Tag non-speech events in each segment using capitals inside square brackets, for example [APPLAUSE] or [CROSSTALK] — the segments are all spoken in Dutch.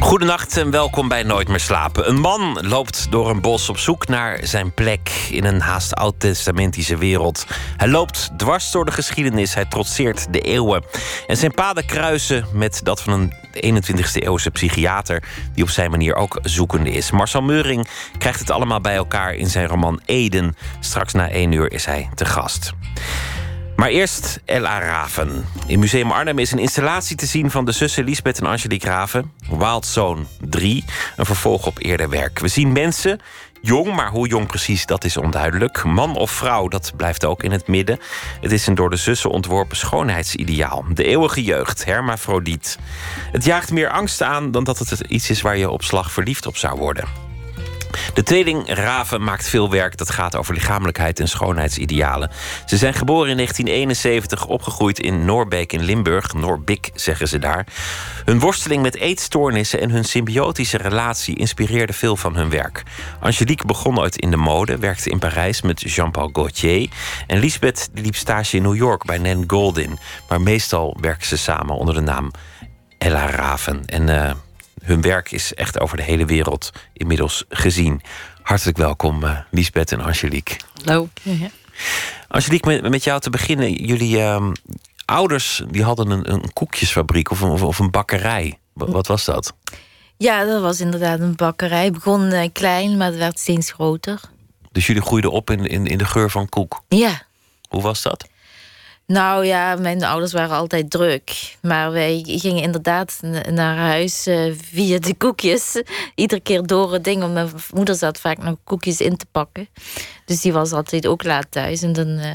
Goedenacht en welkom bij Nooit meer slapen. Een man loopt door een bos op zoek naar zijn plek in een haast oud-testamentische wereld. Hij loopt dwars door de geschiedenis, hij trotseert de eeuwen. En zijn paden kruisen met dat van een 21ste eeuwse psychiater die op zijn manier ook zoekende is. Marcel Meuring krijgt het allemaal bij elkaar in zijn roman Eden. Straks na één uur is hij te gast. Maar eerst Ella Raven. In Museum Arnhem is een installatie te zien van de zussen Lisbeth en Angelique Raven. Wild Zone 3, een vervolg op eerder werk. We zien mensen, jong, maar hoe jong precies, dat is onduidelijk. Man of vrouw, dat blijft ook in het midden. Het is een door de zussen ontworpen schoonheidsideaal. De eeuwige jeugd, hermafrodiet. Het jaagt meer angst aan dan dat het iets is waar je op slag verliefd op zou worden. De tweeling Raven maakt veel werk dat gaat over lichamelijkheid en schoonheidsidealen. Ze zijn geboren in 1971, opgegroeid in Noorbeek in Limburg. Noorbik zeggen ze daar. Hun worsteling met eetstoornissen en hun symbiotische relatie inspireerde veel van hun werk. Angelique begon ooit in de mode, werkte in Parijs met Jean-Paul Gaultier. En Lisbeth liep stage in New York bij Nan Goldin. Maar meestal werken ze samen onder de naam Ella Raven. En uh, hun werk is echt over de hele wereld inmiddels gezien. Hartelijk welkom, uh, Lisbeth en Angelique. Hallo. Angelique, met, met jou te beginnen. Jullie uh, ouders die hadden een, een koekjesfabriek of een, of een bakkerij. Wat, was dat? Ja, dat was inderdaad een bakkerij. Het begon uh, klein, maar het werd steeds groter. Dus jullie groeiden op in, in, in de geur van koek? Ja. Hoe was dat? Nou ja, mijn ouders waren altijd druk. Maar wij gingen inderdaad naar huis uh, via de koekjes. Iedere keer door het ding. Want mijn moeder zat vaak nog koekjes in te pakken. Dus die was altijd ook laat thuis. En dan uh,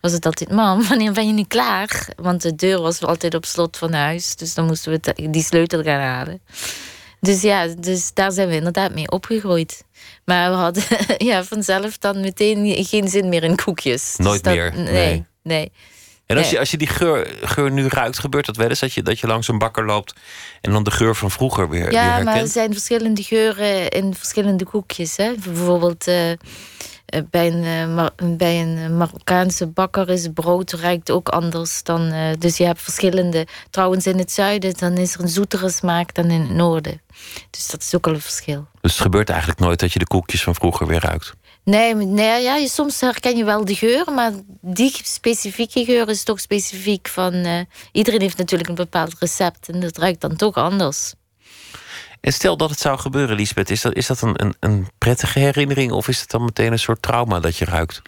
was het altijd: Mam, wanneer ben je nu klaar? Want de deur was altijd op slot van huis. Dus dan moesten we die sleutel gaan halen. Dus ja, dus daar zijn we inderdaad mee opgegroeid. Maar we hadden [LAUGHS] ja, vanzelf dan meteen geen zin meer in koekjes. Nooit dus meer? nee. nee. nee. En als je, als je die geur, geur nu ruikt, gebeurt dat wel eens? Dat je, dat je langs een bakker loopt en dan de geur van vroeger weer, ja, weer maar er zijn verschillende geuren in verschillende koekjes. Hè? Bijvoorbeeld uh, bij, een, uh, bij een Marokkaanse bakker is brood ruikt ook anders dan... Uh, dus je hebt verschillende... Trouwens in het zuiden dan is er een zoetere smaak dan in het noorden. Dus dat is ook al een verschil. Dus het gebeurt eigenlijk nooit dat je de koekjes van vroeger weer ruikt? Nee, nee ja, soms herken je wel de geur, maar die specifieke geur is toch specifiek van. Uh, iedereen heeft natuurlijk een bepaald recept en dat ruikt dan toch anders. En stel dat het zou gebeuren, Lisbeth, is dat, is dat een, een, een prettige herinnering of is het dan meteen een soort trauma dat je ruikt?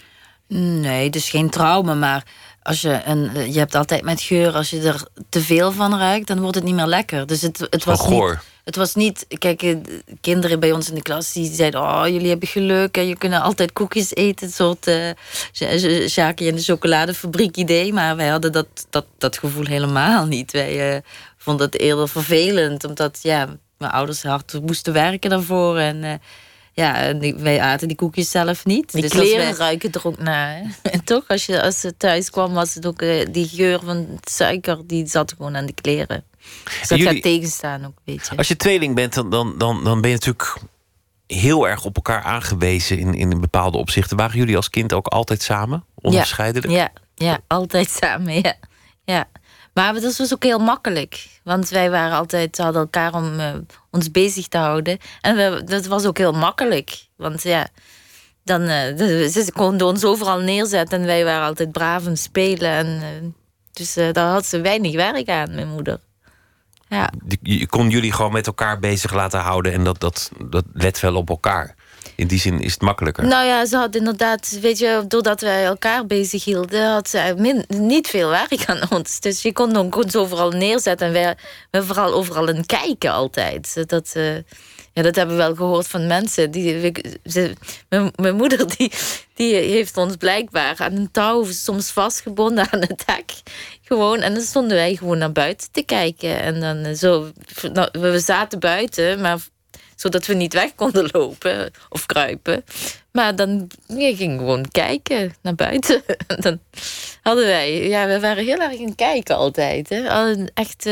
Nee, dus geen trauma, maar als je, een, je hebt altijd met geur, als je er te veel van ruikt, dan wordt het niet meer lekker. Dus het, het was niet. Het was niet, kijk, kinderen bij ons in de klas die zeiden: Oh, jullie hebben geluk en je kunt altijd koekjes eten. Een soort uh, Jackie en de chocoladefabriek idee. Maar wij hadden dat, dat, dat gevoel helemaal niet. Wij uh, vonden het eerder vervelend, omdat ja, mijn ouders hard moesten werken daarvoor. En uh, ja, wij aten die koekjes zelf niet. Die dus kleren wij... ruiken er ook naar. [LAUGHS] En toch, als, je, als ze thuis kwam, was het ook die geur van suiker, die zat gewoon aan de kleren. Dus dat Jullie- gaat tegenstaan ook een beetje. Als je tweeling bent, dan, dan, dan, dan ben je natuurlijk heel erg op elkaar aangewezen in, in bepaalde opzichten. Waren jullie als kind ook altijd samen? Onafscheidelijk? Ja, ja, altijd samen, ja. ja. Maar dat was ook heel makkelijk. Want wij waren altijd, hadden elkaar om eh, ons bezig te houden. En we, dat was ook heel makkelijk. Want ja, dan, de- ze konden ons overal neerzetten. En wij waren altijd braaf en spelen. En, eh, dus daar had ze weinig werk aan, mijn moeder. Ja. Je kon jullie gewoon met elkaar bezig laten houden en dat, dat, dat let wel op elkaar. In die zin is het makkelijker. Nou ja, ze had inderdaad, weet je, doordat wij elkaar bezig hielden, had ze min, niet veel werk aan ons. Dus je kon ons overal neerzetten en wij, wij vooral overal in kijken altijd. Dat, eh, ja, dat hebben we wel gehoord van mensen. Die, ze, mijn, moeder die, die heeft ons blijkbaar aan een touw soms vastgebonden aan het hek. Gewoon, en dan stonden wij gewoon naar buiten te kijken. En dan eh, zo, nou, we zaten buiten, maar zodat we niet weg konden lopen of kruipen. Maar dan ja, ging gewoon kijken naar buiten. [LAUGHS] dan hadden wij, ja, we waren heel erg in kijken altijd. Hè? Echt.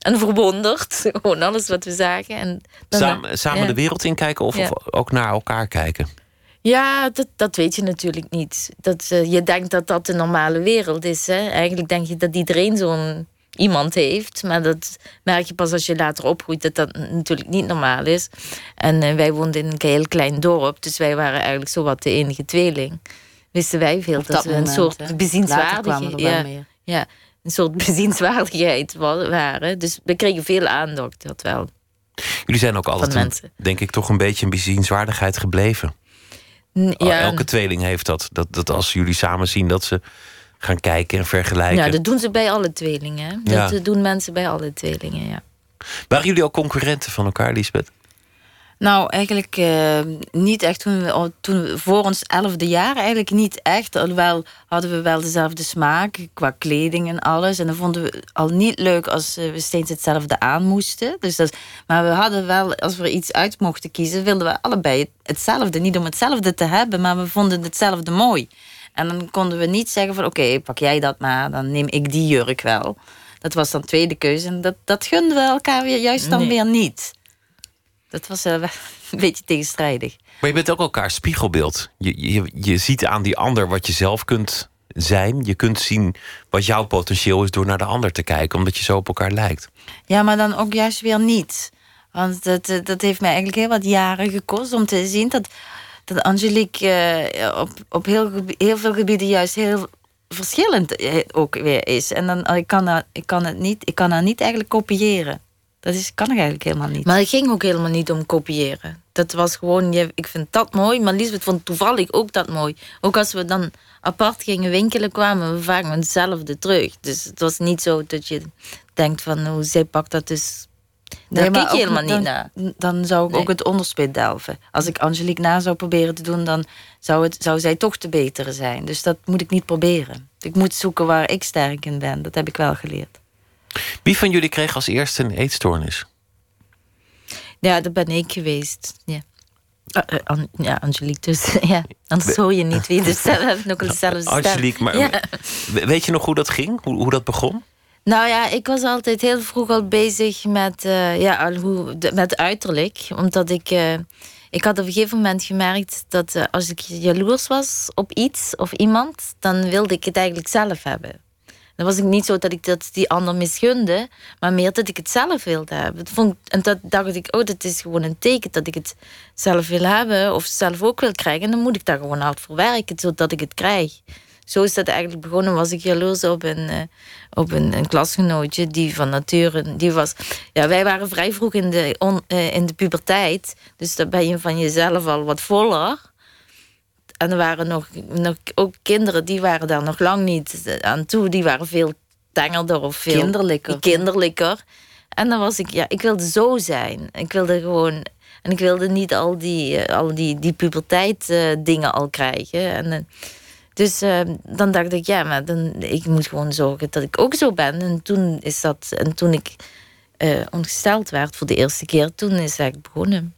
En verwonderd, [LAUGHS] gewoon alles wat we zagen. En dan, samen samen de wereld inkijken of, of ook naar elkaar kijken? Ja, dat, dat weet je natuurlijk niet. Dat, uh, je denkt dat dat de normale wereld is. Hè? Eigenlijk denk je dat iedereen zo'n iemand heeft. Maar dat merk je pas als je later opgroeit dat dat natuurlijk niet normaal is. En uh, wij woonden in een heel klein dorp, dus wij waren eigenlijk zo wat de enige tweeling. Wisten wij veel dat, we een soort bezienswaardigheid. Ja, ja, een soort bezienswaardigheid waren. Dus we kregen veel aandacht, dat wel. Jullie zijn ook altijd, denk ik, toch een beetje een bezienswaardigheid gebleven. Ja. Elke tweeling heeft dat, dat. Dat als jullie samen zien dat ze gaan kijken en vergelijken. Ja, dat doen ze bij alle tweelingen. Dat ja. doen mensen bij alle tweelingen, ja. Waren jullie al concurrenten van elkaar, Lisbeth? Nou, eigenlijk uh, niet echt. Toen we, toen we, voor ons elfde jaar eigenlijk niet echt. Alhoewel hadden we wel dezelfde smaak qua kleding en alles. En dan vonden we al niet leuk als we steeds hetzelfde aan moesten. Dus dat, maar we hadden wel, als we iets uit mochten kiezen, wilden we allebei hetzelfde. Niet om hetzelfde te hebben, maar we vonden hetzelfde mooi. En dan konden we niet zeggen van oké, pak jij dat maar, dan neem ik die jurk wel. Dat was dan tweede keuze. En dat, dat gunden we elkaar weer, juist dan weer niet. Dat was uh, [LAUGHS] een beetje tegenstrijdig. Maar je bent ook elkaar spiegelbeeld. Je, je, je ziet aan die ander wat je zelf kunt zijn. Je kunt zien wat jouw potentieel is door naar de ander te kijken, omdat je zo op elkaar lijkt. Ja, maar dan ook juist weer niet. Want dat, eh, dat heeft mij eigenlijk heel wat jaren gekost om te zien dat dat Angelique uh, op, op heel, heel veel gebieden juist heel verschillend eh, ook weer is. En dan, ik, kan ik, kan het niet, ik kan haar niet eigenlijk kopiëren. Dat is, kan ik eigenlijk helemaal niet. Maar het ging ook helemaal niet om kopiëren. Dat was gewoon, ik vind dat mooi, maar Lisbeth vond toevallig ook dat mooi. Ook als we dan apart gingen winkelen, kwamen we vaak met hetzelfde terug. Dus het was niet zo dat je denkt van, hoe zij pakt dat dus daar kijk je helemaal niet naar. Dan zou ik ook het onderspit delven. Als ik Angelique na zou proberen te doen, dan zou, het, zou zij toch te betere zijn. Dus dat moet ik niet proberen. Ik moet zoeken waar ik sterk in ben. Dat heb ik wel geleerd. Wie van jullie kreeg als eerste een eetstoornis? Ja, dat ben ik geweest. Ja. Uh, ja, Angelique dus. [LAUGHS] ja. Anders hoor je niet wie. Dus nog dezelfde stem. Angelique, maar weet je nog hoe dat ging? Hoe, hoe dat begon? Nou ja, ik was altijd heel vroeg al bezig met, uh, ja, hoe, met uiterlijk. Omdat ik, uh, ik had op een gegeven moment gemerkt dat uh, als ik jaloers was op iets of iemand, dan wilde ik het eigenlijk zelf hebben. Dan was ik niet zo dat ik dat die ander misgunde, maar meer dat ik het zelf wilde hebben. Vond, en dat dacht ik, oh, dat is gewoon een teken dat ik het zelf wil hebben of zelf ook wil krijgen. En dan moet ik daar gewoon hard voor werken, zodat ik het krijg zo is dat eigenlijk begonnen. Was ik jaloers op een, uh, op een, een, klasgenootje die van nature. Die was, ja, wij waren vrij vroeg in de, on, uh, in de puberteit. Dus dan ben je van jezelf al wat voller. En er waren nog, nog ook kinderen die waren daar nog lang niet aan toe. Die waren veel tengerder of veel kinderlijker. kinderlijker. En dan was ik, ja, ik wilde zo zijn. Ik wilde gewoon. En ik wilde niet al die, uh, al die, die puberteit uh, dingen al krijgen. En, dus uh, dan dacht ik, ja, maar dan, ik moet gewoon zorgen dat ik ook zo ben. En toen is dat, en toen ik uh, ongesteld werd voor de eerste keer, toen is het begonnen.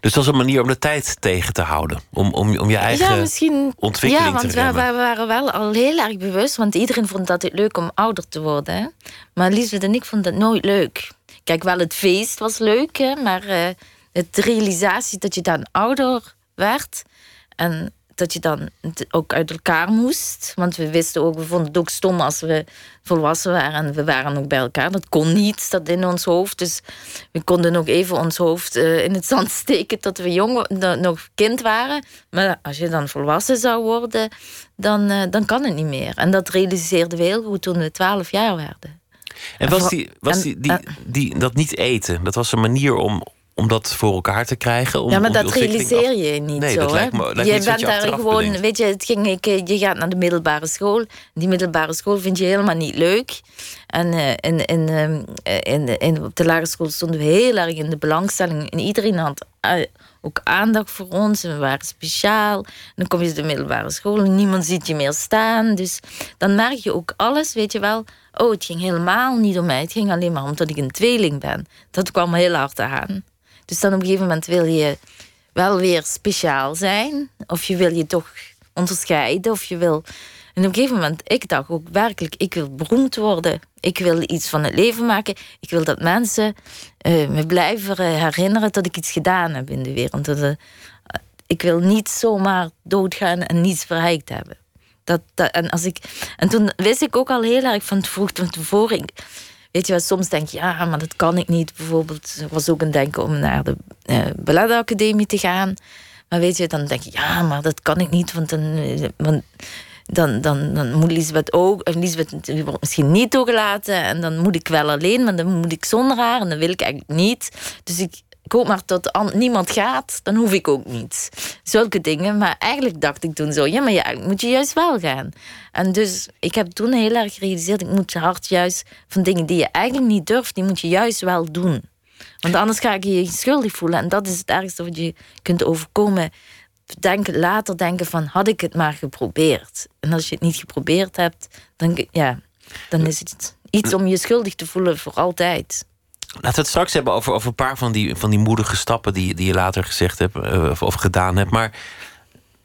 Dus dat is een manier om de tijd tegen te houden. Om, om, om je eigen ja, misschien, ontwikkeling ja, want te remmen. We, we waren wel al heel erg bewust. Want iedereen vond dat het leuk om ouder te worden. Hè? Maar Liesbeth en ik vonden dat nooit leuk. Kijk, wel het feest was leuk. Hè? Maar uh, het realisatie dat je dan ouder werd... En dat je dan ook uit elkaar moest. Want we wisten ook, we vonden het ook stom als we volwassen waren. En we waren ook bij elkaar. Dat kon niet, dat in ons hoofd. Dus we konden ook even ons hoofd uh, in het zand [LAUGHS] steken tot we jong, nog kind waren. Maar als je dan volwassen zou worden, dan, uh, dan kan het niet meer. En dat realiseerden we heel goed toen we twaalf jaar werden. En was, die, was die, die, die, dat niet eten, dat was een manier om, om dat voor elkaar te krijgen. Om, ja, maar dat realiseer je niet nee, zo. Dat lijkt me, lijkt je bent daar gewoon, weet je, het ging, ik, je gaat naar de middelbare school. Die middelbare school vind je helemaal niet leuk. En uh, in, in, uh, in, in, op de lagere school stonden we heel erg in de belangstelling. En iedereen had uh, ook aandacht voor ons. En we waren speciaal. En dan kom je de middelbare school en niemand ziet je meer staan. Dus dan merk je ook alles, weet je wel. Oh, het ging helemaal niet om mij. Het ging alleen maar omdat ik een tweeling ben. Dat kwam heel hard aan. Dus dan op een gegeven moment wil je wel weer speciaal zijn. Of je wil je toch onderscheiden. Of je wil. En op een gegeven moment, ik dacht ook werkelijk, ik wil beroemd worden. Ik wil iets van het leven maken. Ik wil dat mensen uh, me blijven herinneren dat ik iets gedaan heb in de wereld. Uh, ik wil niet zomaar doodgaan en niets bereikt hebben. Dat, en, als ik, en toen wist ik ook al heel erg van, vroeg, van tevoren. Weet je wat, soms denk je, ja, maar dat kan ik niet. Bijvoorbeeld, er was ook een denken om naar de uh, balletacademie te gaan. Maar weet je, dan denk je, ja, maar dat kan ik niet, want dan, want dan, dan, dan moet Lisbeth ook, en Lisbeth wordt misschien niet toegelaten, en dan moet ik wel alleen, maar dan moet ik zonder haar, en dat wil ik eigenlijk niet. Dus ik, ik hoop maar dat niemand gaat, dan hoef ik ook niet. Zulke dingen. Maar eigenlijk dacht ik toen zo, ja, maar ja, moet je juist wel gaan. En dus ik heb toen heel erg gerealiseerd, ik moet hard juist van dingen die je eigenlijk niet durft, die moet je juist wel doen. Want anders ga je je schuldig voelen. En dat is het ergste wat je kunt overkomen. Denken, later denken van, had ik het maar geprobeerd. En als je het niet geprobeerd hebt, dan, ja, dan is het iets om je schuldig te voelen voor altijd. Laten we het straks hebben over, over een paar van die, van die moedige stappen die, die je later gezegd hebt uh, of, of, gedaan hebt. Maar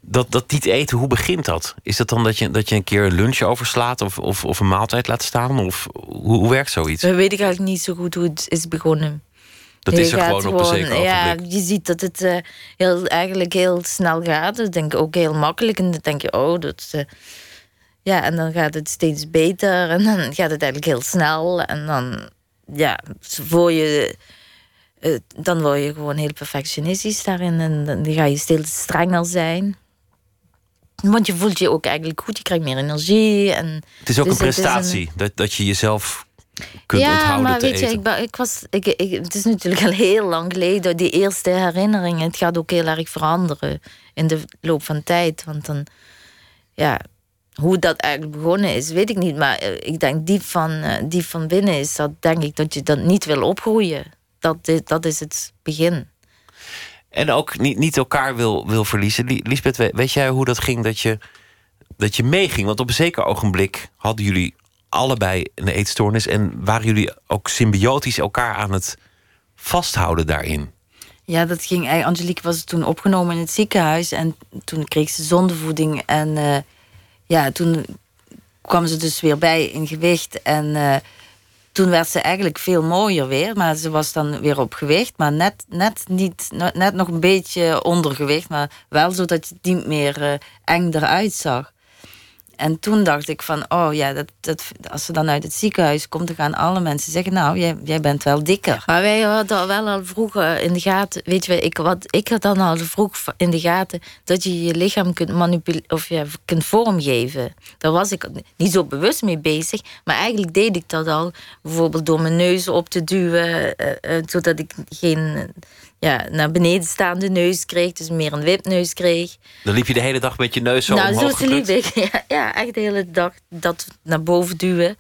dat, dat niet eten, hoe begint dat? Is dat dan dat je, dat je een keer een lunch overslaat of, of, of een maaltijd laat staan? Of hoe, hoe werkt zoiets? Dat weet ik eigenlijk niet zo goed hoe het is begonnen. Dat is er gewoon op een zeker ogenblik. Ja, je ziet dat het uh, heel, eigenlijk heel snel gaat. Dat denk ik ook heel makkelijk. En dan denk je, oh, dat... Uh, ja, en dan gaat het steeds beter. En dan gaat het eigenlijk heel snel. En dan ja, voor je. Uh, dan word je gewoon heel perfectionistisch daarin. En dan ga je steeds strenger zijn. Want je voelt je ook eigenlijk goed, je krijgt meer energie. En het is ook dus een prestatie, dat, dat je jezelf kunt ja, onthouden maar te weet eten. je, ik, ik was, ik, ik, het is natuurlijk al heel lang geleden, die eerste herinneringen. Het gaat ook heel erg veranderen in de loop van tijd. Want dan, ja, hoe dat eigenlijk begonnen is, weet ik niet. Maar eh, ik denk diep van, uh, diep van binnen is dat denk ik dat je dat niet wil opgroeien. Dat, dat is het begin. En ook niet, niet elkaar wil, wil verliezen. Lisbeth, weet jij hoe dat ging dat je, dat je meeging? Want op een zeker ogenblik hadden jullie allebei een eetstoornis... en waren jullie ook symbiotisch elkaar aan het vasthouden daarin. Ja, dat ging. Angelique was toen opgenomen in het ziekenhuis... en toen kreeg ze zondevoeding en... Uh, ja, toen kwam ze dus weer bij in gewicht. En uh, toen werd ze eigenlijk veel mooier weer. Maar ze was dan weer op gewicht. Maar net, net, niet, net nog een beetje ondergewicht. Maar wel zodat je niet meer uh, eng eruit zag. En toen dacht ik van, oh ja, dat, dat, als ze dan uit het ziekenhuis komt, dan gaan alle mensen zeggen, nou, jij, jij bent wel dikker. Maar wij hadden wel al vroeg in de gaten, weet je, ik, wat, ik had dan al vroeg in de gaten dat je je lichaam kunt manipuleren of je kunt vormgeven. Daar was ik niet zo bewust mee bezig, maar eigenlijk deed ik dat al, bijvoorbeeld door mijn neus op te duwen, uh, uh, zodat ik geen ja, naar beneden staande neus kreeg. Dus meer een wipneus kreeg. Dan liep je de hele dag met je neus zo nou, omhoog zo liep ik. [LAUGHS] Ja, ja, echt de hele dag dat naar boven duwen.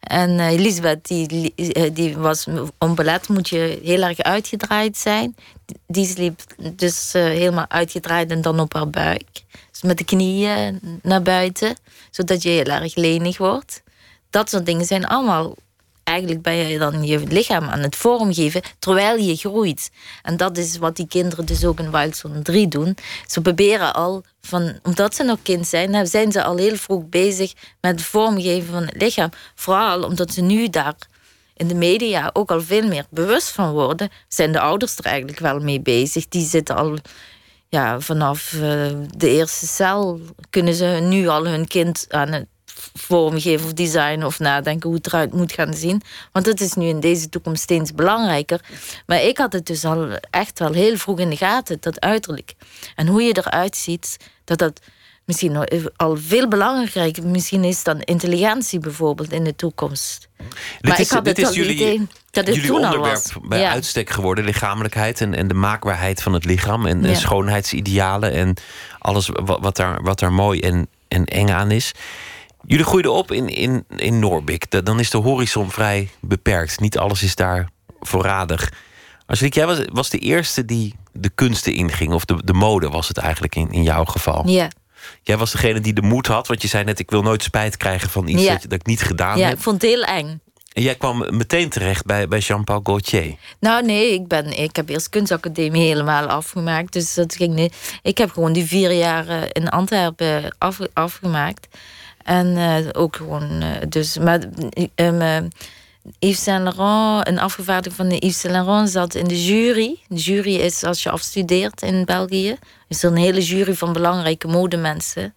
En uh, Elisabeth, die, eh, die was... Om ballet moet je heel erg uitgedraaid zijn. Die sliep dus uh, helemaal uitgedraaid en dan op haar buik. Dus met de knieën naar buiten. Zodat je heel erg lenig wordt. Dat soort dingen zijn allemaal eigenlijk ben je dan je lichaam aan het vormgeven terwijl je groeit. En dat is wat die kinderen dus ook in Wildzone 3 doen. Ze proberen al, van, omdat ze nog kind zijn, zijn ze al heel vroeg bezig met het vormgeven van het lichaam. Vooral omdat ze nu daar in de media ook al veel meer bewust van worden, zijn de ouders er eigenlijk wel mee bezig. Die zitten al ja, vanaf uh, de eerste cel kunnen ze nu al hun kind aan het vormgeven of design of nadenken hoe het eruit moet gaan zien. Want het is nu in deze toekomst steeds belangrijker. Maar ik had het dus al echt wel heel vroeg in de gaten, dat uiterlijk. En hoe je eruit ziet, dat dat misschien al veel belangrijker misschien is dan intelligentie bijvoorbeeld in de toekomst. Dit maar is, ik had dit het is jullie, idee dat het jullie onderwerp bij uitstek geworden, lichamelijkheid en, en de maakbaarheid van het lichaam en, en schoonheidsidealen en alles wat, wat, daar, wat daar mooi en, en eng aan is. Jullie groeiden op in, in, in Noorbeek. Dan is de horizon vrij beperkt. Niet alles is daar voorradig. Angelique, jij was, was de eerste die de kunsten inging. Of de, de mode was het eigenlijk in, in jouw geval. Ja. Jij was degene die de moed had. Want je zei net, ik wil nooit spijt krijgen van iets dat, dat, ik niet gedaan ja, heb. ik vond het heel eng. En jij kwam meteen terecht bij, bij Jean-Paul Gaultier? Nou nee, ik, ben, ik heb eerst kunstacademie helemaal afgemaakt. Dus dat ging niet. Ik heb gewoon die vier jaar in Antwerpen af, afgemaakt. En ook gewoon... dus, maar um, Yves Saint Laurent, een afgevaardigde van de Yves Saint Laurent, zat in de jury. De jury is als je afstudeert in België. Is er een hele jury van belangrijke modemensen.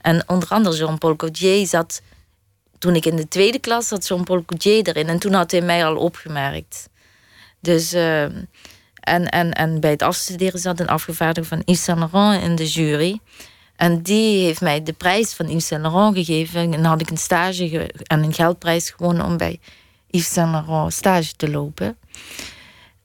En onder andere Jean-Paul Gaultier zat. Toen ik in de tweede klas zat, Jean-Paul Gaultier erin. En toen had hij mij al opgemerkt. Dus. Uh, en, en, en bij het afstuderen zat een afgevaardigde van Yves Saint Laurent in de jury. En die heeft mij de prijs van Yves Saint Laurent gegeven. En dan had ik een stage en een geldprijs gewonnen om bij Yves Saint Laurent stage te lopen.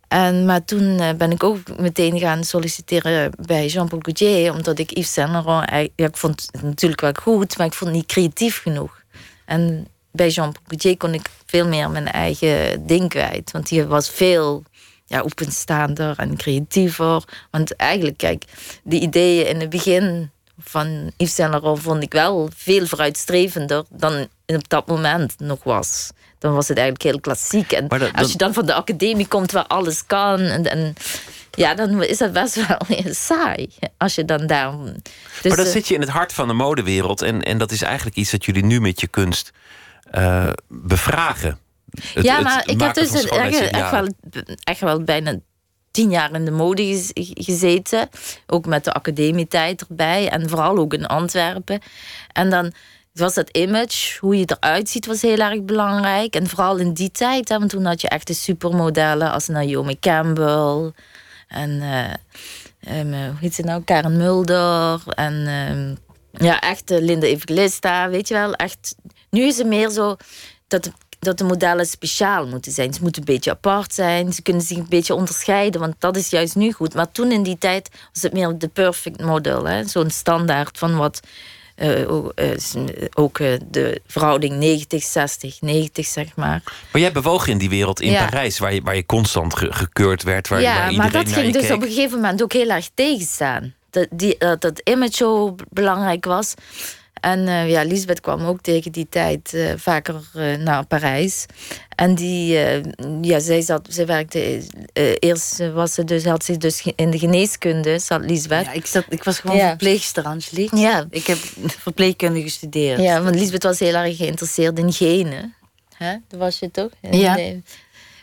En, maar toen eh, ben ik ook meteen gaan solliciteren bij Jean-Paul Gaultier, omdat ik Yves Saint Laurent, ik vond het natuurlijk wel goed, maar ik vond het niet creatief genoeg. En bij Jean-Paul Gaultier kon ik veel meer mijn eigen ding kwijt, want die was veel ja, openstaander en creatiever. Want eigenlijk, kijk, de ideeën in het begin van Yves Saint Laurent vond ik wel veel vooruitstrevender dan op dat moment nog was dan was het eigenlijk heel klassiek. En als je dan van de academie komt waar alles kan, en, en ja, dan is dat best wel [LAUGHS] saai. Als je dan daar. Dus maar dan zit je in het hart van de modewereld. En, en dat is eigenlijk iets dat jullie nu met je kunst uh, bevragen. ja, maar ik heb dus echt, echt, wel, echt wel bijna tien jaar in de mode gezeten. Ook met de academietijd erbij. En vooral ook in Antwerpen. En dan was dat image, hoe je eruit ziet, was heel erg belangrijk. En vooral in die tijd, want toen had je echt de supermodellen als Naomi Campbell en uh, um, hoe heet ze nou, Karen Mulder en um, ja, echt Linda Evangelista, weet je wel. Echt, nu is het meer zo dat dat de modellen speciaal moeten zijn. Ze moeten een beetje apart zijn. Ze kunnen zich een beetje onderscheiden, want dat is juist nu goed. Maar toen in die tijd was het meer de perfect model. Zo'n standaard van wat uh, ook uh, de verhouding 90, 60, 90, zeg maar. Maar jij bewoog in die wereld in Parijs, waar je, waar je constant gekeurd werd. Waar, ja, waar maar dat ging dus op een gegeven moment ook heel erg tegenstaan. Dat, die, dat, dat image zo belangrijk was. En uh, ja, Lisbeth kwam ook tegen die tijd uh, vaker uh, naar Parijs. En die, ja, zij, zat, zij werkte, eerst was ze dus, had ze dus in de geneeskunde, zat Lisbeth. Ja, ik, zat, ik was gewoon ja. verpleegster, Angelique. Ja. Ik heb verpleegkunde gestudeerd. Ja, want Lisbeth was heel erg geïnteresseerd in genen. Hè? Dat was je toch? Ja.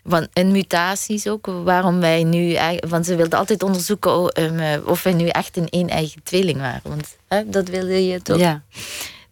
Want, en mutaties ook, waarom wij nu... Want ze wilden altijd onderzoeken um, of wij nu echt een één eigen tweeling waren. Want hè, dat wilde je toch? Ja.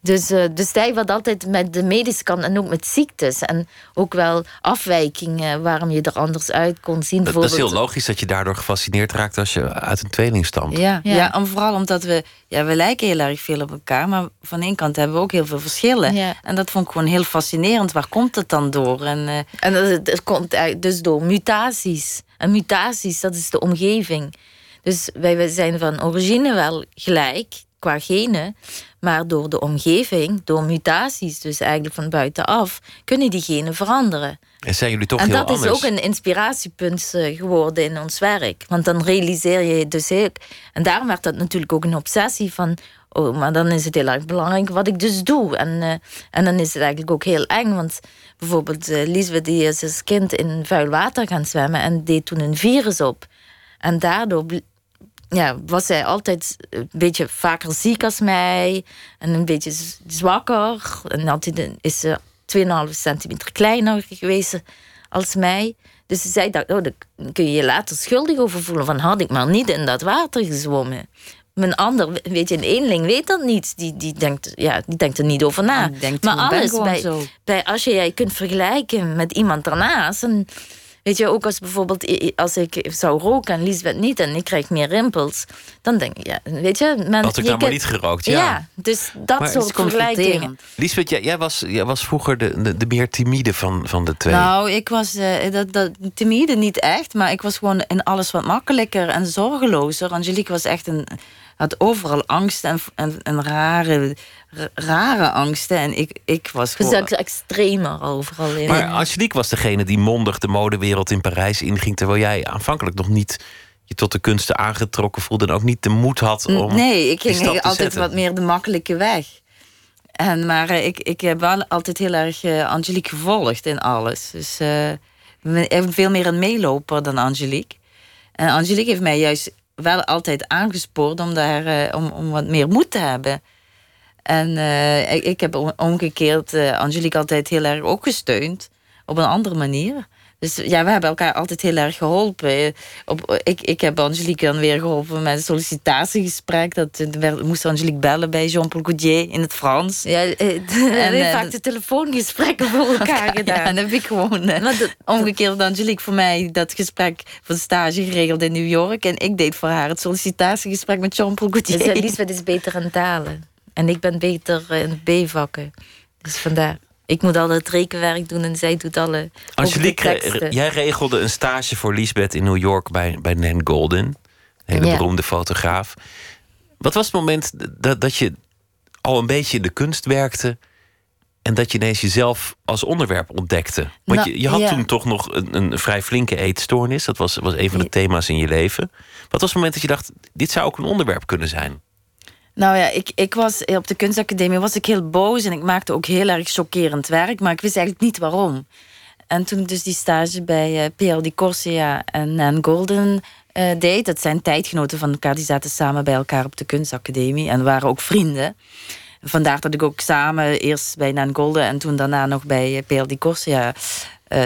Dus, uh, dus hij wat altijd met de medische kant en ook met ziektes. En ook wel afwijkingen waarom je er anders uit kon zien. Dat, dat is heel logisch dat je daardoor gefascineerd raakt als je uit een tweeling stamt. Ja, ja. ja en vooral omdat we, ja, we lijken heel erg veel op elkaar. Maar van één kant hebben we ook heel veel verschillen. Ja. En dat vond ik gewoon heel fascinerend. Waar komt het dan door? En, uh, en het, het komt dus door mutaties. En mutaties, dat is de omgeving. Dus wij zijn van origine wel gelijk qua genen. Maar door de omgeving, door mutaties, dus eigenlijk van buitenaf, kunnen die genen veranderen. En zijn jullie toch en heel anders? En dat is ook een inspiratiepunt eh, geworden in ons werk. Want dan realiseer je dus heel... En daarom werd dat natuurlijk ook een obsessie van... Oh, maar dan is het heel erg belangrijk wat ik dus doe. En, uh, en dan is het eigenlijk ook heel eng. Want bijvoorbeeld uh, Liesbeth die is als kind in vuil water gaan zwemmen... en deed toen een virus op. En daardoor ja, was zij altijd een beetje vaker ziek als mij. En een beetje zwakker. En altijd is ze 2,5 centimeter kleiner geweest als mij. Dus zij dacht, oh, daar kun je je later schuldig over voelen. Van had ik maar niet in dat water gezwommen. Mijn ander, weet je, een eenling weet dat niet. Die, die, denkt, ja, die denkt er niet over na. maar alles bij, bij, als je jij kunt vergelijken met iemand daarnaast. En, Weet je, ook als bijvoorbeeld als ik zou roken en Lisbeth niet en ik krijg meer rimpels, dan denk ik, ja, weet je... Men, Had ik dan maar niet gerookt, ja. Ja, dus dat soort vergelijkingen. Lisbeth, jij, jij, was, jij was vroeger de, de, de, meer timide van, van de twee. Nou, ik was uh, dat, dat, timide niet echt, maar ik was gewoon in alles wat makkelijker en zorgelozer. Angelique was echt een had overal angst en, en, en rare, rare angsten. En ik, ik was gewoon... Dus extremer overal in. Maar Angelique was degene die mondig de modewereld in Parijs inging... terwijl jij aanvankelijk nog niet je tot de kunsten aangetrokken voelde... en ook niet de moed had om Nee, ik ging altijd wat meer de makkelijke weg. En, maar ik, ik heb wel altijd heel erg Angelique gevolgd in alles. Dus ik ben veel meer een meeloper dan Angelique. En Angelique heeft mij juist wel altijd aangespoord om, daar, om, om wat meer moed te hebben. En ik, ik, heb omgekeerd Angelique altijd heel erg ook gesteund. Op een andere manier. Dus ja, we hebben elkaar altijd heel erg geholpen. Op, ik, ik heb Angelique dan weer geholpen met een sollicitatiegesprek. Dat werd, moest Angelique bellen bij Jean-Paul Gaudier in het Frans. Ja, eh, [LAUGHS] en heeft vaak de telefoongesprekken voor [LAUGHS] elkaar gedaan. Ja, en dan heb ik gewoon omgekeerd Angelique voor mij dat gesprek voor de stage geregeld in New York. En ik deed voor haar het sollicitatiegesprek met Jean-Paul Gaultier. Dus Lisbeth is beter in talen. En ik ben beter in B-vakken. Dus vandaar. Ik moet al het rekenwerk doen en zij doet alle. Angelique, jij regelde een stage voor Lisbeth in New York bij, bij Nan Golden, een hele beroemde fotograaf. Wat was het moment dat, dat je al een beetje in de kunst werkte en dat je ineens jezelf als onderwerp ontdekte? Want nou, je, je had toen toch nog een, een, vrij flinke eetstoornis. Dat was, was een van de thema's in je leven. Wat was het moment dat je dacht: dit zou ook een onderwerp kunnen zijn? Nou ja, ik, ik was op de kunstacademie was ik heel boos en ik maakte ook heel erg chockerend werk, maar ik wist eigenlijk niet waarom. En toen ik dus die stage bij uh, eh, PL Di Corsia en Nan Golden uh, deed, dat zijn tijdgenoten van elkaar, die zaten samen bij elkaar op de kunstacademie en waren ook vrienden. Vandaar dat ik ook samen eerst bij Nan Golden en toen daarna nog bij PL Di Corsia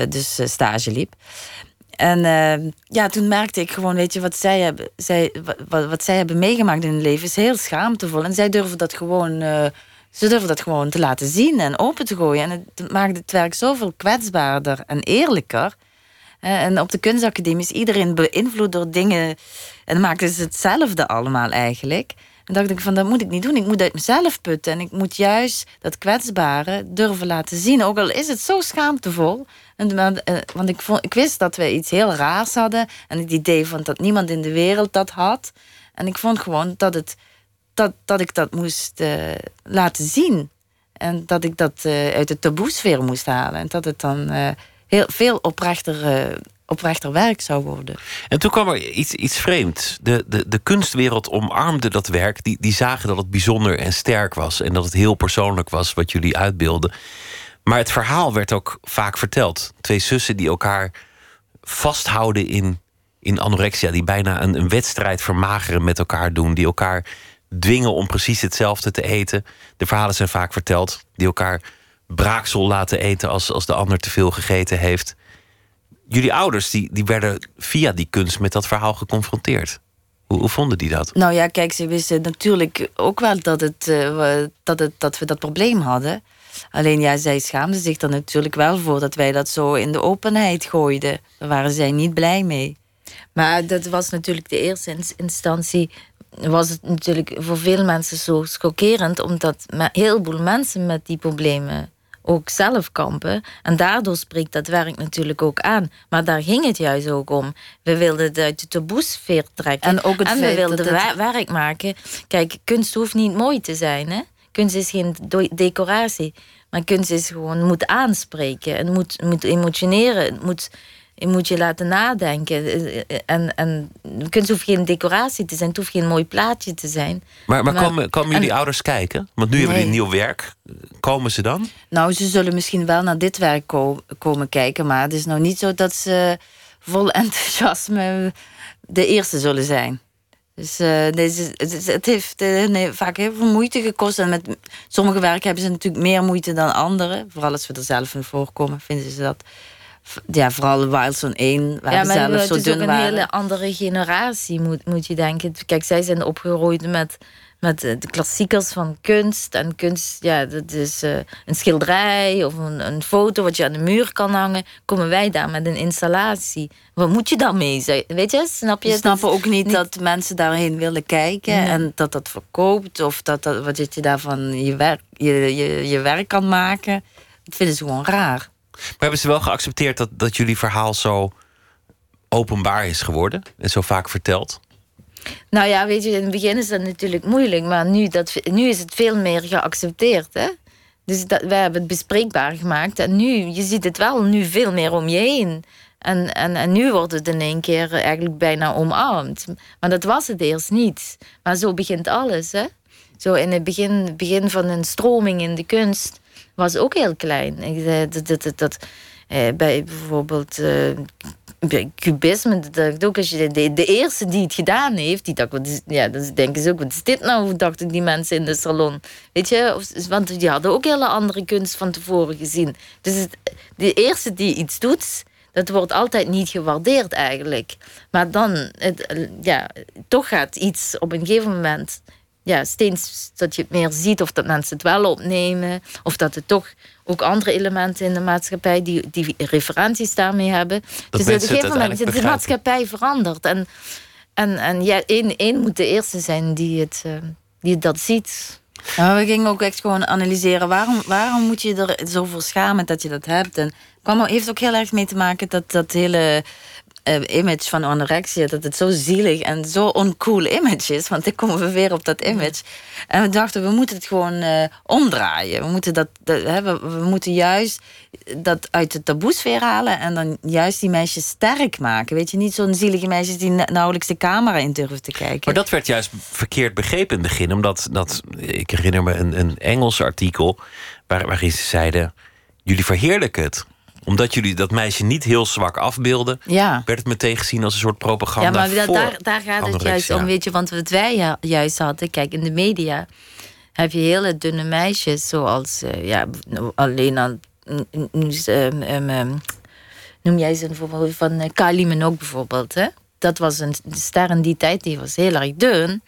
dus stage liep. En uh, ja, toen merkte ik gewoon, weet je, wat zij hebben, zij, wat, wat zij hebben meegemaakt in hun leven is heel schaamtevol. En zij durven dat gewoon, uh, ze durven dat gewoon te laten zien en open te gooien. En het maakt het werk zoveel kwetsbaarder en eerlijker. En op de kunstacademie is iedereen beïnvloed door dingen. En maakten ze hetzelfde allemaal eigenlijk. En dacht ik van, dat moet ik niet doen. Ik moet uit mezelf putten. En ik moet juist dat kwetsbare durven laten zien. Ook al is het zo schaamtevol. En, eh, want ik, wist dat we iets heel raars hadden. En het idee van dat niemand in de wereld dat had. En ik vond gewoon dat, het, dat, dat ik dat moest uh, laten zien. En dat ik dat uh, uit de taboesfeer moest halen. En dat het dan heel veel oprechter oprechter werk zou worden. En toen kwam er iets, iets vreemds. De, de, de kunstwereld omarmde dat werk. Die, die zagen dat het bijzonder en sterk was. En dat het heel persoonlijk was wat jullie uitbeelden. Maar het verhaal werd ook vaak verteld. Twee zussen die elkaar vasthouden in, in anorexia. Die bijna een, een wedstrijd vermageren met elkaar doen. Die elkaar dwingen om precies hetzelfde te eten. De verhalen zijn vaak verteld. Die elkaar braaksel laten eten als, als de ander te veel gegeten heeft jullie ouders die, die werden via die kunst met dat verhaal geconfronteerd. Hoe, hoe vonden die dat? Nou ja, kijk, ze wisten natuurlijk ook wel dat, het, uh, dat, het, dat we dat probleem hadden. Alleen ja, zij schaamden zich er natuurlijk wel voor dat wij dat zo in de openheid gooiden. Daar waren zij niet blij mee. Maar dat was natuurlijk de eerste instantie. Was het natuurlijk voor veel mensen zo schokkerend, omdat heel veel mensen met die problemen ook zelf kampen. En daardoor spreekt dat werk natuurlijk ook aan. Maar daar ging het juist ook om. We wilden het uit de taboesfeer trekken. En, ook het en we wilden het... werk maken. Kijk, kunst hoeft niet mooi te zijn. Hè? Kunst is geen decoratie. Maar kunst is gewoon, moet aanspreken. Het moet, moet emotioneren. Het moet je moet je laten nadenken. En, en kunst hoeft geen decoratie te zijn, het hoeft geen mooi plaatje te zijn. Maar, maar, komen, komen jullie ouders kijken? Want nu hebben jullie nieuw werk. Komen ze dan? Nou, ze zullen misschien wel naar dit werk komen kijken, maar het is nou niet zo dat ze vol [LAUGHS] enthousiasme de eerste zullen zijn. Dus uh, deze, het, heeft uh, nee, vaak heel veel moeite gekost. En met sommige werken hebben ze natuurlijk meer moeite dan andere. Vooral als we er zelf in voorkomen, vinden ze dat ja, vooral Wilson 1, waar ja, maar zelf zo dun waren. Het is ook een hele andere generatie, moet, moet je denken. Kijk, zij zijn opgegroeid met, met de klassiekers van kunst. En kunst, ja, dat is uh, een schilderij of een, een foto wat je aan de muur kan hangen. Komen wij daar met een installatie. Wat moet je dan mee? Weet je, snap je? Ze snappen ook niet, dat mensen daarheen willen kijken en dat dat verkoopt of dat, dat wat je daarvan je werk, je, je, je werk kan maken. Dat vinden ze gewoon raar. Maar hebben ze wel geaccepteerd dat, dat jullie verhaal zo openbaar is geworden en zo vaak verteld? Nou ja, weet je, in het begin is dat natuurlijk moeilijk, maar nu, dat, nu is het veel meer geaccepteerd. Hè? Dus dat, wij hebben het bespreekbaar gemaakt en nu, je ziet het wel nu veel meer om je heen. En, en, en nu wordt het in één keer eigenlijk bijna omarmd. Maar dat was het eerst niet. Maar zo begint alles, hè? zo in het begin, begin van een stroming in de kunst was ook heel klein. Dat, dat, dat, dat eh, bij bijvoorbeeld bij cubisme, dat ook als je de, de, eerste die het gedaan heeft, die dacht, wat is, ja, dan denken ze ook, wat is dit nou? Dachten die mensen in de salon. Weet je, of, want die hadden ook hele andere kunst van tevoren gezien. Dus de eerste die iets doet, dat wordt altijd niet gewaardeerd eigenlijk. Maar dan, ja, toch gaat iets op een gegeven moment ja, steeds dat je het meer ziet of dat mensen het wel opnemen. Of dat er toch ook andere elementen in de maatschappij die, die referenties daarmee hebben. Dat dus op een gegeven moment is de maatschappij veranderd. En, en, en ja, één, één moet de eerste zijn die, het, uh, die dat ziet. Ja, we gingen ook echt gewoon analyseren waarom, waarom moet je er zo voor schamen dat je dat hebt. En kwam, heeft ook heel erg mee te maken dat dat hele uh, image van anorexia, dat het zo zielig en zo oncool image is. Want ik komen we weer op dat image. En we dachten, we moeten het gewoon uh, omdraaien. We moeten, dat, dat hè, we, we, moeten juist dat uit de taboesfeer halen en dan juist die meisjes sterk maken. Weet je, niet zo'n zielige meisjes die nauwelijks de camera in durven te kijken. Maar dat werd juist verkeerd begrepen in het begin. Omdat, dat, ik herinner me een, een Engels artikel waar, waarin ze zeiden... jullie verheerlijken het omdat jullie dat meisje niet heel zwak afbeelden, ja. werd het meteen gezien als een soort propaganda. Ja, maar daar, daar gaat het juist om, weet je, want wat wij juist hadden, kijk, in de media heb je hele dunne meisjes, zoals uh, ja, alleen al. Um, noem jij ze bijvoorbeeld van uh, Kylie Minogue bijvoorbeeld. Hè? Dat was een ster in die tijd, die was heel erg dun.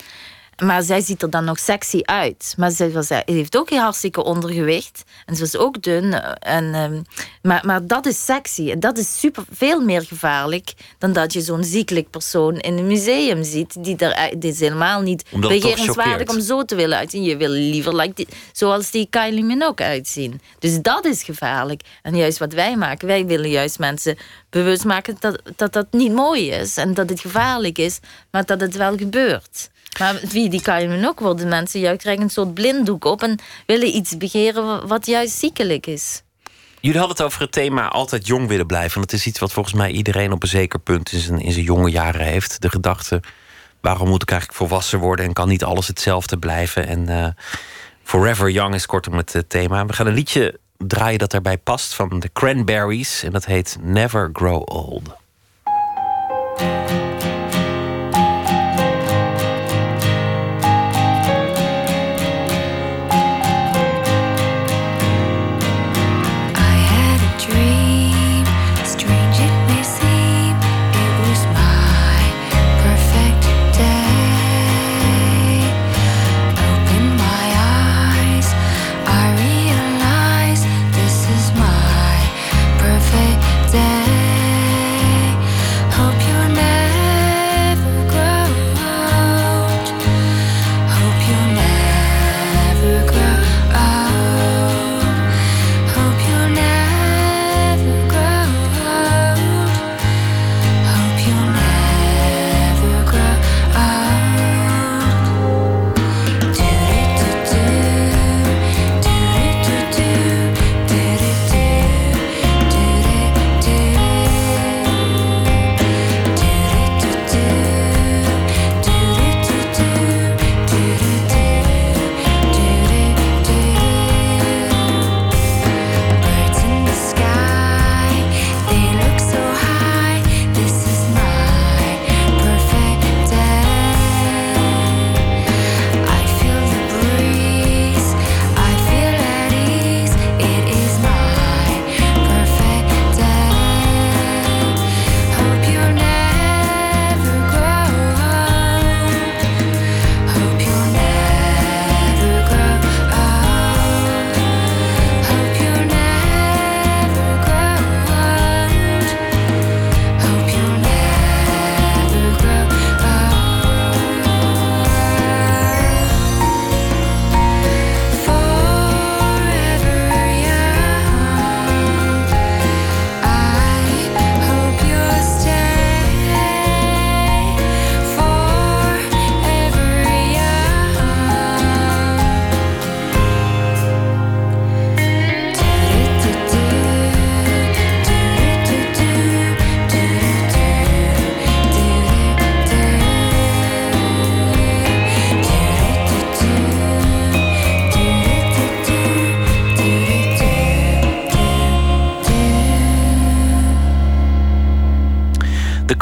Maar zij ziet er dan nog sexy uit. Maar zij, was, heeft ook heel hartstikke ondergewicht. En ze was ook dun. En, um, maar, maar dat is sexy. En dat is super, veel meer gevaarlijk dan dat je zo'n ziekelijk persoon in een museum ziet. Die er die is helemaal niet begerenswaardig om zo te willen uitzien. Je wil liever like die, zoals die Kylie Minogue uitzien. Dus dat is gevaarlijk. En juist wat wij maken, wij willen juist mensen bewust maken dat dat, dat niet mooi is. En dat het gevaarlijk is, maar dat het wel gebeurt. Maar wie die kan je ook worden mensen juist krijgen een soort blinddoek op en willen iets begeren wat juist ziekelijk is. Jullie hadden het over het thema altijd jong willen blijven. Dat is iets wat volgens mij iedereen op een zeker punt in zijn, in zijn jonge jaren heeft. De gedachte, waarom moet ik eigenlijk volwassen worden en kan niet alles hetzelfde blijven? En uh, Forever Young is kortom het thema. We gaan een liedje draaien dat daarbij past van de Cranberries. En dat heet Never Grow Old.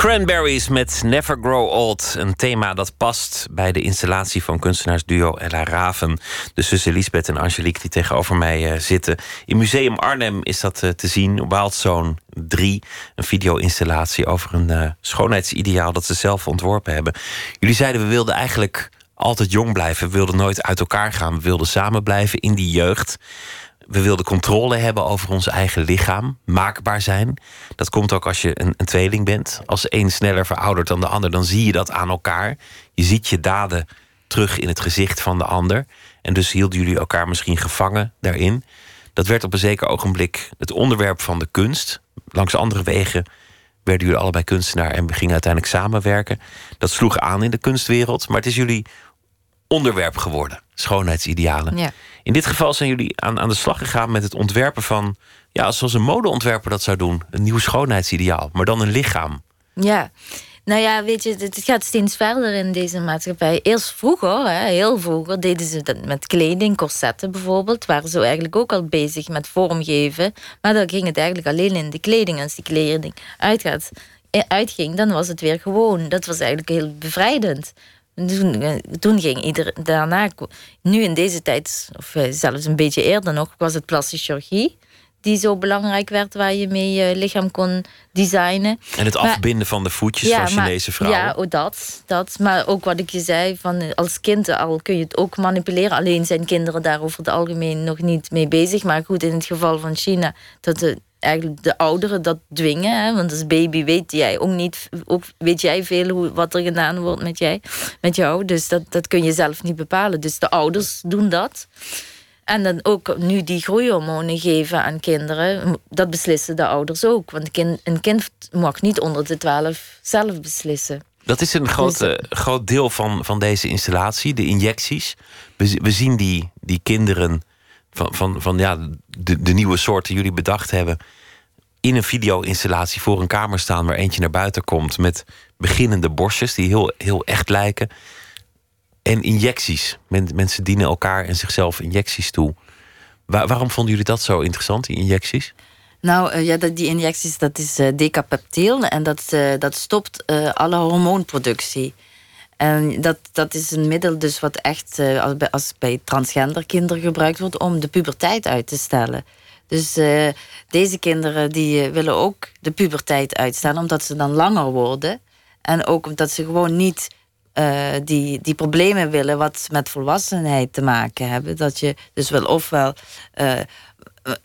Cranberries met Never Grow Old. Een thema dat past bij de installatie van kunstenaarsduo Ella Raven. De zussen Lisbeth en Angelique die tegenover mij uh, zitten. In Museum Arnhem is dat uh, te zien. Wildzone 3. Een video-installatie over een uh, schoonheidsideaal dat ze zelf ontworpen hebben. Jullie zeiden we wilden eigenlijk altijd jong blijven. We wilden nooit uit elkaar gaan. We wilden samen blijven in die jeugd. We wilden controle hebben over ons eigen lichaam, maakbaar zijn. Dat komt ook als je een, een tweeling bent. Als één sneller veroudert dan de ander, dan zie je dat aan elkaar. Je ziet je daden terug in het gezicht van de ander. En dus hielden jullie elkaar misschien gevangen daarin. Dat werd op een zeker ogenblik het onderwerp van de kunst. Langs andere wegen werden jullie allebei kunstenaar en gingen uiteindelijk samenwerken. Dat sloeg aan in de kunstwereld, maar het is jullie onderwerp geworden. Schoonheidsidealen. Ja. In dit geval zijn jullie aan, aan de slag gegaan met het ontwerpen van, ja, zoals een modeontwerper dat zou doen, een nieuw schoonheidsideaal, maar dan een lichaam. Ja. Nou ja, weet je, het gaat steeds verder in deze maatschappij. Eerst vroeger, hè, heel vroeger, deden ze dat met kleding, corsetten bijvoorbeeld. Waren ze eigenlijk ook al bezig met vormgeven. Maar dan ging het eigenlijk alleen in de kleding. Als die kleding uitgaat, eh, uitging, dan was het weer gewoon. Dat was eigenlijk heel bevrijdend. Toen, eh, toen ging ieder daarna, nu in deze tijd, of eh, zelfs een beetje eerder nog, was het plastische chirurgie. Die zo belangrijk werd, waar je mee je lichaam kon designen. En het afbinden van de voetjes van Chinese vrouwen. Ja, ook dat, dat. Maar ook wat ik je zei, van eh, als kind al kun je het ook manipuleren. Alleen zijn kinderen daar over het algemeen nog niet mee bezig. Maar goed, in het geval van China, dat de eigenlijk de ouderen dat dwingen. Hè? Want als baby weet jij ook niet, ook weet jij veel hoe, wat er gedaan wordt met, jij, met jou. Dus dat, dat kun je zelf niet bepalen. Dus de ouders doen dat. En dan ook nu die groeihormonen geven aan kinderen, dat beslissen de ouders ook. Want een kind mag niet onder de 12 zelf beslissen. Dat is een groot, dus, groot deel van, van deze installatie, de injecties. We, we zien die, die kinderen van, van, van ja, de, de nieuwe soorten jullie bedacht hebben. In een video-installatie voor een kamer staan waar eentje naar buiten komt. met beginnende borstjes die heel, heel echt lijken. En injecties. mensen dienen elkaar en zichzelf injecties toe. waarom vonden jullie dat zo interessant, die injecties? Nou uh, ja, die injecties, dat is uh, decapeptiel en dat, uh, dat stopt alle hormoonproductie. En dat, dat is een middel dus wat echt als, bij, als bij transgender kinderen gebruikt wordt om de puberteit uit te stellen. Dus deze kinderen die willen ook de puberteit uitstellen, omdat ze dan langer worden. En ook omdat ze gewoon niet uh, die, die problemen willen wat met volwassenheid te maken hebben. Dat je dus wel ofwel.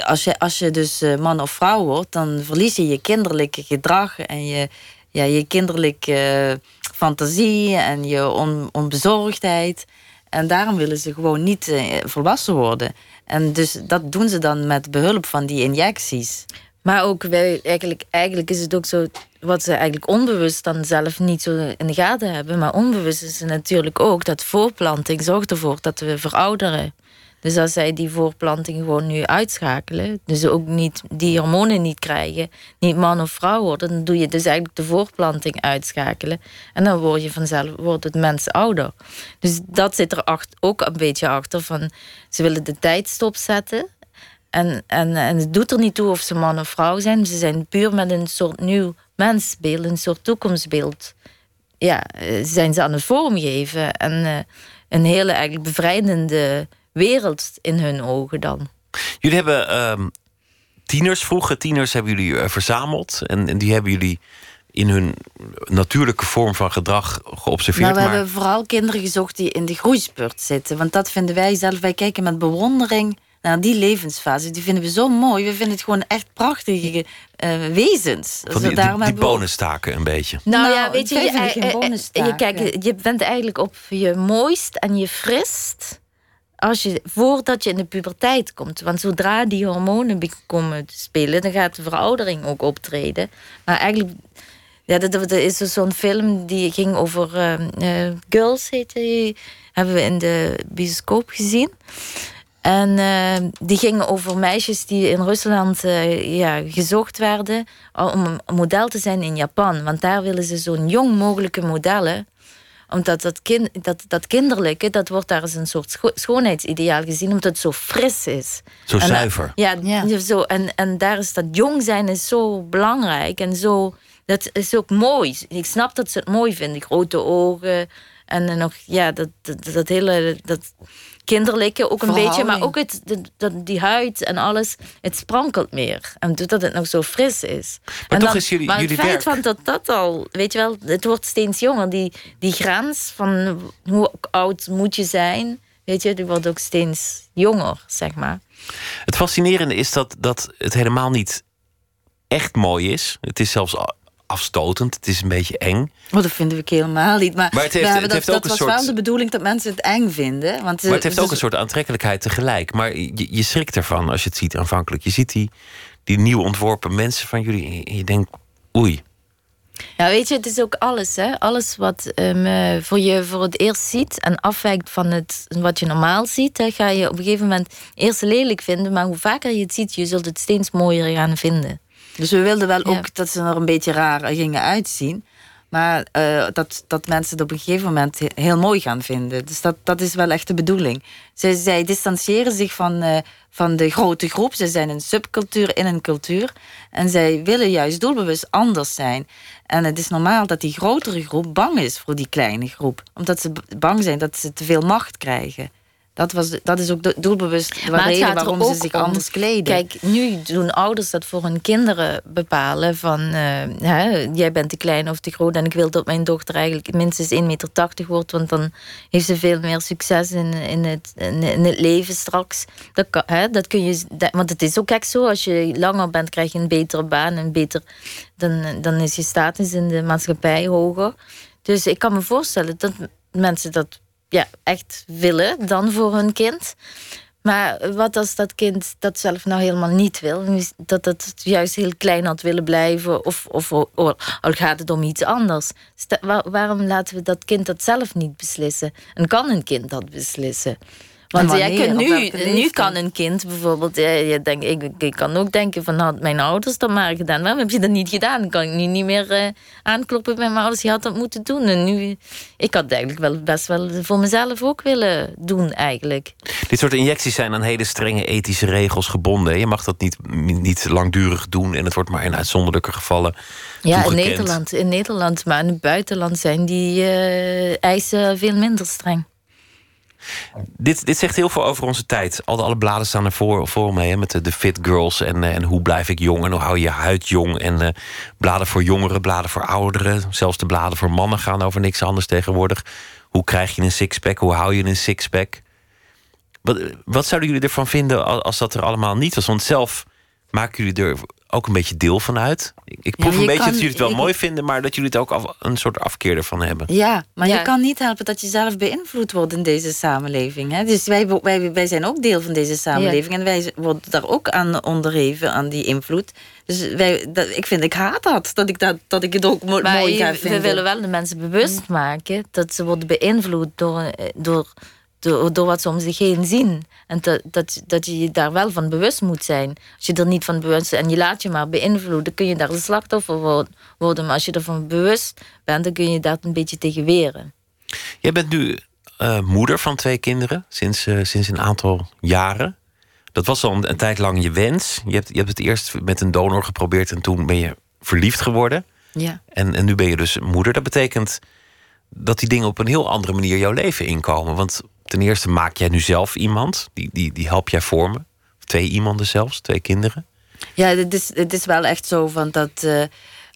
Als, je, als je dus man of vrouw wordt, dan verlies je je kinderlijke gedrag en je, ja, je kinderlijke fantasie en je on, onbezorgdheid. En daarom willen ze gewoon niet volwassen worden. En dus dat doen ze dan met behulp van die injecties. Maar ook wij, eigenlijk, eigenlijk is het ook zo, wat ze eigenlijk onbewust dan zelf niet zo in de gaten hebben. Maar onbewust is het natuurlijk ook dat voorplanting zorgt ervoor dat we verouderen. Dus als zij die voorplanting gewoon nu uitschakelen, dus ook niet die hormonen niet krijgen, niet man of vrouw worden, dan doe je dus eigenlijk de voorplanting uitschakelen. En dan word je vanzelf, wordt het mens ouder. Dus dat zit er ook een beetje achter van, ze willen de tijd stopzetten. En, en, en het doet er niet toe of ze man of vrouw zijn. Ze zijn puur met een soort nieuw mensbeeld, een soort toekomstbeeld. Ja, eh, zijn ze aan het vormgeven. En uh, een hele eigenlijk bevrijdende wereld in hun ogen dan. Jullie hebben uh, tieners, vroege tieners hebben jullie uh, verzameld. En, en die hebben jullie in hun natuurlijke vorm van gedrag geobserveerd. Nou, we hebben vooral kinderen gezocht die in de groeispurt zitten. Want dat vinden wij zelf, wij kijken met bewondering naar die levensfase. Die vinden we zo mooi. We vinden het gewoon echt prachtige uh, wezens. Van die, die, die bonenstaken een beetje. Nou, nou ja, weet je, je, je, kijk, je bent eigenlijk op je mooist en je frist als je, voordat je in de puberteit komt. Want zodra die hormonen komen te spelen, dan gaat de veroudering ook optreden. Maar eigenlijk, ja, dat, is dus zo'n film die ging over uh, Girls, heette die. Hebben we in de bioscoop gezien. En uh, die gingen over meisjes die in Rusland uh, ja, gezocht werden om model te zijn in Japan. Want daar willen ze zo'n jong mogelijke modellen. Omdat dat, kind, dat, dat kinderlijke, dat wordt daar als een soort scho schoonheidsideaal gezien, omdat het zo fris is. Zo zuiver. ja, ja, Zo, en, en daar is dat jong zijn is zo belangrijk en zo dat is ook mooi. Ik snap dat ze het mooi vinden. Grote ogen. En dan nog, ja, dat, dat, dat hele. Dat, kinderlijke ook een beetje, maar ook het, de, die huid en alles, het sprankelt meer. En dat het nog zo fris is. Maar en toch is jullie, maar jullie het feit werk... van dat dat al, weet je wel, het wordt steeds jonger. Die, die grens van hoe oud moet je zijn, weet je, die wordt ook steeds jonger, zeg maar. Het fascinerende is dat, dat het helemaal niet echt mooi is. Het is zelfs afstotend. Het is een beetje eng. Oh, dat vinden we helemaal niet. Maar, maar het heeft, het dat, heeft dat ook was een soort... wel de bedoeling dat mensen het eng vinden. Want, maar het heeft dus, ook een soort aantrekkelijkheid tegelijk. Maar je, je schrikt ervan als je het ziet aanvankelijk. Je ziet die, die nieuw ontworpen mensen van jullie en je denkt, oei. Ja, weet je, het is ook alles, hè? Alles wat um, voor je voor het eerst ziet en afwijkt van het, wat je normaal ziet, hè, ga je op een gegeven moment eerst lelijk vinden, maar hoe vaker je het ziet, je zult het steeds mooier gaan vinden. Dus we wilden wel ook dat ze er een beetje raar gingen uitzien. Maar uh, dat, dat mensen het op een gegeven moment heel mooi gaan vinden. Dus dat, dat is wel echt de bedoeling. Zij, zij distancieren zich van, uh, van de grote groep. Ze zijn een subcultuur in een cultuur. En zij willen juist doelbewust anders zijn. En het is normaal dat die grotere groep bang is voor die kleine groep. Omdat ze bang zijn dat ze te veel macht krijgen. Dat, was, dat is ook doelbewust de reden waarom ze zich anders kleden. Kijk, nu doen ouders dat voor hun kinderen bepalen. Van, uh, hè, jij bent te klein of te groot en ik wil dat mijn dochter eigenlijk minstens 1,80 meter wordt. Want dan heeft ze veel meer succes in, in, het, in, het leven straks. Dat, kan, hè, dat kun je, dat, want het is ook echt zo, als je langer bent krijg je een betere baan. En beter, dan, dan is je status in de maatschappij hoger. Dus ik kan me voorstellen dat mensen dat ja, echt willen dan voor hun kind. Maar wat als dat kind dat zelf nou helemaal niet wil? Dat het juist heel klein had willen blijven? Of, of, of al gaat het om iets anders? waarom laten we dat kind dat zelf niet beslissen? En kan een kind dat beslissen? Want jij kunt nu, nu kan een kind bijvoorbeeld, ja, je denk, ik, ik kan ook denken van had mijn ouders dat maar gedaan. Waarom heb je dat niet gedaan? Dan kan ik nu niet meer uh, aankloppen bij mijn ouders. Je had dat moeten doen. En nu, ik had eigenlijk wel best wel voor mezelf ook willen doen eigenlijk. Dit soort injecties zijn aan hele strenge ethische regels gebonden. Je mag dat niet, niet langdurig doen en het wordt maar in uitzonderlijke gevallen Ja, in Nederland, in Nederland. Maar in het buitenland zijn die uh, eisen veel minder streng. Dit, dit zegt heel veel over onze tijd. Alle, alle bladen staan er voor, voor mee, hè, met de, de fit girls en, eh, en hoe blijf ik jong en hoe hou je je huid jong. En uh, bladen voor jongeren, bladen voor ouderen. Zelfs de bladen voor mannen gaan over niks anders tegenwoordig. Hoe krijg je een sixpack? Hoe hou je een sixpack? Wat, wat zouden jullie ervan vinden als dat er allemaal niet was? Want zelf maken jullie er ook een beetje deel van uit. Ik proef een beetje dat jullie het wel mooi vinden, maar dat jullie het ook af, een soort afkeer ervan hebben. Ja, maar je kan niet helpen dat je zelf beïnvloed wordt in deze samenleving. Hè? Dus wij, wij, wij zijn ook deel van deze samenleving en wij worden daar ook aan onderheven, aan die invloed. Dus wij, dat, ik vind, ik haat dat, dat ik, dat, dat ik het ook mooi ga vinden. We willen wel de mensen bewust maken dat ze worden beïnvloed door, eh, door door, door wat ze om zich heen zien. En dat, dat, dat je je daar wel van bewust moet zijn. Als je er niet van bewust bent en je laat je maar beïnvloeden, kun je daar een slachtoffer worden. Maar als je ervan bewust bent, dan kun je dat een beetje tegen weren. Jij bent nu uh, moeder van twee kinderen sinds, uh, sinds een aantal jaren. Dat was al een, een, tijd lang je wens. Je hebt, je hebt het eerst met een donor geprobeerd en toen ben je verliefd geworden. Ja. En, en nu ben je dus moeder. Dat betekent dat die dingen op een heel andere manier jouw leven inkomen. Want ten eerste maak jij nu zelf iemand. Die, die, die help jij vormen. Twee iemanden zelfs, twee kinderen. Ja, het is, het is wel echt zo van dat. Uh,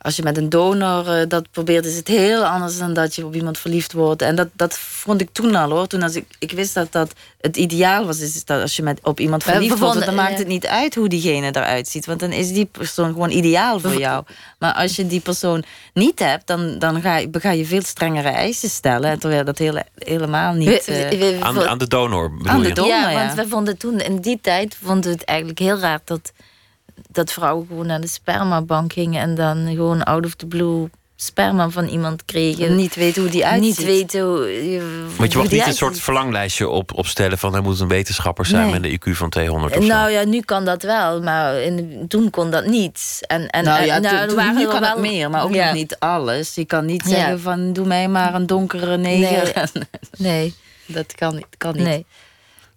als je met een donor uh, dat probeert, is het heel anders dan dat je op iemand verliefd wordt. En dat, dat vond ik toen al hoor. Toen als ik, ik wist dat dat het ideaal was, is dat als je met, op iemand verliefd wordt, dan maakt het niet uit hoe diegene eruit ziet. Want dan is die persoon gewoon ideaal voor jou. Maar als je die persoon niet hebt, dan, dan ga, je, ga je veel strengere eisen stellen. Terwijl dat hele, helemaal niet. Uh, aan, aan, de donor bedoel aan de donor, ja, ja, want we vonden toen in die tijd vonden we het eigenlijk heel raar dat dat vrouwen gewoon naar de spermabank gingen en dan gewoon out of the blue sperma van iemand kregen. Niet weten hoe die uitziet. Niet weten hoe. Want je mag niet een soort verlanglijstje op, opstellen van hij moet een wetenschapper zijn met een IQ van 200 of Nou ja, nu kan dat wel, maar in, toen kon dat niet. En, en, nou ja, nou, toen, waren nu kan wel... meer, maar ook nog niet alles. Je kan niet zeggen van doe mij maar een donkere neger. Nee, [LAUGHS] nee. dat kan niet. Kan niet. Nee.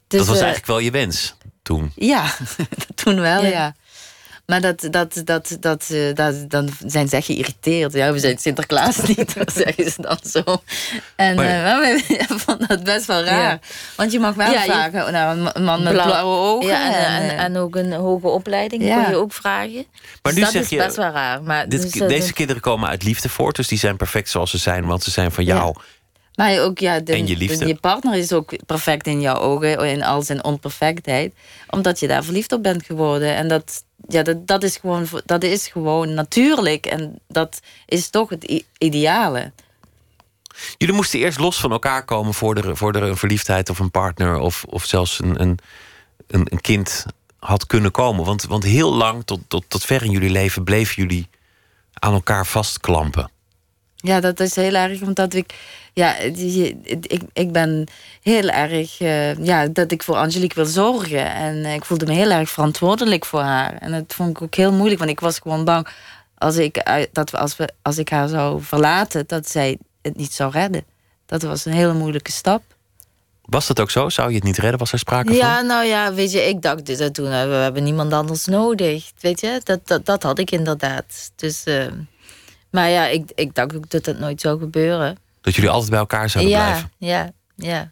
Dus, dat was uh, eigenlijk wel je wens toen. Ja, [LAUGHS] toen wel, ja. Maar dat, dat, dat, dat, uh, dat, dan zijn ze geïrriteerd. Ja, we zijn Sinterklaas niet, dat [LAUGHS] zeggen ze dan zo. En maar, uh, [LAUGHS] ik vond dat best wel raar. Ja. Want je mag wel ja, vragen je, nou, een man met blauwe ogen. Ja, en, en, en, ook een hoge opleiding ja. kun je ook vragen. Maar dus nu dat zeg is je, best wel raar. Maar dit, dus, deze kinderen komen uit liefde voort, dus die zijn perfect zoals ze zijn, want ze zijn van jou. Maar ook, ja, de, en je, liefde. je partner is ook perfect in jouw ogen, in al zijn onperfectheid. Omdat je daar verliefd op bent geworden. En dat, ja, dat, dat, is, gewoon, dat is gewoon natuurlijk. En dat is toch het ideale. Jullie moesten eerst los van elkaar komen voor er, voor er een verliefdheid of een partner of, of zelfs een, een, een, een kind had kunnen komen. Want, want heel lang, tot, tot, tot ver in jullie leven, bleven jullie aan elkaar vastklampen. Ja, dat is heel erg, omdat ik, ja, ik, ik ben heel erg, uh, ja, dat ik voor Angelique wil zorgen. En ik voelde me heel erg verantwoordelijk voor haar. En dat vond ik ook heel moeilijk, want ik was gewoon bang als ik, dat we, als, we, als ik haar zou verlaten, dat zij het niet zou redden. Dat was een hele moeilijke stap. Was dat ook zo? Zou je het niet redden? Was er sprake ja, van? Ja, nou ja, weet je, ik dacht dus dat toen, we hebben niemand anders nodig. Weet je, dat, dat, dat had ik inderdaad. Dus... Uh, maar ja, ik, ik dacht ook dat dat nooit zou gebeuren. Dat jullie altijd bij elkaar zouden ja, blijven? Ja, ja.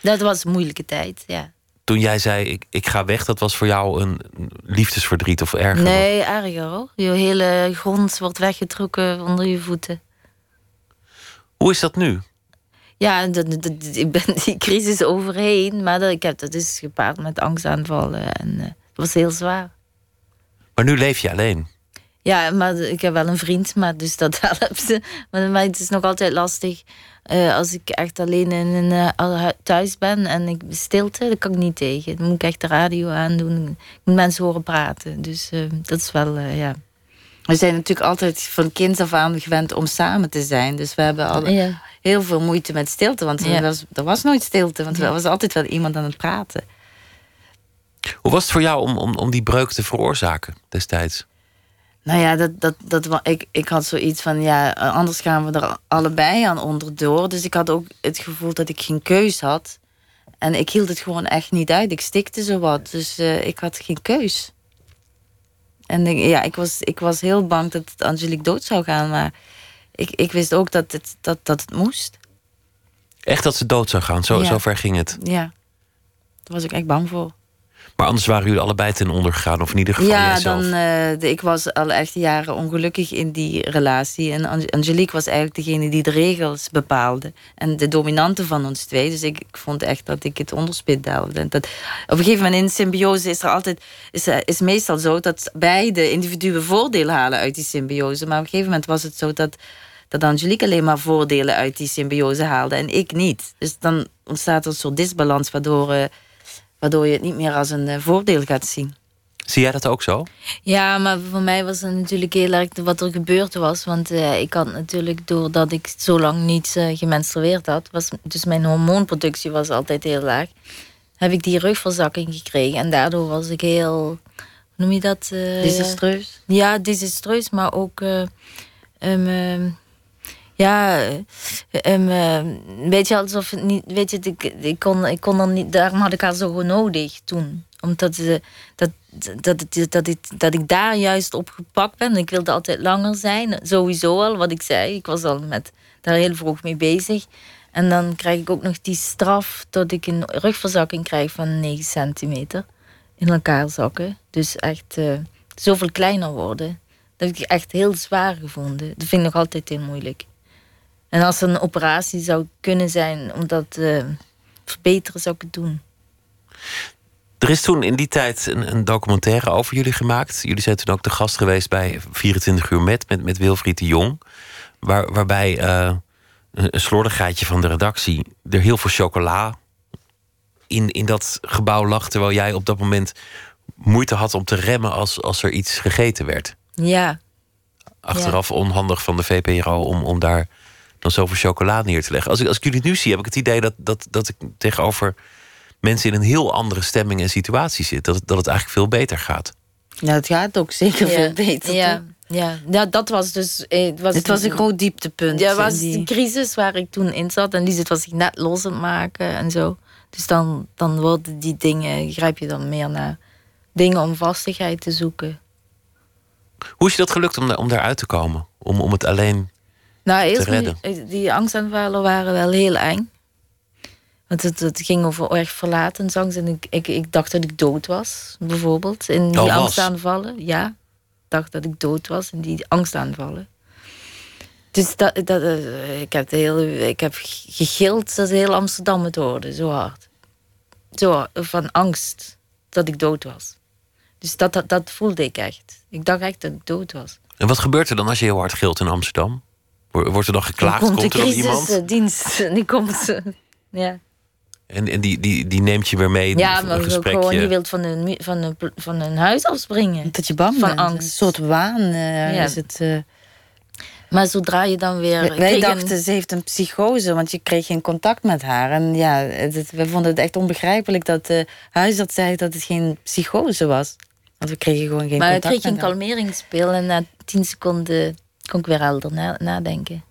Dat was een moeilijke tijd, ja. Toen jij zei, ik, ik ga weg, dat was voor jou een liefdesverdriet of erger? Nee, erger hoor. Je hele grond wordt weggetrokken onder je voeten. Hoe is dat nu? Ja, ik ben die crisis overheen. Maar dat, ik heb, dat is gepaard met angstaanvallen. En uh, dat was heel zwaar. Maar nu leef je alleen? Ja, maar ik heb wel een vriend, maar dus dat [LAUGHS] helpt. Maar, maar het is nog altijd lastig. Uh, als ik echt alleen in een uh, thuis ben en ik stilte, dat kan ik niet tegen. Dan moet ik echt de radio aandoen. Ik moet mensen horen praten. Dus uh, dat is wel, ja. We zijn natuurlijk altijd van kind af aan gewend om samen te zijn. Dus we hebben al ja. heel veel moeite met stilte. Want ja. er, was, er was nooit stilte, want er was altijd wel iemand aan het praten. Hoe was het voor jou om, om, om die breuk te veroorzaken destijds? Nou ja, dat, dat, dat, ik, ik had zoiets van, ja, anders gaan we er allebei aan onderdoor. Dus ik had ook het gevoel dat ik geen keus had. En ik hield het gewoon echt niet uit. Ik stikte zo wat, dus uh, ik had geen keus. En ik, ja, ik was, ik was heel bang dat Angelique dood zou gaan, maar ik, ik wist ook dat het, dat, dat het moest. Echt dat ze dood zou gaan? Zo, ja. zo ver ging het? Ja, daar was ik echt bang voor. Maar anders waren jullie allebei ten onder gegaan, of in ieder geval Ja, jijzelf. dan, uh, ik was al echt jaren ongelukkig in die relatie. En Angelique was eigenlijk degene die de regels bepaalde. En de dominante van ons twee. Dus ik, ik vond echt dat ik het onderspit delfde. Dat, op een gegeven moment in symbiose is er altijd... Is, is meestal zo dat beide individuen voordeel halen uit die symbiose. Maar op een gegeven moment was het zo dat dat Angelique alleen maar voordelen uit die symbiose haalde en ik niet. Dus dan ontstaat er een soort disbalans waardoor... Uh, waardoor je het niet meer als een voordeel gaat zien. Zie jij dat ook zo? Ja, maar voor mij was het natuurlijk heel erg wat er gebeurd was. Want uh, ik had natuurlijk, doordat ik zo lang niet uh, gemenstrueerd had, was, dus mijn hormoonproductie was altijd heel laag, heb ik die rugverzakking gekregen. En daardoor was ik heel, hoe noem je dat? Uh, desastreus? Ja, desastreus, maar ook. Um, ja, um, weet je, alsof het niet, weet je, ik, ik, kon, ik kon dan niet, daarom had ik haar zo nodig toen. Omdat uh, dat, dat, dat, dat, ik, dat ik daar juist op gepakt ben. Ik wilde altijd langer zijn, sowieso al, wat ik zei. Ik was al met, daar heel vroeg mee bezig. En dan krijg ik ook nog die straf dat ik een rugverzakking krijg van 9 centimeter. In elkaar zakken. Dus echt uh, zoveel kleiner worden. Dat heb ik echt heel zwaar gevonden. Dat vind ik nog altijd heel moeilijk. En als er een operatie zou kunnen zijn om dat te verbeteren, zou ik het doen. Er is toen in die tijd een, een, documentaire over jullie gemaakt. Jullie zijn toen ook de gast geweest bij 24 uur met, met, met Wilfried de Jong. Waar, waarbij uh, een, een slordigheidje van de redactie er heel veel chocola in, in dat gebouw lag. Terwijl jij op dat moment moeite had om te remmen als, als er iets gegeten werd. Ja. Achteraf ja. onhandig van de VPRO om, om daar dan zoveel chocola neer te leggen. Als ik, als ik jullie nu zie, heb ik het idee dat, dat, dat ik tegenover mensen in een heel andere stemming en situatie zit. Dat, dat het eigenlijk veel beter gaat. Ja, het gaat ook zeker ja. veel beter. Ja. Ja. ja, dat was dus. Het was, Dit was een groot dieptepunt. Ja, was die... de crisis waar ik toen in zat. En Liesbeth was zich net los aan het maken en zo. Dus dan, dan worden die dingen, grijp je dan meer naar dingen om vastigheid te zoeken. Hoe is je dat gelukt om, om daaruit te komen? Om, om het alleen nou, eerst? Die, die angstaanvallen waren wel heel eng. Want het, het ging over erg verlatensangst. En ik, ik, ik dacht dat ik dood was, bijvoorbeeld. In die oh, angstaanvallen. Ja, ik dacht dat ik dood was in die angstaanvallen. Dus dat, dat, uh, ik, heb heel, ik heb gegild dat heel Amsterdam het hoorde, zo hard. Zo, van angst dat ik dood was. Dus dat, dat, dat voelde ik echt. Ik dacht echt dat ik dood was. En wat gebeurt er dan als je heel hard gilt in Amsterdam? Wordt er dan geklaagd? Dan komt, komt er iemand? dienst. Die komt, ja. En, en die, die, die neemt je weer mee ja, een maar gesprekje. gewoon, je wilt van een, van, een, van een huis afspringen. Dat je bang van angst. Een soort waan uh, ja. is het. Uh... Maar zodra je dan weer. Wij, dachten ze heeft een psychose, want je kreeg geen contact met haar. En ja, het, we vonden het echt onbegrijpelijk dat de huisarts zei dat het geen psychose was. Want we kregen gewoon geen maar contact. Maar ik kreeg een kalmeringspil en na tien seconden kon ik weer helder nadenken.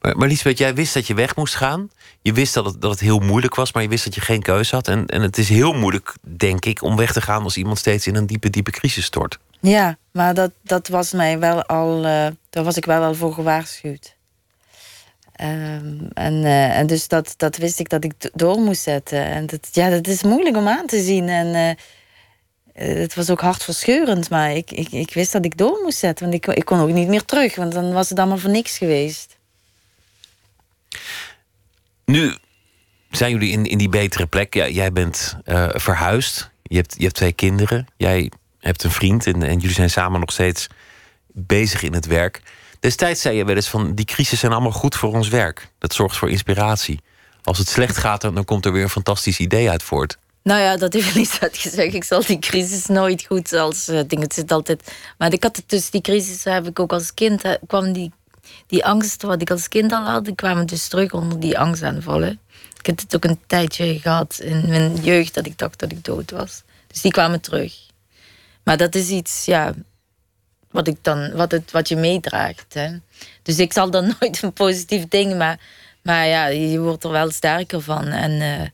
Maar, maar Liesbeth, jij wist dat je weg moest gaan. Je wist dat het, dat het heel moeilijk was, maar je wist dat je geen keuze had. En, en het is heel moeilijk, denk ik, om weg te gaan als iemand steeds in een diepe, diepe crisis stort. Ja, maar dat, dat was mij wel al, uh, daar was ik wel al voor gewaarschuwd. Um, en, uh, en dus dat, dat wist ik dat ik door moest zetten. En dat, ja, dat is moeilijk om aan te zien. En uh, het was ook hartverscheurend, maar ik, ik, ik wist dat ik door moest zetten. Want ik, ik kon ook niet meer terug, want dan was het allemaal voor niks geweest. Nu zijn jullie in, in die betere plek. Jij bent uh, verhuisd. Je hebt, je hebt twee kinderen. Jij hebt een vriend. En, en jullie zijn samen nog steeds bezig in het werk. Destijds zei je wel eens van... die crisis zijn allemaal goed voor ons werk. Dat zorgt voor inspiratie. Als het slecht gaat, dan komt er weer een fantastisch idee uit voort. Nou ja, dat heeft [LAUGHS] niet gezegd. Ik zal die crisis nooit goed als uh, dingen. Het zit altijd. Maar ik had het dus die crisis heb ik ook als kind. kwam die die angst wat ik als kind al had, kwamen dus terug onder die angstaanvallen. Ik heb het ook een tijdje gehad in mijn jeugd dat ik dacht dat ik dood was. Dus die kwamen terug. Maar dat is iets, ja, wat, ik dan, wat, het, wat je meedraagt. Hè. Dus ik zal dan [LAUGHS] nooit een positief ding, maar, maar ja, je wordt er wel sterker van. En, uh,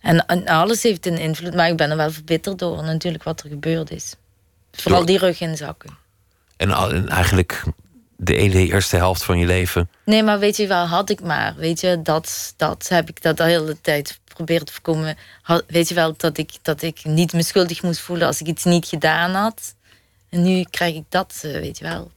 en, en, alles heeft een invloed, maar ik ben er wel verbitterd door natuurlijk wat er gebeurd is. Vooral die rug inzakken. En, en eigenlijk de hele eerste helft van je leven. Nee, maar weet je wel, had ik maar. Weet je, dat, dat heb ik dat de hele tijd proberen te voorkomen. weet je wel, dat ik, dat ik niet me schuldig moest voelen als ik iets niet gedaan had. En nu krijg ik dat, eh, weet je wel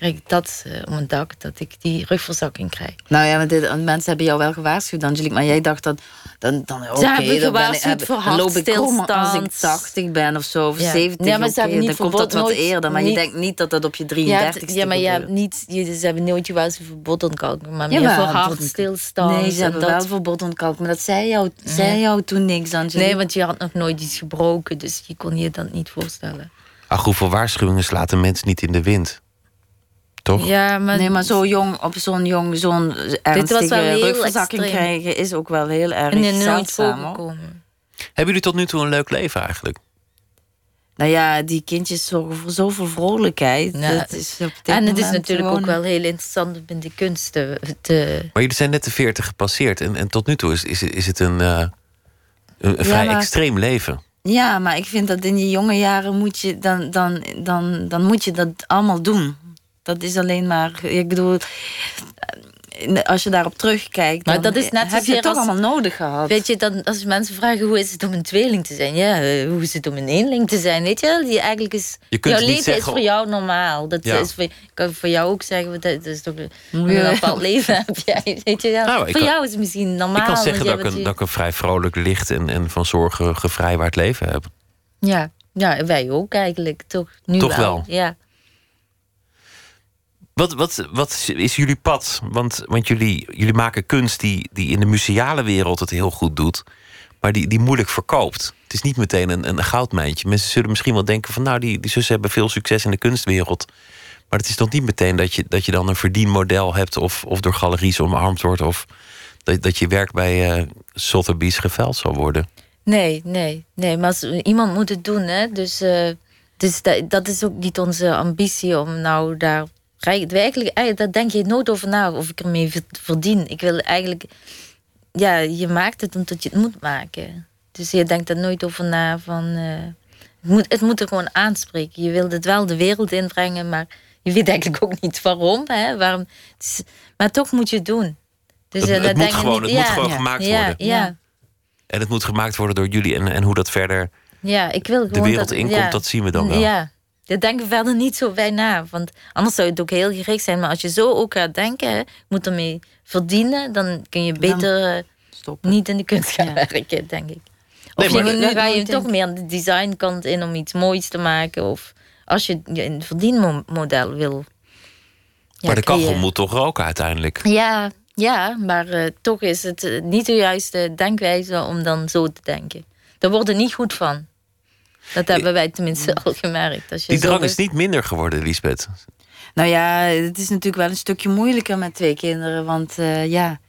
krijg ik dat uh, om een dak, dat ik die rugverzakking krijg. Nou ja, dit, mensen hebben jou wel gewaarschuwd, Angelique. Maar jij dacht dat, dan, dan oké, okay, dan, ben ik, heb, loop ik als ik 80 ben of zo, of ja. 70, ja, maar ze hebben niet dan komt dat wat eerder. Maar niet, je denkt niet dat dat op je 33 Ja, ja maar je hebt niet, je, ze hebben nooit je wel verbod ontkalken, maar meer ja, voor hartstilstand. Nee, ze hebben dat... wel verbod ontkalken, maar dat zei jou, zei jou toen niks, Angelique. Nee, want je had nog nooit iets gebroken, dus je kon je dat niet voorstellen. Ach, hoeveel waarschuwingen slaat een mens niet in de wind? Toch? Ja, maar... Nee, maar zo jong, op zo'n jong, zo'n ernstige rugverzakking krijgen... is ook wel heel erg en zeldzaam. Hebben jullie tot nu toe een leuk leven eigenlijk? Nou ja, die kindjes zorgen voor zoveel vrolijkheid. dat is en het is natuurlijk ook wel heel interessant om in de kunst te, Maar jullie zijn net de veertig gepasseerd. En, en tot nu toe is, is, is het een, uh, een, vrij extreem leven. Ja, maar ik vind dat in je jonge jaren moet je, dan, dan, dan, dan moet je dat allemaal doen. Dat is alleen maar, ik bedoel, als je daarop terugkijkt, maar dat is net heb je het toch allemaal nodig gehad. Weet je, dan, als mensen vragen hoe is het om een tweeling te zijn, ja, eh, hoe is het om een eenling te zijn, weet je, die eigenlijk is, je jouw leven zeggen, is voor jou normaal. Dat is voor, ik kan voor jou ook zeggen, dat, is toch een bepaald leven heb jij, weet je, nou, voor jou is het misschien normaal. Ik kan zeggen dat ik, een, dat ik een vrij vrolijk, licht en, en van zorgen gevrijwaard leven heb. Ja, ja, wij ook eigenlijk, toch? Nu toch wel. Ja. Wat, wat, wat is jullie pad? Want, want jullie, jullie maken kunst die, die in de museale wereld het heel goed doet, maar die, die moeilijk verkoopt. Het is niet meteen een, een goudmijntje. Mensen zullen misschien wel denken van nou, die, die zussen hebben veel succes in de kunstwereld. Maar het is toch niet meteen dat je, dat je dan een verdienmodel hebt of, of door galeries omarmd wordt of dat, dat je werk bij uh, Sotheby's geveld zal worden. Nee, nee, nee. Maar iemand moet het doen, hè. Dus, uh, dus dat, dat is ook niet onze ambitie om nou daar eigenlijk, daar denk je nooit over na of ik ermee verdien. Ik wil eigenlijk, ja, je maakt het omdat je het moet maken. Dus je denkt er nooit over na van, uh, Het moet, het moet er gewoon aanspreken. Je wilt het wel de wereld inbrengen, maar je weet eigenlijk ook niet waarom. Hè? waarom maar toch moet je het doen. Dus, het, het, moet, gewoon, het moet gewoon gemaakt worden. Ja, En het moet gemaakt worden door jullie. En, en hoe dat verder ja, ik wil de wereld inkomt, dat zien we dan wel. Ja, daar denken we verder niet zo bij na. Want anders zou het ook heel gericht zijn. Maar als je zo ook gaat denken, hè, moet ermee verdienen, dan kun je beter eh, stoppen. niet in de kunst gaan werken, denk ik. Of nee, je, dan ga je toch meer de designkant in om iets moois te maken. Of als je een verdienmodel wil. maar de kachel moet toch roken uiteindelijk? Ja, ja maar uh, toch is het eh, niet de juiste denkwijze om dan zo te denken. Daar wordt er niet goed van. Dat hebben wij tenminste al gemerkt. Als je Die drang is niet minder geworden, Lisbeth. Nou ja, het is natuurlijk wel een stukje moeilijker met twee kinderen. Want uh, ja,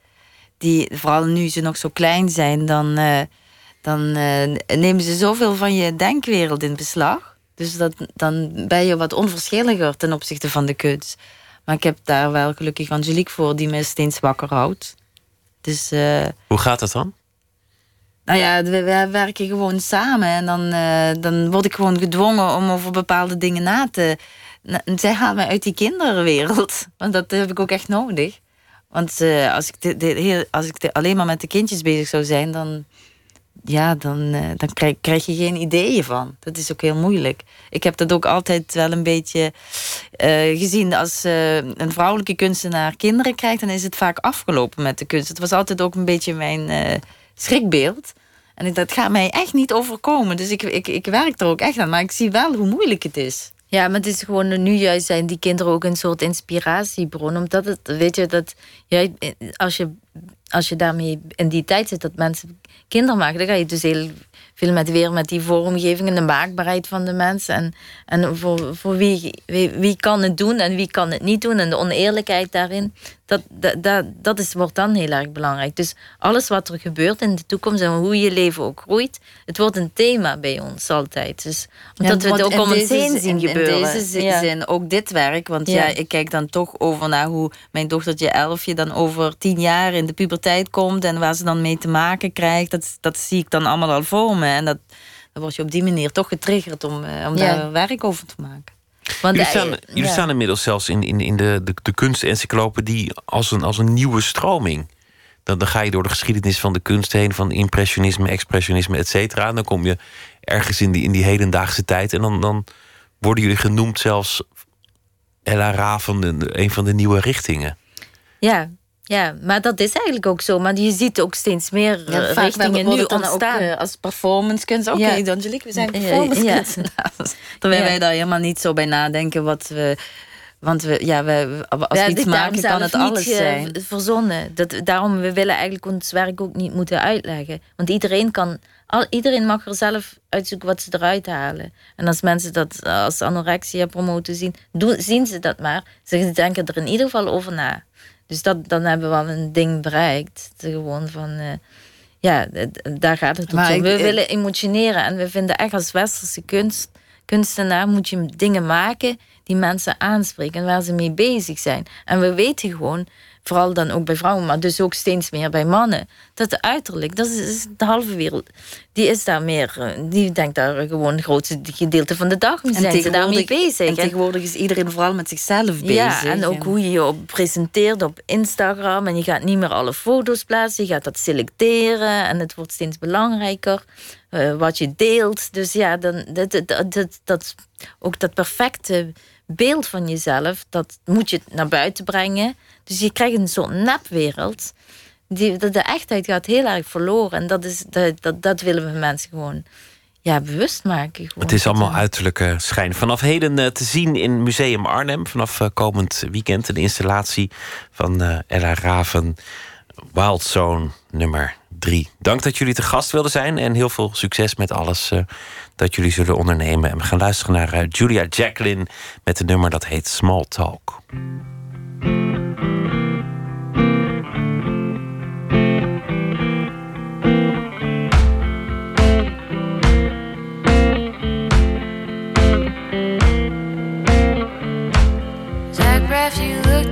die, vooral nu ze nog zo klein zijn, dan, uh, dan uh, nemen ze zoveel van je denkwereld in beslag. Dus dat, dan ben je wat onverschilliger ten opzichte van de kunst. Maar ik heb daar wel gelukkig Angelique voor, die me steeds wakker houdt. Dus, Hoe gaat dat dan? Nou ja, we, werken gewoon samen. En dan, uh, dan word ik gewoon gedwongen om over bepaalde dingen na te... zij haalt me uit die kinderwereld. [LAUGHS] Want dat heb ik ook echt nodig. Want uh, als ik, de, de, als ik alleen maar met de kindjes bezig zou zijn... dan, ja, dan, uh, dan krijg, krijg, je geen ideeën van. Dat is ook heel moeilijk. Ik heb dat ook altijd wel een beetje gezien. Als een vrouwelijke kunstenaar kinderen krijgt... dan is het vaak afgelopen met de kunst. Het was altijd ook een beetje mijn schrikbeeld. En dat gaat mij echt niet overkomen. Dus ik, ik, ik werk er ook echt aan. Maar ik zie wel hoe moeilijk het is. Ja, maar het is gewoon nu juist zijn die kinderen ook een soort inspiratiebron. Omdat het, weet je, dat jij, als je, als je daarmee in die tijd zit dat mensen kinderen maken, dan ga je dus heel veel met weer met die vormgeving en de maakbaarheid van de mensen. En, en voor, voor wie, wie, wie kan het doen en wie kan het niet doen. En de oneerlijkheid daarin. Dat, dat, dat, dat is, wordt dan heel erg belangrijk. Dus alles wat er gebeurt in de toekomst en hoe je leven ook groeit, het wordt een thema bij ons altijd. Dus omdat we het ook om ons heen zien gebeuren. In deze zin, ook dit werk, want ja. ik kijk dan toch over naar hoe mijn dochtertje Elfje dan over tien jaar in de puberteit komt en waar ze dan mee te maken krijgt. Dat, dat zie ik dan allemaal al voor me. En dat, dan word je op die manier toch getriggerd om, eh, om daar werk over te maken. Want jullie staan, jullie staan inmiddels zelfs in, in, in de, de, de kunstencyclopedie als een, als een nieuwe stroming. Dan, dan ga je door de geschiedenis van de kunst heen, van impressionisme, expressionisme, et cetera. En dan kom je ergens in die, in die hedendaagse tijd. En dan, dan worden jullie genoemd zelfs Ella Raven, een van de nieuwe richtingen. Ja, ja, maar dat is eigenlijk ook zo. Maar je ziet ook steeds meer ja, eh, richtingen nu ontstaan. Ook, uh, als performancekunst. Oké, okay, ja. Angelique, we zijn performancekunstenaars. [LAUGHS] Terwijl wij daar helemaal niet zo bij nadenken wat we... Want we, ja, we, als we iets maken, kan het alles zijn. verzonnen. Dat, daarom, we willen eigenlijk ons werk ook niet moeten uitleggen. Want iedereen kan... Al, iedereen mag er zelf uitzoeken wat ze eruit halen. En als mensen dat als anorexia promoten zien, doen, zien ze dat maar. Ze denken er in ieder geval over na. Dus dat, dan hebben we wel een ding bereikt. Gewoon van, uh, ja, daar gaat het om. We willen emotioneren en we vinden echt als westerse kunst, kunstenaar moet je dingen maken die mensen aanspreken en waar ze mee bezig zijn. En we weten gewoon Vooral dan ook bij vrouwen, maar dus ook steeds meer bij mannen. Dat uiterlijk, dat is, de halve wereld. Die is daar meer, eh, die denkt daar gewoon het grootste gedeelte van de dag. En zijn ze daarmee bezig. En tegenwoordig is iedereen vooral met zichzelf bezig. Ja, en ook hoe je je presenteert op Instagram. En je gaat niet meer alle foto's plaatsen, je gaat dat selecteren. En het wordt steeds belangrijker. Uh, wat je deelt. Dus ja, dan, dat, dat, dat, dat, ook dat perfecte beeld van jezelf, dat moet je naar buiten brengen. Dus je krijgt een soort nepwereld. Die, de, de echtheid gaat heel erg verloren. En dat, is, dat, dat, dat willen we mensen gewoon ja, bewust maken. Gewoon. Het is allemaal uiterlijke schijn. Vanaf heden uh, te zien in Museum Arnhem. Vanaf uh, komend weekend een installatie van uh, Ella Raven. Wild Zone nummer 3. Dank dat jullie te gast wilden zijn. En heel veel succes met alles dat jullie zullen ondernemen. En we gaan luisteren naar Julia Jacqueline met een nummer dat heet Small Talk.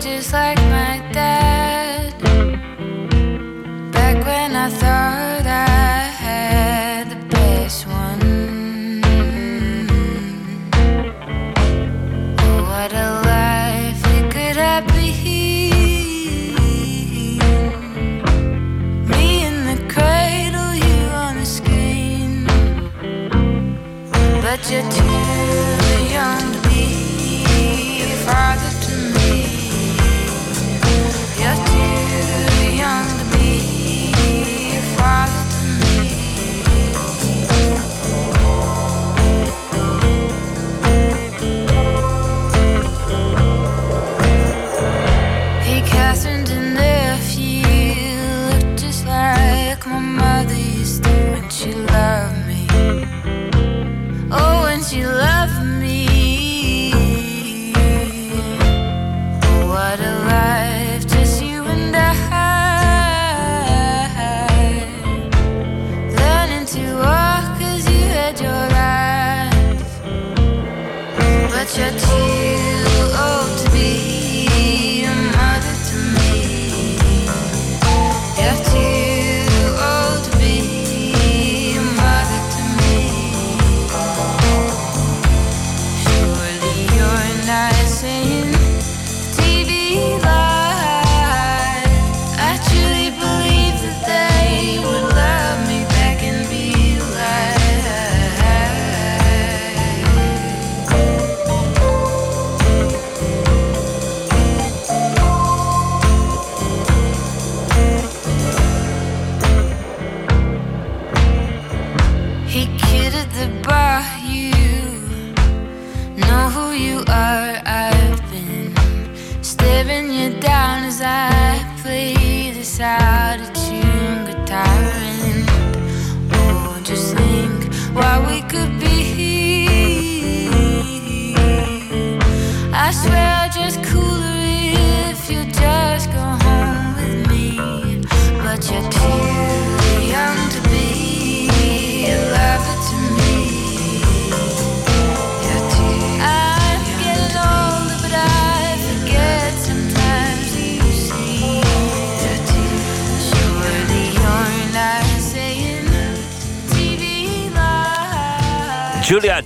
just like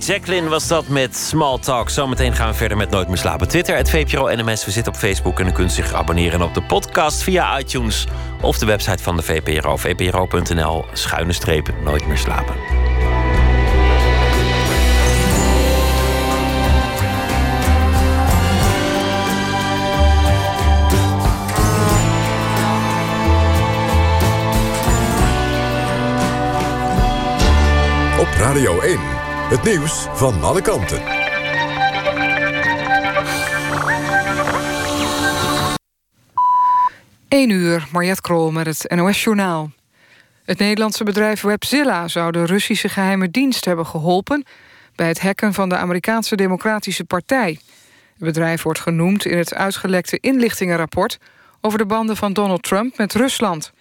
Jacqueline was dat met Small Talk. Zometeen gaan we verder met Nooit meer slapen. Twitter, het VPRO NMS. We zitten op Facebook en u kunt zich abonneren op de podcast via iTunes of de website van de VPRO. VPRO.nl, schuine streep, Nooit meer slapen. Op Radio 1. Het nieuws van alle kanten. Eén uur, Mariette Krol met het NOS-journaal. Het Nederlandse bedrijf Webzilla zou de Russische geheime dienst hebben geholpen... bij het hacken van de Amerikaanse Democratische Partij. Het bedrijf wordt genoemd in het uitgelekte inlichtingenrapport... over de banden van Donald Trump met Rusland.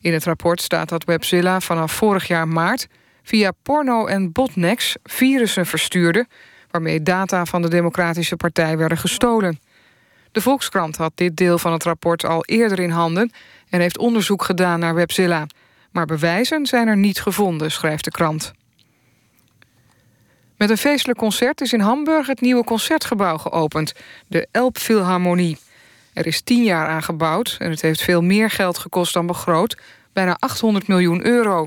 In het rapport staat dat Webzilla vanaf vorig jaar maart... via porno en botnets virussen verstuurde... waarmee data van de Democratische Partij werden gestolen... De Volkskrant had dit deel van het rapport al eerder in handen... en heeft onderzoek gedaan naar Webzilla. Maar bewijzen zijn er niet gevonden, schrijft de krant. Met een feestelijk concert is in Hamburg het nieuwe concertgebouw geopend. De Elbphilharmonie. Er is tien jaar aan gebouwd en het heeft veel meer geld gekost dan begroot. Bijna 800 miljoen euro.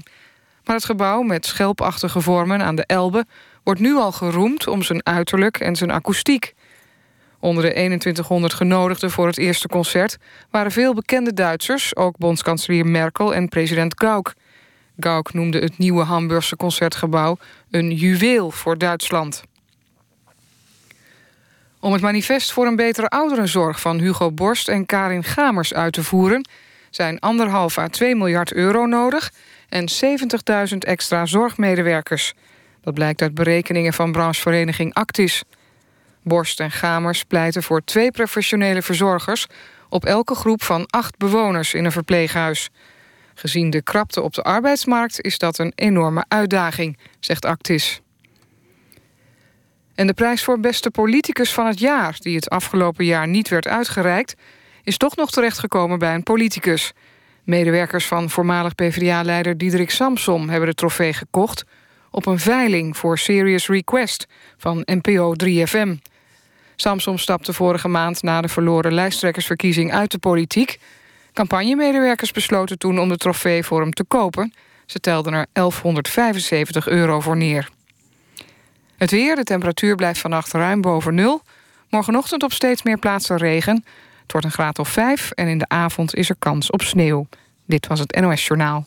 Maar het gebouw met schelpachtige vormen aan de Elbe... wordt nu al geroemd om zijn uiterlijk en zijn akoestiek. Onder de 2100 genodigden voor het eerste concert... waren veel bekende Duitsers, ook bondskanselier Merkel en president Gauck. Gauck noemde het nieuwe Hamburgse concertgebouw... een juweel voor Duitsland. Om het manifest voor een betere ouderenzorg... van Hugo Borst en Karin Gamers uit te voeren... zijn anderhalf à 2 miljard euro nodig... en 70.000 extra zorgmedewerkers. Dat blijkt uit berekeningen van branchevereniging Actis... Borst en Gamers pleiten voor twee professionele verzorgers... op elke groep van acht bewoners in een verpleeghuis. Gezien de krapte op de arbeidsmarkt is dat een enorme uitdaging, zegt Actis. En de prijs voor beste politicus van het jaar... die het afgelopen jaar niet werd uitgereikt... is toch nog terechtgekomen bij een politicus. Medewerkers van voormalig PvdA-leider Diederik Samsom... hebben de trofee gekocht op een veiling voor Serious Request van NPO 3FM. Samsom stapte vorige maand na de verloren lijsttrekkersverkiezing uit de politiek. Campagnemedewerkers besloten toen om de trofee voor hem te kopen. Ze telden er 1175 euro voor neer. Het weer, de temperatuur blijft vannacht ruim boven nul. Morgenochtend op steeds meer plaatsen regen. Het wordt een graad of 5 en in de avond is er kans op sneeuw. Dit was het NOS Journaal.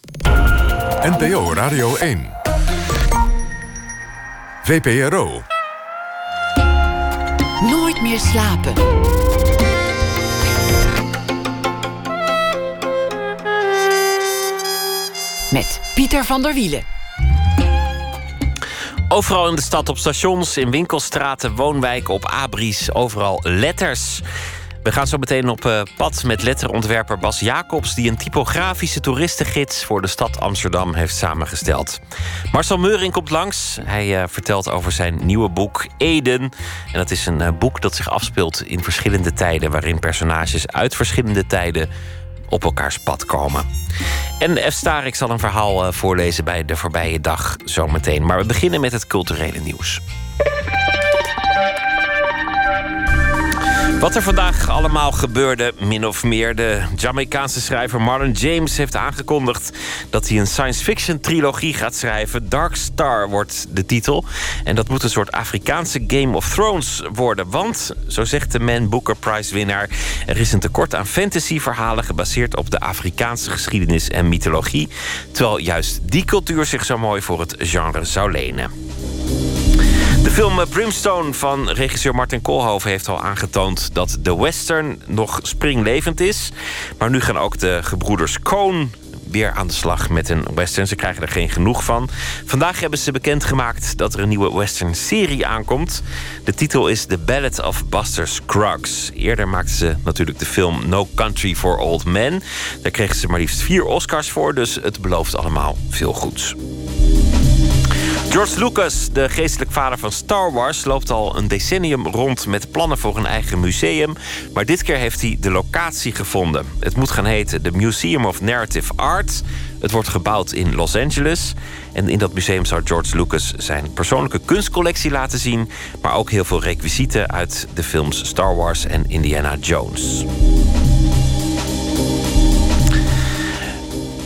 NPO Radio 1. VPRO. Nooit meer slapen. Met Pieter van der Wielen. Overal in de stad, op stations, in winkelstraten, woonwijken, op abris, overal letters. We gaan zo meteen op uh, pad met letterontwerper Bas Jacobs... die een typografische toeristengids voor de stad Amsterdam heeft samengesteld. Marcel Meuring komt langs. Hij uh, vertelt over zijn nieuwe boek Eden. En dat is een uh, boek dat zich afspeelt in verschillende tijden... waarin personages uit verschillende tijden op elkaars pad komen. En F. Starik zal een verhaal voorlezen bij de voorbije dag zometeen. Maar we beginnen met het culturele nieuws. Wat er vandaag allemaal gebeurde, min of meer. De Jamaicaanse schrijver Marlon James heeft aangekondigd dat hij een science fiction trilogie gaat schrijven. Dark Star wordt de titel. En dat moet een soort Afrikaanse Game of Thrones worden. Want, zo zegt de Man Booker Prize winnaar, er is een tekort aan fantasy verhalen gebaseerd op de Afrikaanse geschiedenis en mythologie. Terwijl juist die cultuur zich zo mooi voor het genre zou lenen. De film Brimstone van regisseur Martin Koolhoven heeft al aangetoond dat de western nog springlevend is. Maar nu gaan ook de gebroeders Coen weer aan de slag met een western. Ze krijgen er geen genoeg van. Vandaag hebben ze bekendgemaakt dat er een nieuwe western-serie aankomt. De titel is The Ballad of Buster Scruggs. Eerder maakten ze natuurlijk de film No Country for Old Men. Daar kregen ze maar liefst vier Oscars voor, dus het belooft allemaal veel goeds. George Lucas, de geestelijk vader van Star Wars, loopt al een decennium rond met plannen voor een eigen museum. Maar dit keer heeft hij de locatie gevonden. Het moet gaan heten The Museum of Narrative Art. Het wordt gebouwd in Los Angeles. En in dat museum zou George Lucas zijn persoonlijke kunstcollectie laten zien. Maar ook heel veel requisieten uit de films Star Wars en Indiana Jones.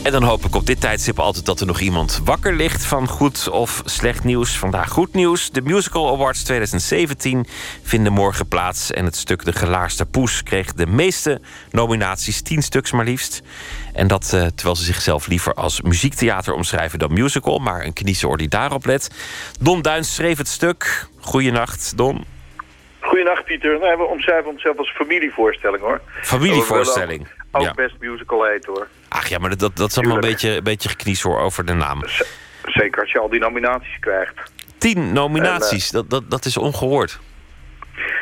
En dan hoop ik op dit tijdstip altijd dat er nog iemand wakker ligt van goed of slecht nieuws. Vandaag goed nieuws. De Musical Awards 2017 vinden morgen plaats. En het stuk De Gelaarste Poes kreeg de meeste nominaties, tien stuks maar liefst. En dat uh, terwijl ze zichzelf liever als muziektheater omschrijven dan musical. Maar een kniezoor die daarop let. Don Duins schreef het stuk. Goeienacht, Don. Goeienacht, Pieter. Nou, we omschrijven onszelf als familievoorstelling, hoor. Familievoorstelling. Ook best musical heet, hoor. Ach ja, maar dat, dat is allemaal een beetje, een beetje geknies hoor over de naam. zeker als je al die nominaties krijgt. Tien nominaties, dat, dat, dat is ongehoord.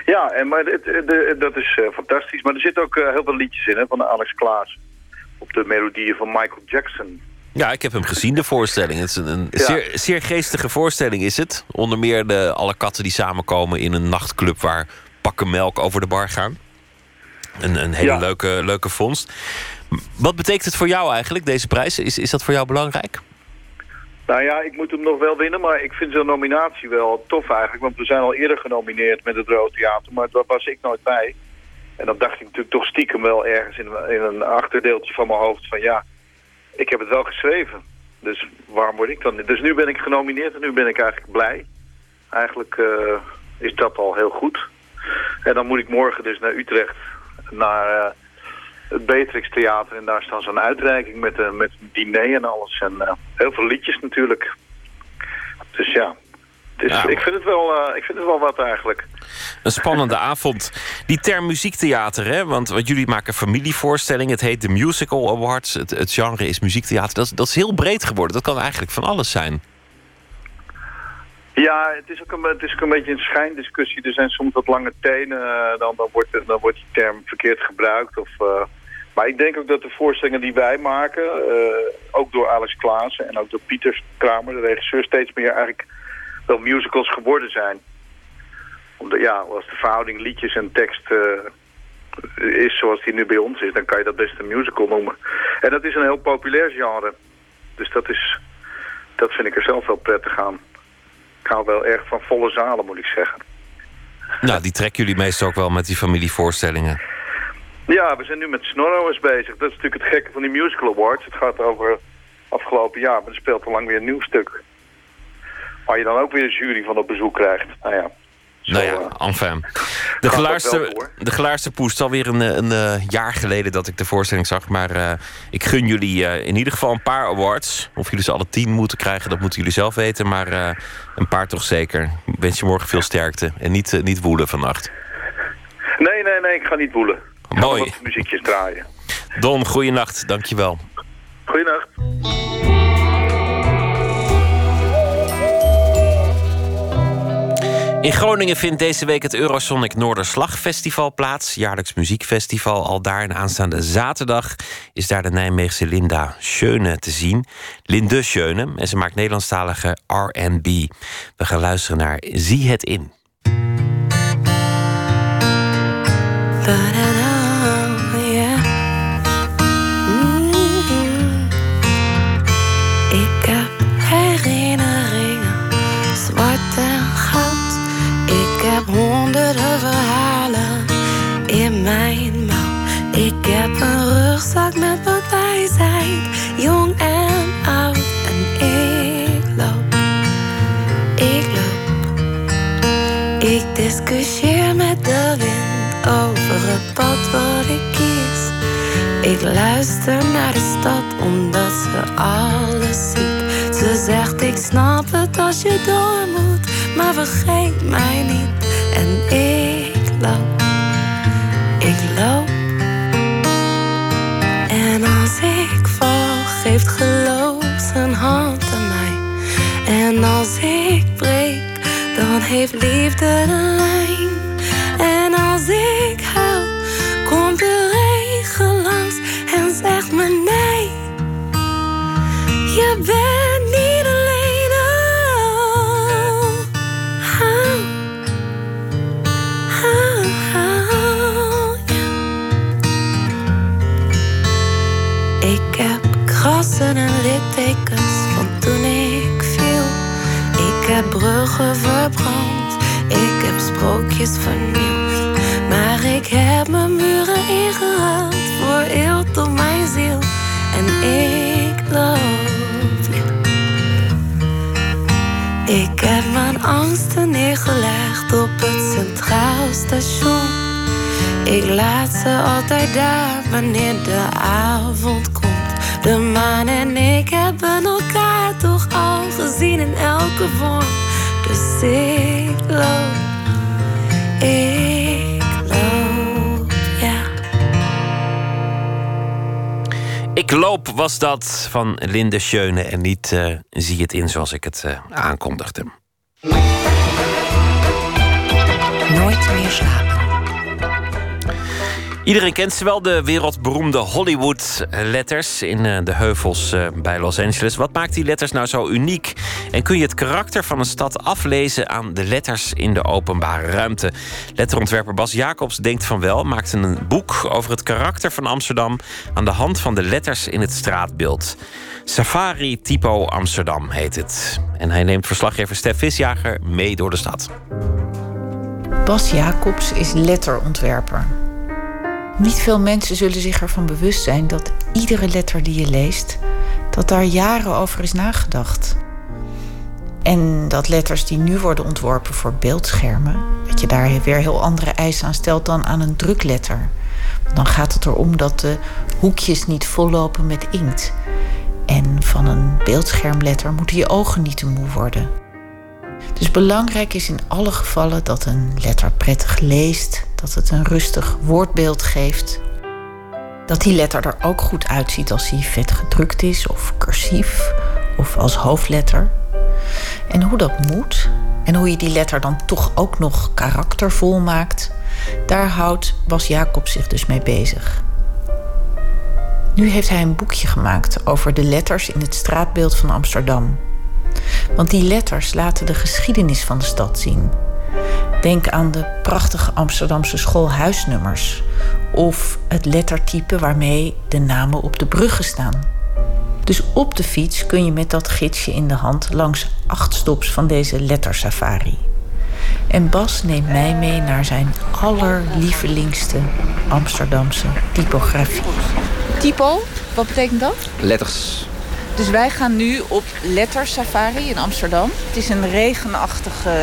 Ja, en, maar het, de, dat is uh, fantastisch. Maar er zitten ook uh, heel veel liedjes in hè, van Alex Klaas. Op de melodieën van Michael Jackson. Ja, ik heb hem gezien, de voorstelling. Het is een, een zeer, zeer geestige voorstelling is het. Onder meer de, alle katten die samenkomen in een nachtclub... waar pakken melk over de bar gaan. Een, een hele leuke, leuke vondst. Wat betekent het voor jou eigenlijk, deze prijs? Is, is dat voor jou belangrijk? Nou ja, ik moet hem nog wel winnen, maar ik vind zo'n nominatie wel tof eigenlijk. Want we zijn al eerder genomineerd met het Rode Theater, maar daar was ik nooit bij. En dan dacht ik natuurlijk toch stiekem wel ergens in, in een achterdeeltje van mijn hoofd van ja, ik heb het wel geschreven. Dus waarom word ik dan niet? Dus nu ben ik genomineerd en nu ben ik eigenlijk blij. Eigenlijk uh, is dat al heel goed. En dan moet ik morgen dus naar Utrecht, naar uh, het Beatrix Theater. En daar staat zo'n uitreiking met, uh, met diner en alles. En heel veel liedjes natuurlijk. Dus ja, ik, vind het wel, ik vind het wel wat eigenlijk. Een spannende [LAUGHS] avond. Die term muziektheater, hè? Want, want jullie maken familievoorstellingen. Het heet de Musical Awards. Het, het genre is muziektheater. Dat, dat is heel breed geworden. Dat kan eigenlijk van alles zijn. Ja, het is, ook een, het is ook een beetje een schijndiscussie. Er zijn soms wat lange tenen. Eh, dan, dan, wordt, dan wordt die term verkeerd gebruikt. Of, uh, maar ik denk ook dat de voorstellingen die wij maken... Uh, ook door Alex Klaassen en ook door Pieter Kramer, de regisseur... steeds meer eigenlijk wel musicals geworden zijn omdat, ja, als de verhouding liedjes en tekst uh, is zoals die nu bij ons is, dan kan je dat best een musical noemen. En dat is een heel populair genre. Dus dat, is, dat vind ik er zelf wel prettig aan. Ik hou wel erg van volle zalen, moet ik zeggen. Nou, die trekken jullie meestal ook wel met die familievoorstellingen. Ja, we zijn nu met Snorro's bezig. Dat is natuurlijk het gekke van die Musical Awards. Het gaat over afgelopen jaar, maar er speelt al lang weer een nieuw stuk. Waar je dan ook weer een jury van op bezoek krijgt. Nou ja, nou ja, eh, enfin. De gelaarste, de gelaarste poes. Het is alweer een, een, een, jaar geleden dat ik de voorstelling zag. Maar uh, ik gun jullie uh, in ieder geval een paar awards. Of jullie ze alle tien moeten krijgen, dat moeten jullie zelf weten. Maar uh, een paar toch zeker. Ik wens je morgen veel sterkte. En niet, niet woelen vannacht. Nee, nee, nee. Ik ga niet woelen. Mooi. Muziekjes draaien. Don, goeienacht. Dankjewel. Goeienacht. In Groningen vindt deze week het Eurosonic Noorderslag-festival plaats. Jaarlijks muziekfestival. Al daar en aanstaande zaterdag is daar de Nijmeegse Linda Schöne te zien. Linde Schöne. En ze maakt Nederlandstalige R&B. We gaan luisteren naar Zie het in. Mijn mouw. Ik heb een rugzak met wat wijsheid, jong en oud. En ik loop, ik loop. Ik discussieer met de wind over het pad wat ik kies. Ik luister naar de stad omdat ze alles ziet. Ze zegt ik snap het als je door moet maar vergeet mij niet. En ik loop, heeft liefde de lijn. En als ik huil, komt de regen langs en zegt me nee. Je bent niet alleen. Oh, oh, oh, ja. Ik heb krassen en littekens van toen ik viel. Ik heb bruggen heb sprookjes vernieuwd. Maar ik heb mijn muren ingeruild voor eeuwig op mijn ziel. En ik loop. Ik heb mijn angsten neergelegd op het centraal station. Ik laat ze altijd daar wanneer de avond komt. De maan en ik hebben elkaar toch al gezien in elke vorm. Dus ik loop, ik loop, ja. Ik loop was dat van Linde Schöne en niet eh, zie het in zoals ik het eh, aankondigde. Nooit meer slapen. Iedereen kent ze wel, de wereldberoemde Hollywood-letters in eh, de heuvels eh, bij Los Angeles. Wat maakt die letters nou zo uniek? En kun je het karakter van een stad aflezen aan de letters in de openbare ruimte? Letterontwerper Bas Jacobs denkt van wel, maakte een boek over het karakter van Amsterdam aan de hand van de letters in het straatbeeld. Safari Typo Amsterdam heet het. En hij neemt verslaggever Stef Visjager mee door de stad. Bas Jacobs is letterontwerper. Niet veel mensen zullen zich ervan bewust zijn dat iedere letter die je leest, dat daar jaren over is nagedacht. En dat letters die nu worden ontworpen voor beeldschermen, dat je daar weer heel andere eisen aan stelt dan aan een drukletter. Dan gaat het erom dat de hoekjes niet vollopen met inkt. En van een beeldschermletter moeten je ogen niet te moe worden. Dus belangrijk is in alle gevallen dat een letter prettig leest, dat het een rustig woordbeeld geeft. Dat die letter er ook goed uitziet als hij vet gedrukt is, of cursief, of als hoofdletter. En hoe dat moet, en hoe je die letter dan toch ook nog karaktervol maakt, daar houdt Bas Jacob zich dus mee bezig. Nu heeft hij een boekje gemaakt over de letters in het straatbeeld van Amsterdam. Want die letters laten de geschiedenis van de stad zien. Denk aan de prachtige Amsterdamse schoolhuisnummers of het lettertype waarmee de namen op de bruggen staan. Dus op de fiets kun je met dat gidsje in de hand langs acht stops van deze lettersafari. En Bas neemt mij mee naar zijn allerlievelingste Amsterdamse typografie. Typo, wat betekent dat? Letters. Dus wij gaan nu op Lettersafari in Amsterdam. Het is een regenachtige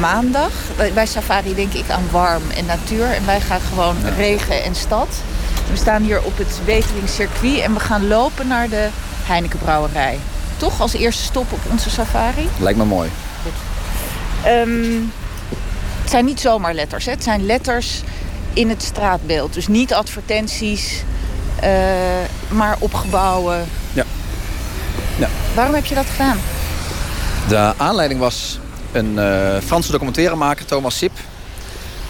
maandag. Bij- safari denk ik aan warm en natuur. En wij gaan gewoon regen en stad. We staan hier op het Weteringscircuit en we gaan lopen naar de Heinekenbrouwerij. Toch als eerste stop op onze safari. Lijkt me mooi. Ehm, het zijn niet zomaar letters. Hè. Het zijn letters in het straatbeeld. Dus niet advertenties, eh, maar op gebouwen. Ja. Ja. Waarom heb je dat gedaan? De aanleiding was een eh, Franse documentairemaker, Thomas Sip.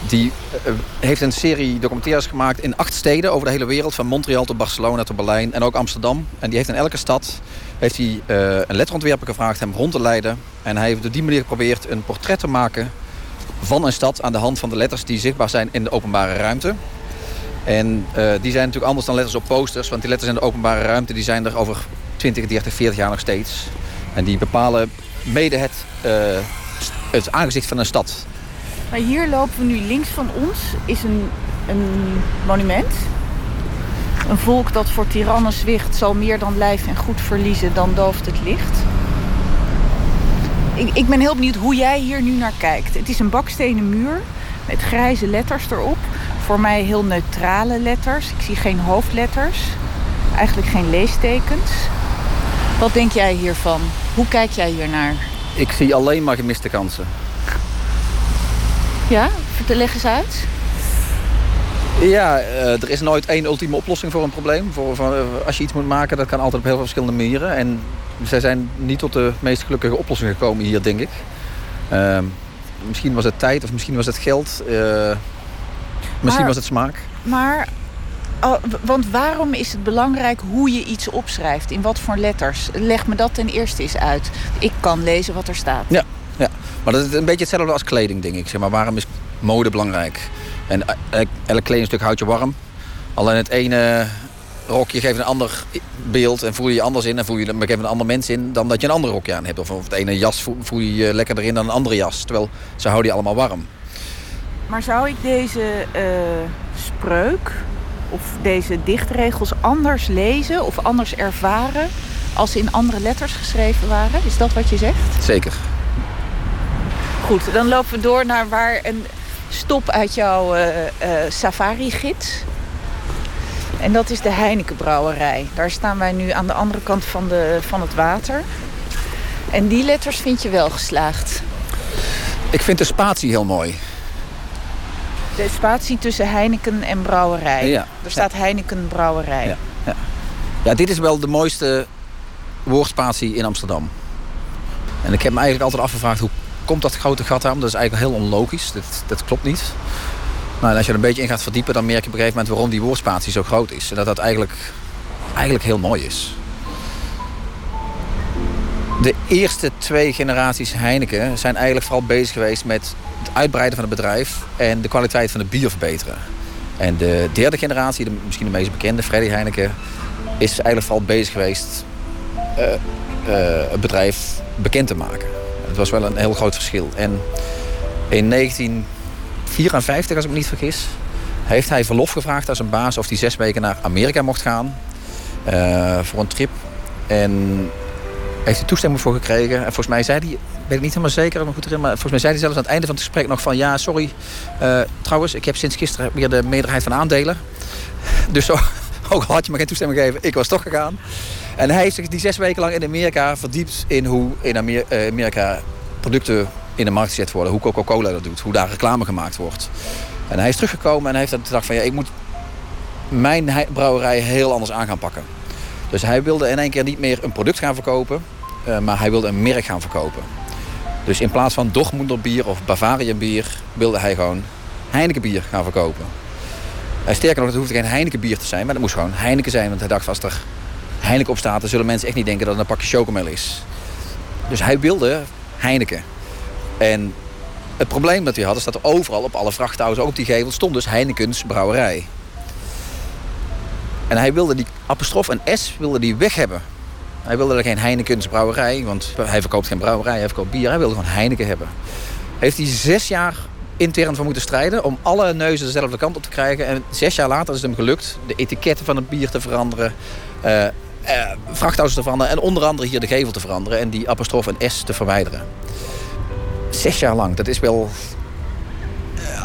Die eh, heeft een serie documentaires gemaakt in acht steden over de hele wereld. Van Montreal tot Barcelona tot Berlijn en ook Amsterdam. En die heeft in elke stad heeft hij, eh, een letterontwerper gevraagd hem rond te leiden. En hij heeft op die manier geprobeerd een portret te maken van een stad aan de hand van de letters die zichtbaar zijn in de openbare ruimte. En die zijn natuurlijk anders dan letters op posters. Want die letters in de openbare ruimte die zijn er over 20, 30, 40 jaar nog steeds. En die bepalen mede het, eh, het aangezicht van een stad. Maar hier lopen we nu links van ons is een, een monument. Een volk dat voor tirannen zwicht zal meer dan lijf en goed verliezen dan dooft het licht. Ik, ik ben heel benieuwd hoe jij hier nu naar kijkt. Het is een bakstenen muur met grijze letters erop. Voor mij heel neutrale letters. Ik zie geen hoofdletters. Eigenlijk geen leestekens. Wat denk jij hiervan? Hoe kijk jij hiernaar? Ik zie alleen maar gemiste kansen. Ja, leg eens uit. Ja, uh, er is nooit één ultieme oplossing voor een probleem. Voor, voor, als je iets moet maken, dat kan altijd op heel veel verschillende manieren. En zij zijn niet tot de meest gelukkige oplossing gekomen hier, denk ik. Uh, misschien was het tijd of misschien was het geld. Uh, misschien maar, was het smaak. Maar, want waarom is het belangrijk hoe je iets opschrijft? In wat voor letters? Leg me dat ten eerste eens uit. Ik kan lezen wat er staat. Ja, ja. maar dat is een beetje hetzelfde als kleding, denk ik. Zeg maar, waarom is mode belangrijk? En elk kledingstuk houdt je warm. Alleen het ene rokje geeft een ander beeld en voel je je anders in. En voel je geeft een ander mens in dan dat je een ander rokje aan hebt. Of, of het ene jas voel, voel je je lekkerder in dan een andere jas. Terwijl ze houden je allemaal warm. Maar zou ik deze uh, spreuk of deze dichtregels anders lezen of anders ervaren als ze in andere letters geschreven waren? Is dat wat je zegt? Zeker. Goed, dan lopen we door naar waar een stop uit jouw uh, uh, safari-gids. En dat is de Heineken Brouwerij. Daar staan wij nu aan de andere kant van, de, van het water. En die letters vind je wel geslaagd. Ik vind de spatie heel mooi. De spatie tussen Heineken en Brouwerij. Ja. Er staat Heineken Brouwerij. Ja. Ja. ja, dit is wel de mooiste woordspatie in Amsterdam. En ik heb me eigenlijk altijd afgevraagd... hoe komt dat grote gat aan? Dat is eigenlijk heel onlogisch. Dat, dat klopt niet. Nou, en als je er een beetje in gaat verdiepen... dan merk je op een gegeven moment waarom die woordspatie zo groot is. En dat dat eigenlijk, eigenlijk heel mooi is. De eerste twee generaties Heineken zijn eigenlijk vooral bezig geweest met het uitbreiden van het bedrijf en de kwaliteit van het bier verbeteren. En de derde generatie, de, misschien de meest bekende, Freddy Heineken, is eigenlijk vooral bezig geweest uh, uh, het bedrijf bekend te maken. Het was wel een heel groot verschil. En in 1954, als ik me niet vergis, heeft hij verlof gevraagd aan zijn baas of hij zes weken naar Amerika mocht gaan uh, voor een trip. En heeft hij toestemming voor gekregen. En volgens mij zei hij, weet ik niet helemaal zeker, maar goed erin, maar volgens mij zei hij zelfs aan het einde van het gesprek nog van ja, sorry. Uh, trouwens, ik heb sinds gisteren weer de meerderheid van aandelen. Dus [LAUGHS] ook al had je me geen toestemming gegeven, ik was toch gegaan. En hij heeft zich die zes weken lang in Amerika verdiept in hoe in Amerika producten in de markt gezet worden. Hoe Coca-Cola dat doet, hoe daar reclame gemaakt wordt. En hij is teruggekomen en hij heeft gedacht van ja, ik moet mijn brouwerij heel anders aan gaan pakken. Dus hij wilde in één keer niet meer een product gaan verkopen, uh, maar hij wilde een merk gaan verkopen. Dus in plaats van Dortmunder bier of Bavarian bier wilde hij gewoon Heineken bier gaan verkopen. En sterker nog, het hoefde geen Heineken bier te zijn, maar het moest gewoon Heineken zijn. Want hij dacht, als er Heineken op staat, dan zullen mensen echt niet denken dat het een pakje chocomel is. Dus hij wilde Heineken. En het probleem dat hij had, is dat er overal op alle vrachtauto's, ook op die gevel, stond dus Heinekens brouwerij. En hij wilde die apostrof en S wilde die weg hebben. Hij wilde er geen Heinekens brouwerij, want hij verkoopt geen brouwerij, hij verkoopt bier. Hij wilde gewoon Heineken hebben. Heeft hij zes jaar intern voor moeten strijden om alle neuzen dezelfde kant op te krijgen. En zes jaar later is het hem gelukt de etiketten van het bier te veranderen. Uh, vrachtauto's te veranderen en onder andere hier de gevel te veranderen en die apostrof en S te verwijderen. Zes jaar lang, dat is wel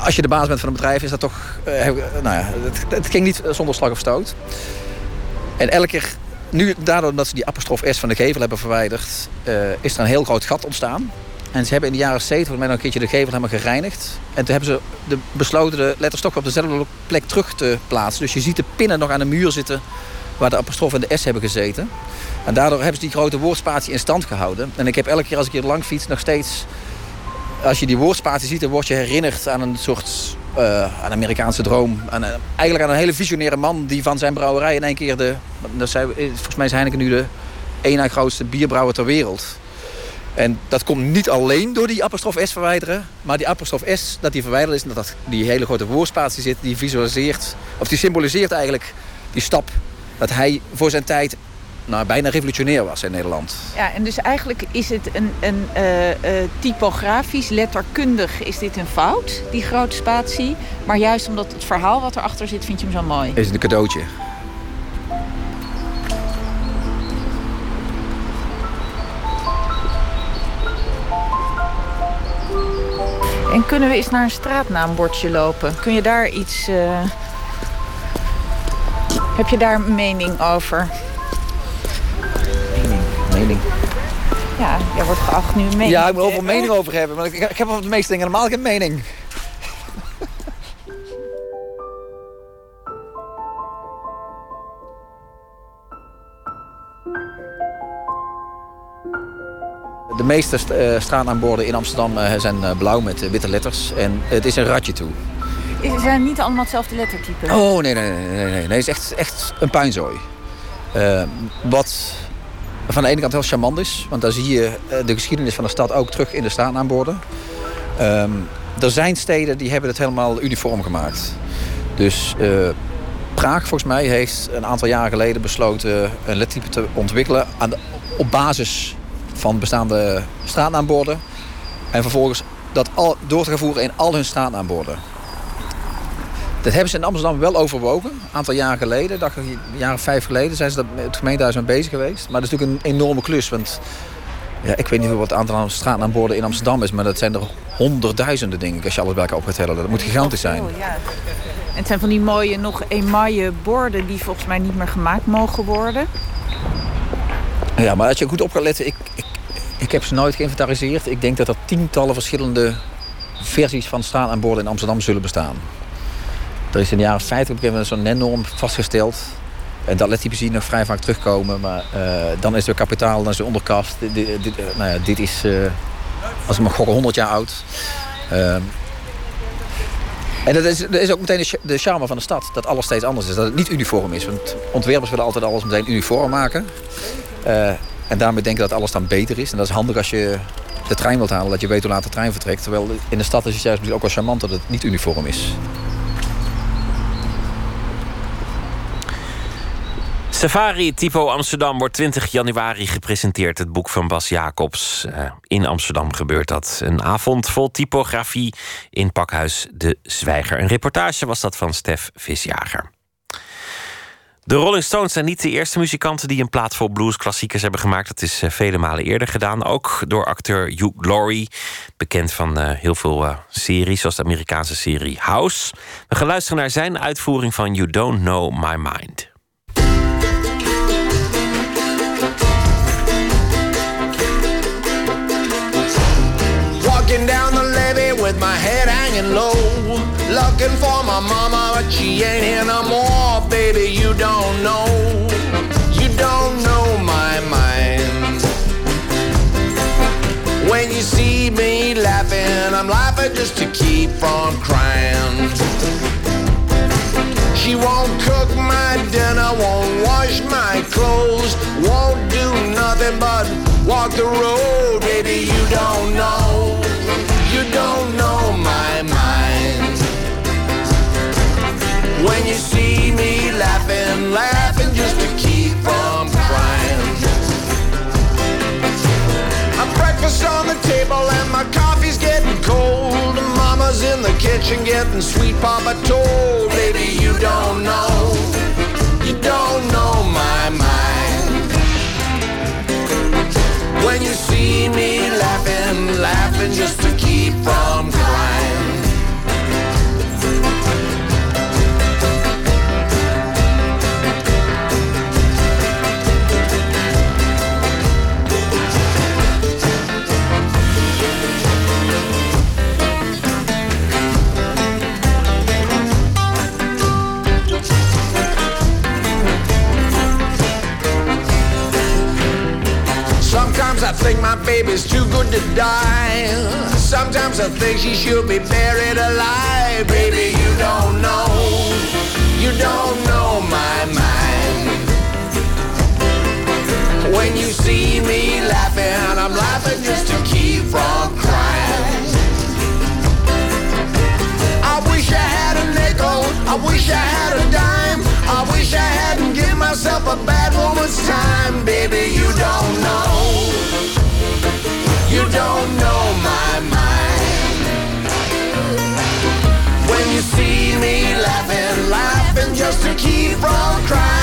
als je de baas bent van een bedrijf, is dat toch... Uh, nou ja, het, het, ging niet zonder slag of stoot. En elke keer, nu daardoor dat ze die apostrof S van de gevel hebben verwijderd... Uh, is er een heel groot gat ontstaan. En ze hebben in de jaren 70 met een keertje de gevel helemaal gereinigd. En toen hebben ze de, besloten de letters toch op dezelfde plek terug te plaatsen. Dus je ziet de pinnen nog aan de muur zitten waar de apostrof en de S hebben gezeten. En daardoor hebben ze die grote woordspatie in stand gehouden. En ik heb elke keer als ik hier lang fiets nog steeds als je die woordspatie ziet, dan word je herinnerd aan een soort uh, aan Amerikaanse droom. Aan, uh, eigenlijk aan een hele visionaire man die van zijn brouwerij in één keer de... Zei, volgens mij is Heineken nu de één na grootste bierbrouwer ter wereld. En dat komt niet alleen door die apostrof S verwijderen. Maar die apostrof S, dat die verwijderd is... en dat, dat die hele grote woordspatie zit, die visualiseert... of die symboliseert eigenlijk die stap... dat hij voor zijn tijd nou, bijna revolutionair was in Nederland. Ja, en dus eigenlijk is het een, een uh, uh, typografisch, letterkundig is dit een fout, die grote spatie. Maar juist omdat het verhaal wat erachter zit, vind je hem zo mooi. Is het een cadeautje. En kunnen we eens naar een straatnaambordje lopen? Kun je daar iets... Uh... Heb je daar een mening over? Ja, jij wordt geacht nu een mening. Ja, ik moet over een mening over hebben. Maar ik, ik heb over de meeste dingen normaal geen mening. De meeste eh, straanaanborden in Amsterdam eh, zijn eh, blauw met witte letters. En het is een ratje toe. Ze zijn niet allemaal hetzelfde lettertype? Oh, nee, nee, nee. nee, nee. Het is echt, echt een puinzooi. Wat van de ene kant heel charmant is. Want daar zie je de geschiedenis van de stad ook terug in de straatnaamborden. Ehm, er zijn steden die hebben het helemaal uniform gemaakt. Dus Praag volgens mij heeft een aantal jaren geleden besloten een lettertype te ontwikkelen aan op basis van bestaande straatnaamborden. En vervolgens dat al, door te gaan voeren in al hun straatnaamborden. Dat hebben ze in Amsterdam wel overwogen. Een aantal jaren geleden, dacht ik, of vijf geleden, zijn ze dat, het gemeentehuis mee bezig geweest. Maar dat is natuurlijk een enorme klus. Want ja, ik weet niet wat het aantal straatnaamborden in Amsterdam is, maar dat zijn er honderdduizenden, denk ik, als je alles bij elkaar op gaat tellen. Dat moet gigantisch zijn. Oh, ja. En het zijn van die mooie, nog emaille borden die volgens mij niet meer gemaakt mogen worden. Ja, maar als je goed op gaat letten, ik, ik, ik heb ze nooit geïnventariseerd. Ik denk dat er tientallen verschillende versies van straataanborden in Amsterdam zullen bestaan. Er is in de jaren 50 op zo'n NEN-norm vastgesteld. En dat lettype zie je nog vrij vaak terugkomen. Maar uh, dan is er kapitaal, dan is er onderkast. Dit, uh, nou ja, dit is, uh, als ik mag gokken, 100 jaar oud. Ehm, en dat is, dat is ook meteen de charme van de stad. Dat alles steeds anders is. Dat het niet uniform is. Want ontwerpers willen altijd alles meteen uniform maken. En daarmee denken dat alles dan beter is. En dat is handig als je de trein wilt halen. Dat je weet hoe laat de trein vertrekt. Terwijl in de stad is het juist ook wel charmant dat het niet uniform is. Safari Typo Amsterdam wordt 20 januari gepresenteerd. Het boek van Bas Jacobs. Uh, in Amsterdam gebeurt dat. Een avond vol typografie in Pakhuis De Zwijger. Een reportage was dat van Stef Visjager. De Rolling Stones zijn niet de eerste muzikanten die een plaat vol bluesklassiekers hebben gemaakt. Dat is uh, vele malen eerder gedaan. Ook door acteur Hugh Laurie. Bekend van uh, heel veel series, zoals de Amerikaanse serie House. We gaan luisteren naar zijn uitvoering van You Don't Know My Mind. My head hanging low. Looking for my mama, but she ain't here no more. Baby, you don't know. You don't know my mind. When you see me laughing, I'm laughing just to keep from crying. She won't cook my dinner, won't wash my clothes, won't do nothing but walk the road. Baby, you don't know breakfast on the table and my coffee's getting cold. Mama's in the kitchen getting sweet papa told. Baby, you don't know, you don't know my mind. When you see me laughing, laughing just to keep from my baby's too good to die. Sometimes I think she should be buried alive. Baby, you don't know. You don't know my mind. When you see me laughing, I'm laughing just to keep from crying. I wish I had a nickel. I wish I had a dime. I wish I hadn't given myself a bad woman's time. Baby, you don't know. Don't know my mind. When you see me laughing, laughing just to keep from crying.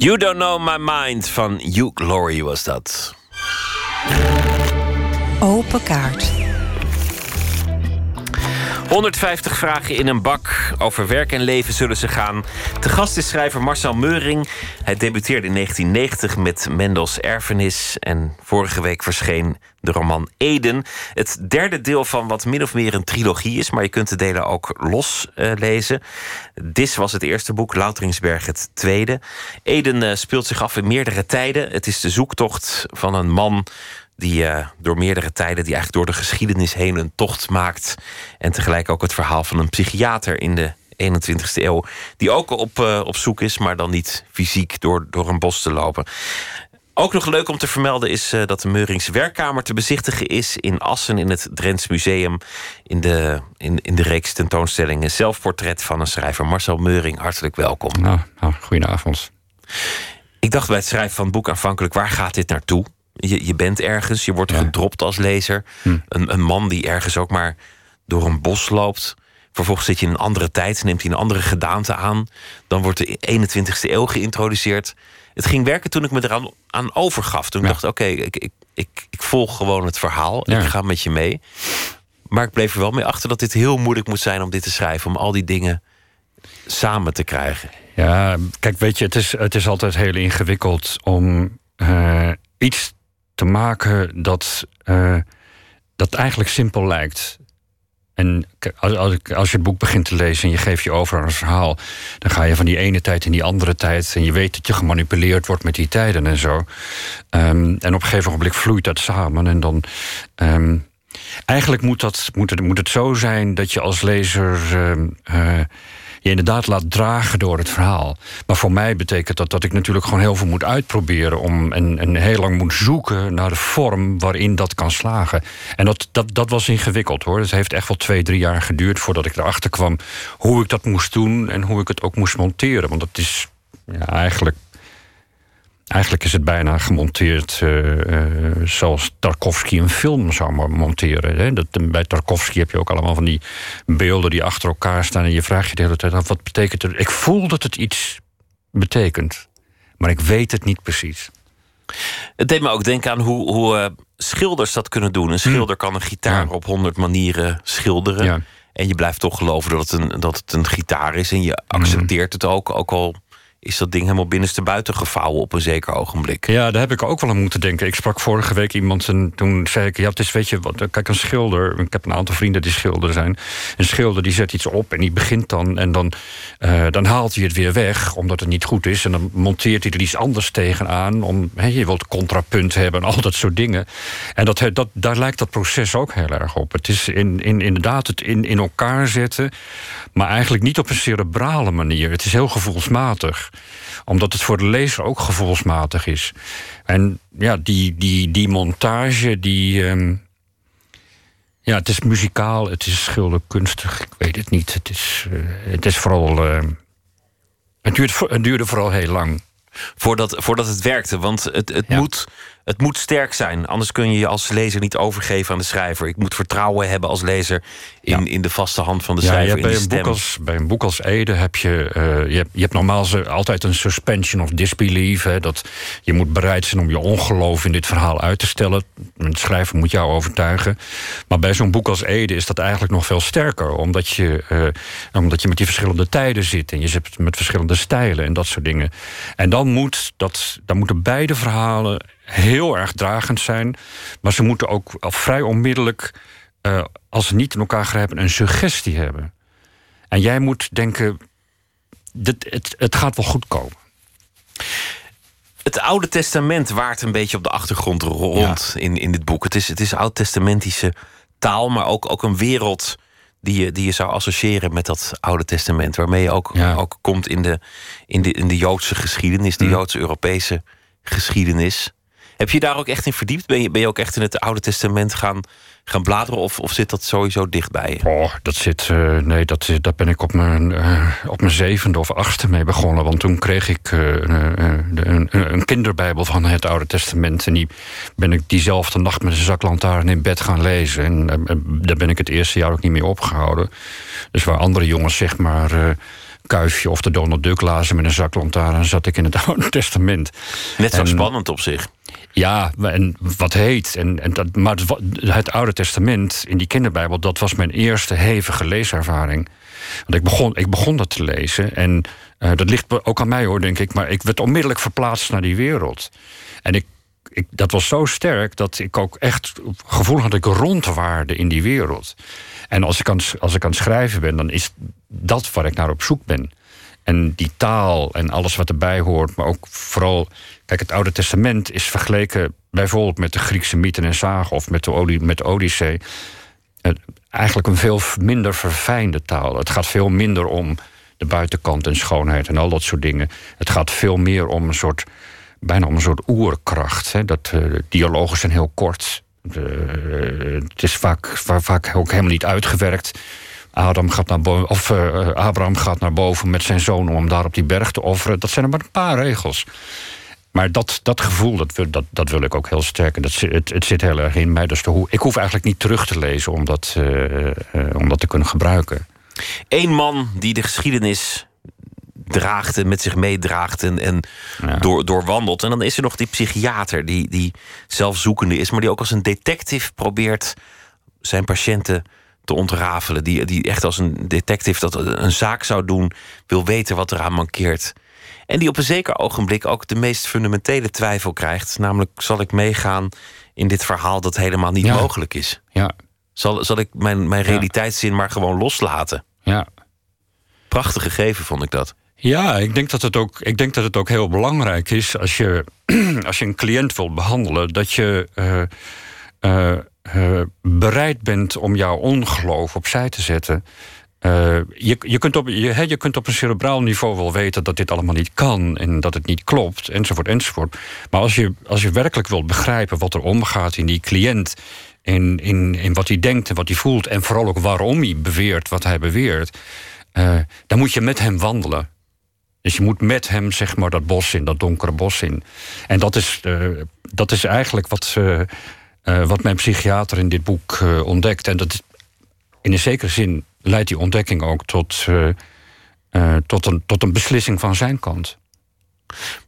You Don't Know My Mind van Hugh Laurie was dat. Open kaart. 150 vragen in een bak. Over werk en leven zullen ze gaan. Te gast is schrijver Marcel Meuring. Hij debuteerde in 1990 met Mendels Erfenis. En vorige week verscheen de roman Eden. Het derde deel van wat min of meer een trilogie is. Maar je kunt de delen ook los uh, lezen. Dis was het eerste boek, Louteringsberg het tweede. Eden uh, speelt zich af in meerdere tijden. Het is de zoektocht van een man die uh, door meerdere tijden, die eigenlijk door de geschiedenis heen een tocht maakt. En tegelijk ook het verhaal van een psychiater in de 21ste eeuw, die ook op, op zoek is, maar dan niet fysiek door, door een bos te lopen. Ook nog leuk om te vermelden is uh, dat de Meurings werkkamer te bezichtigen is in Assen in het Drents Museum. In de, in, in de reeks tentoonstellingen Zelfportret van een schrijver. Marcel Meuring, hartelijk welkom. Nou, nou goedenavond. Ik dacht bij het schrijven van het boek aanvankelijk, waar gaat dit naartoe? Je, je bent ergens, je wordt ja. gedropt als lezer. Hm. Een, een man die ergens ook maar door een bos loopt. Vervolgens zit je in een andere tijd, neemt hij een andere gedaante aan. Dan wordt de 21ste eeuw geïntroduceerd. Het ging werken toen ik me eraan aan overgaf. Toen ja. ik dacht, oké, okay, ik, ik, ik, ik, volg gewoon het verhaal. Ja. Ik ga met je mee. Maar ik bleef er wel mee achter dat dit heel moeilijk moet zijn om dit te schrijven. Om al die dingen samen te krijgen. Ja, kijk, weet je, het is, het is altijd heel ingewikkeld om uh, iets te maken dat, uh, dat eigenlijk simpel lijkt. En als, als, als je het boek begint te lezen en je geeft je over aan een verhaal, dan ga je van die ene tijd in die andere tijd. En je weet dat je gemanipuleerd wordt met die tijden en zo. Um, en op een gegeven moment vloeit dat samen. En dan. Um, eigenlijk moet, dat, moet, het, moet het zo zijn dat je als lezer. Uh, je inderdaad laat dragen door het verhaal. Maar voor mij betekent dat dat ik natuurlijk gewoon heel veel moet uitproberen om en, heel lang moet zoeken naar de vorm waarin dat kan slagen. En dat, dat, dat was ingewikkeld hoor. Het heeft echt wel twee, drie jaar geduurd voordat ik erachter kwam hoe ik dat moest doen en hoe ik het ook moest monteren. Want dat is ja, eigenlijk Eigenlijk is het bijna gemonteerd uh, uh, zoals Tarkovsky een film zou monteren. Hè? Dat, bij Tarkovsky heb je ook allemaal van die beelden die achter elkaar staan. En je vraagt je de hele tijd af, wat betekent het? Ik voel dat het iets betekent, maar ik weet het niet precies. Het deed me ook denken aan hoe, hoe uh, schilders dat kunnen doen. Een schilder kan een gitaar ja. op honderd manieren schilderen. Ja. En je blijft toch geloven dat het, een, dat het een gitaar is. En je accepteert mm. het ook, ook al is dat ding helemaal binnenste buiten gevouwen op een zeker ogenblik. Ja, daar heb ik ook wel aan moeten denken. Ik sprak vorige week iemand en toen zei ik... ja, het is, weet je, wat, kijk, een schilder... ik heb een aantal vrienden die schilder zijn. Een schilder die zet iets op en die begint dan... en dan, uh, dan haalt hij het weer weg, omdat het niet goed is... en dan monteert hij er iets anders tegenaan. Om, je wilt contrapunt hebben en al dat soort dingen. En dat, dat, daar lijkt dat proces ook heel erg op. Het is in, in, inderdaad het in, in elkaar zetten... maar eigenlijk niet op een cerebrale manier. Het is heel gevoelsmatig omdat het voor de lezer ook gevoelsmatig is. En ja, die, die, die montage, die. Um, ja, het is muzikaal, het is schilderkunstig, ik weet het niet. Het is, uh, het is vooral. Uh, het, duurt, het duurde vooral heel lang. Voordat, voordat het werkte, want het, het, ja. moet, het moet sterk zijn. Anders kun je je als lezer niet overgeven aan de schrijver. Ik moet vertrouwen hebben als lezer in, ja. in de vaste hand van de schrijver. Ja, bij, een boek als, bij een boek als Ede heb je, uh, je, hebt, je hebt normaal altijd een suspension of disbelief. Hè, dat je moet bereid zijn om je ongeloof in dit verhaal uit te stellen. Een schrijver moet jou overtuigen. Maar bij zo'n boek als Ede is dat eigenlijk nog veel sterker. Omdat je, uh, omdat je met die verschillende tijden zit. En je zit met verschillende stijlen en dat soort dingen. En dan, moet dat, dan moeten beide verhalen heel erg dragend zijn. Maar ze moeten ook al vrij onmiddellijk, uh, als ze niet in elkaar grijpen, een suggestie hebben. En jij moet denken: dit, het, het gaat wel goed komen. Het Oude Testament waart een beetje op de achtergrond rond ja. in, in dit boek. Het is, het is oud-testamentische taal, maar ook, ook een wereld die je, die je zou associëren met dat Oude Testament. Waarmee je ook, ja. ook komt in de, in, de, in de Joodse geschiedenis, de mm. Joodse-Europese geschiedenis. Heb je daar ook echt in verdiept? Ben je, ben je ook echt in het Oude Testament gaan, gaan bladeren? Of, of zit dat sowieso dichtbij je? Oh, dat zit. Uh, nee, dat, dat ben ik op mijn, uh, op mijn zevende of achtste mee begonnen. Want toen kreeg ik uh, een, een, kinderbijbel van het Oude Testament. En die ben ik diezelfde nacht met een zaklantaarn in bed gaan lezen. En daar ben ik het eerste jaar ook niet meer opgehouden. Dus waar andere jongens zeg maar Kuifje of de Donald Duck lazen met een zaklantaarn... zat ik in het [LAUGHS] Oude Testament. Net zo spannend op zich. Ja, en wat heet. En, en dat, maar het Oude Testament in die kinderbijbel... dat was mijn eerste hevige leeservaring. Want ik begon, ik begon dat te lezen. En uh, dat ligt ook aan mij hoor, denk ik. Maar ik werd onmiddellijk verplaatst naar die wereld. En ik, ik, dat was zo sterk dat ik ook echt het gevoel had... dat ik rondwaarde in die wereld. En als ik, als ik aan het schrijven ben, dan is dat waar ik naar op zoek ben. En die taal en alles wat erbij hoort, maar ook vooral. Kijk, het Oude Testament is vergeleken bijvoorbeeld met de Griekse mythen en zagen of met de, met de Odyssee. Eigenlijk een veel minder verfijnde taal. Het gaat veel minder om de buitenkant en schoonheid en al dat soort dingen. Het gaat veel meer om een soort, bijna om een soort oerkracht. Hè? Dat, uh, dialogen zijn heel kort. het is vaak, vaak ook helemaal niet uitgewerkt. Adam gaat naar boven, of, uh, Abraham gaat naar boven met zijn zoon om hem daar op die berg te offeren. Dat zijn er maar een paar regels. Maar dat, dat gevoel, dat, dat, dat wil ik ook heel sterk. En dat, het, het zit heel erg in mij. Dus de, ik hoef eigenlijk niet terug te lezen om dat, uh, uh, om dat te kunnen gebruiken. Eén man die de geschiedenis draagt en met zich meedraagt en, en door, doorwandelt. En dan is er nog die psychiater die, die zelfzoekende is, maar die ook als een detective probeert zijn patiënten te ontrafelen. Die, die echt als een detective dat een zaak zou doen, wil weten wat eraan mankeert. En die op een zeker ogenblik ook de meest fundamentele twijfel krijgt. Namelijk, zal ik meegaan in dit verhaal dat helemaal niet mogelijk is? Ja. Zal, zal ik mijn, mijn realiteitszin maar gewoon loslaten? Ja. Prachtig gegeven vond ik dat. Ja, ik denk dat het ook, ik denk dat het ook heel belangrijk is als je, [CLEARS THROAT] als je een cliënt wilt behandelen, dat je uh, uh, uh, bereid bent om jouw ongeloof opzij te zetten. Uh, je, je, kunt op, je, je kunt op een cerebraal niveau wel weten dat dit allemaal niet kan en dat het niet klopt, enzovoort, enzovoort. Maar als je, als je werkelijk wilt begrijpen wat er omgaat in die cliënt, in, in, in wat hij denkt en wat hij voelt, en vooral ook waarom hij beweert wat hij beweert, uh, dan moet je met hem wandelen. Dus je moet met hem zeg maar dat bos in, dat donkere bos in. En dat is, dat is eigenlijk wat. Wat mijn psychiater in dit boek uh, ontdekt. En dat in een zekere zin leidt die ontdekking ook tot, uh, tot, een, tot een beslissing van zijn kant.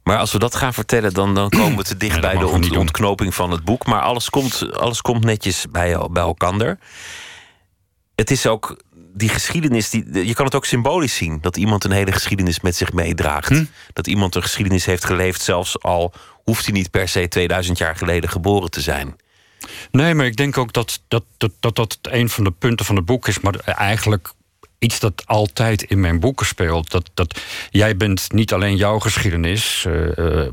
Maar als we dat gaan vertellen, dan, dan komen we te dicht bij de ont, ontknoping van het boek. Maar alles komt, alles komt netjes bij, bij elkaar. Het is ook die geschiedenis, die, je kan het ook symbolisch zien. Dat iemand een hele geschiedenis met zich meedraagt. Hm? Dat iemand een geschiedenis heeft geleefd, zelfs al hoeft hij niet per se 2000 jaar geleden geboren te zijn. Nee, maar ik denk ook dat dat, dat, dat dat een van de punten van het boek is. Maar eigenlijk iets dat altijd in mijn boeken speelt. Dat, dat jij bent niet alleen jouw geschiedenis. Uh,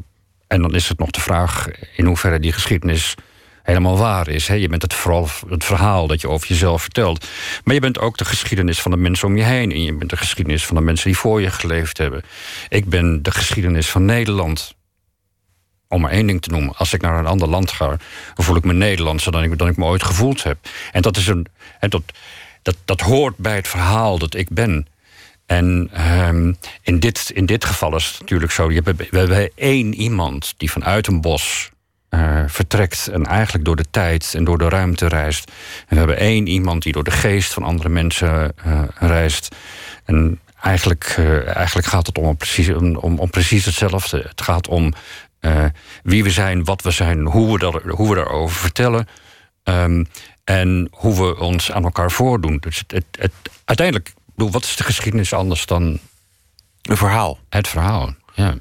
en dan is het nog de vraag in hoeverre die geschiedenis helemaal waar is. Hè? Je bent het vooral het verhaal dat je over jezelf vertelt. Maar je bent ook de geschiedenis van de mensen om je heen. En je bent de geschiedenis van de mensen die voor je geleefd hebben. Ik ben de geschiedenis van Nederland om maar één ding te noemen. Als ik naar een ander land ga, voel ik me Nederlandser dan ik, dan ik me ooit gevoeld heb. En dat, is een, en dat, dat, dat hoort bij het verhaal dat ik ben. En um, in, dit, in dit geval is het natuurlijk zo: je we hebben één iemand die vanuit een bos uh, vertrekt en eigenlijk door de tijd en door de ruimte reist. En we hebben één iemand die door de geest van andere mensen uh, reist. En eigenlijk, uh, eigenlijk gaat het om precies, om, om precies hetzelfde. Het gaat om uh, wie we zijn, wat we zijn, hoe we, dat, hoe we daarover vertellen. Um, en hoe we ons aan elkaar voordoen. Dus het, het, uiteindelijk, wat is de geschiedenis anders dan. Een verhaal. Het verhaal, ja.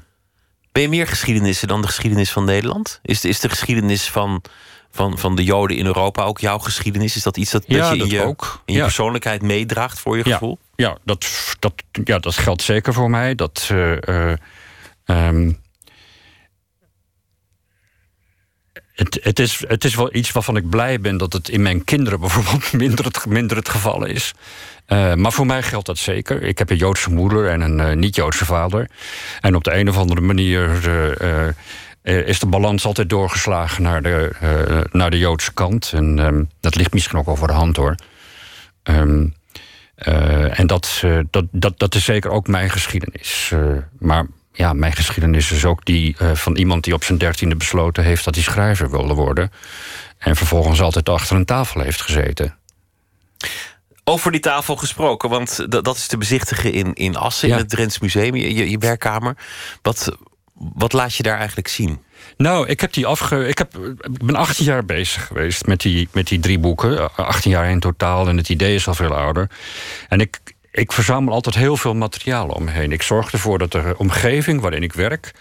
Ben je meer geschiedenissen dan de geschiedenis van Nederland? Is de, is de geschiedenis van, van, van de Joden in Europa ook jouw geschiedenis? Is dat iets dat, ja, dat je in je, ook. In je persoonlijkheid meedraagt voor je ja. gevoel? Ja, dat, dat, ja, dat geldt zeker voor mij. Dat. Uh, uh, um, Het, het, is, het is wel iets waarvan ik blij ben dat het in mijn kinderen bijvoorbeeld [LAUGHS] minder het, minder het geval is. Uh, maar voor mij geldt dat zeker. Ik heb een Joodse moeder en een uh, niet-Joodse vader. En op de een of andere manier uh, is de balans altijd doorgeslagen naar de, naar de Joodse kant. En ehm, dat ligt misschien ook over de hand hoor. Ehm, en dat, dat, dat, dat is zeker ook mijn geschiedenis. maar ja, mijn geschiedenis is ook die van iemand die op zijn dertiende besloten heeft dat hij schrijver wilde worden. En vervolgens altijd achter een tafel heeft gezeten. Over die tafel gesproken, want dat is te bezichtigen in, in Assen, in het Drents Museum, je, je werkkamer. Wat, wat laat je daar eigenlijk zien? Nou, ik heb die afge. Ik, heb, ik ben 18 jaar bezig geweest met die, met die drie boeken. 18 jaar in totaal en het idee is al veel ouder. En ik, ik verzamel altijd heel veel materiaal om me heen. Ik zorg ervoor dat de omgeving waarin ik werk.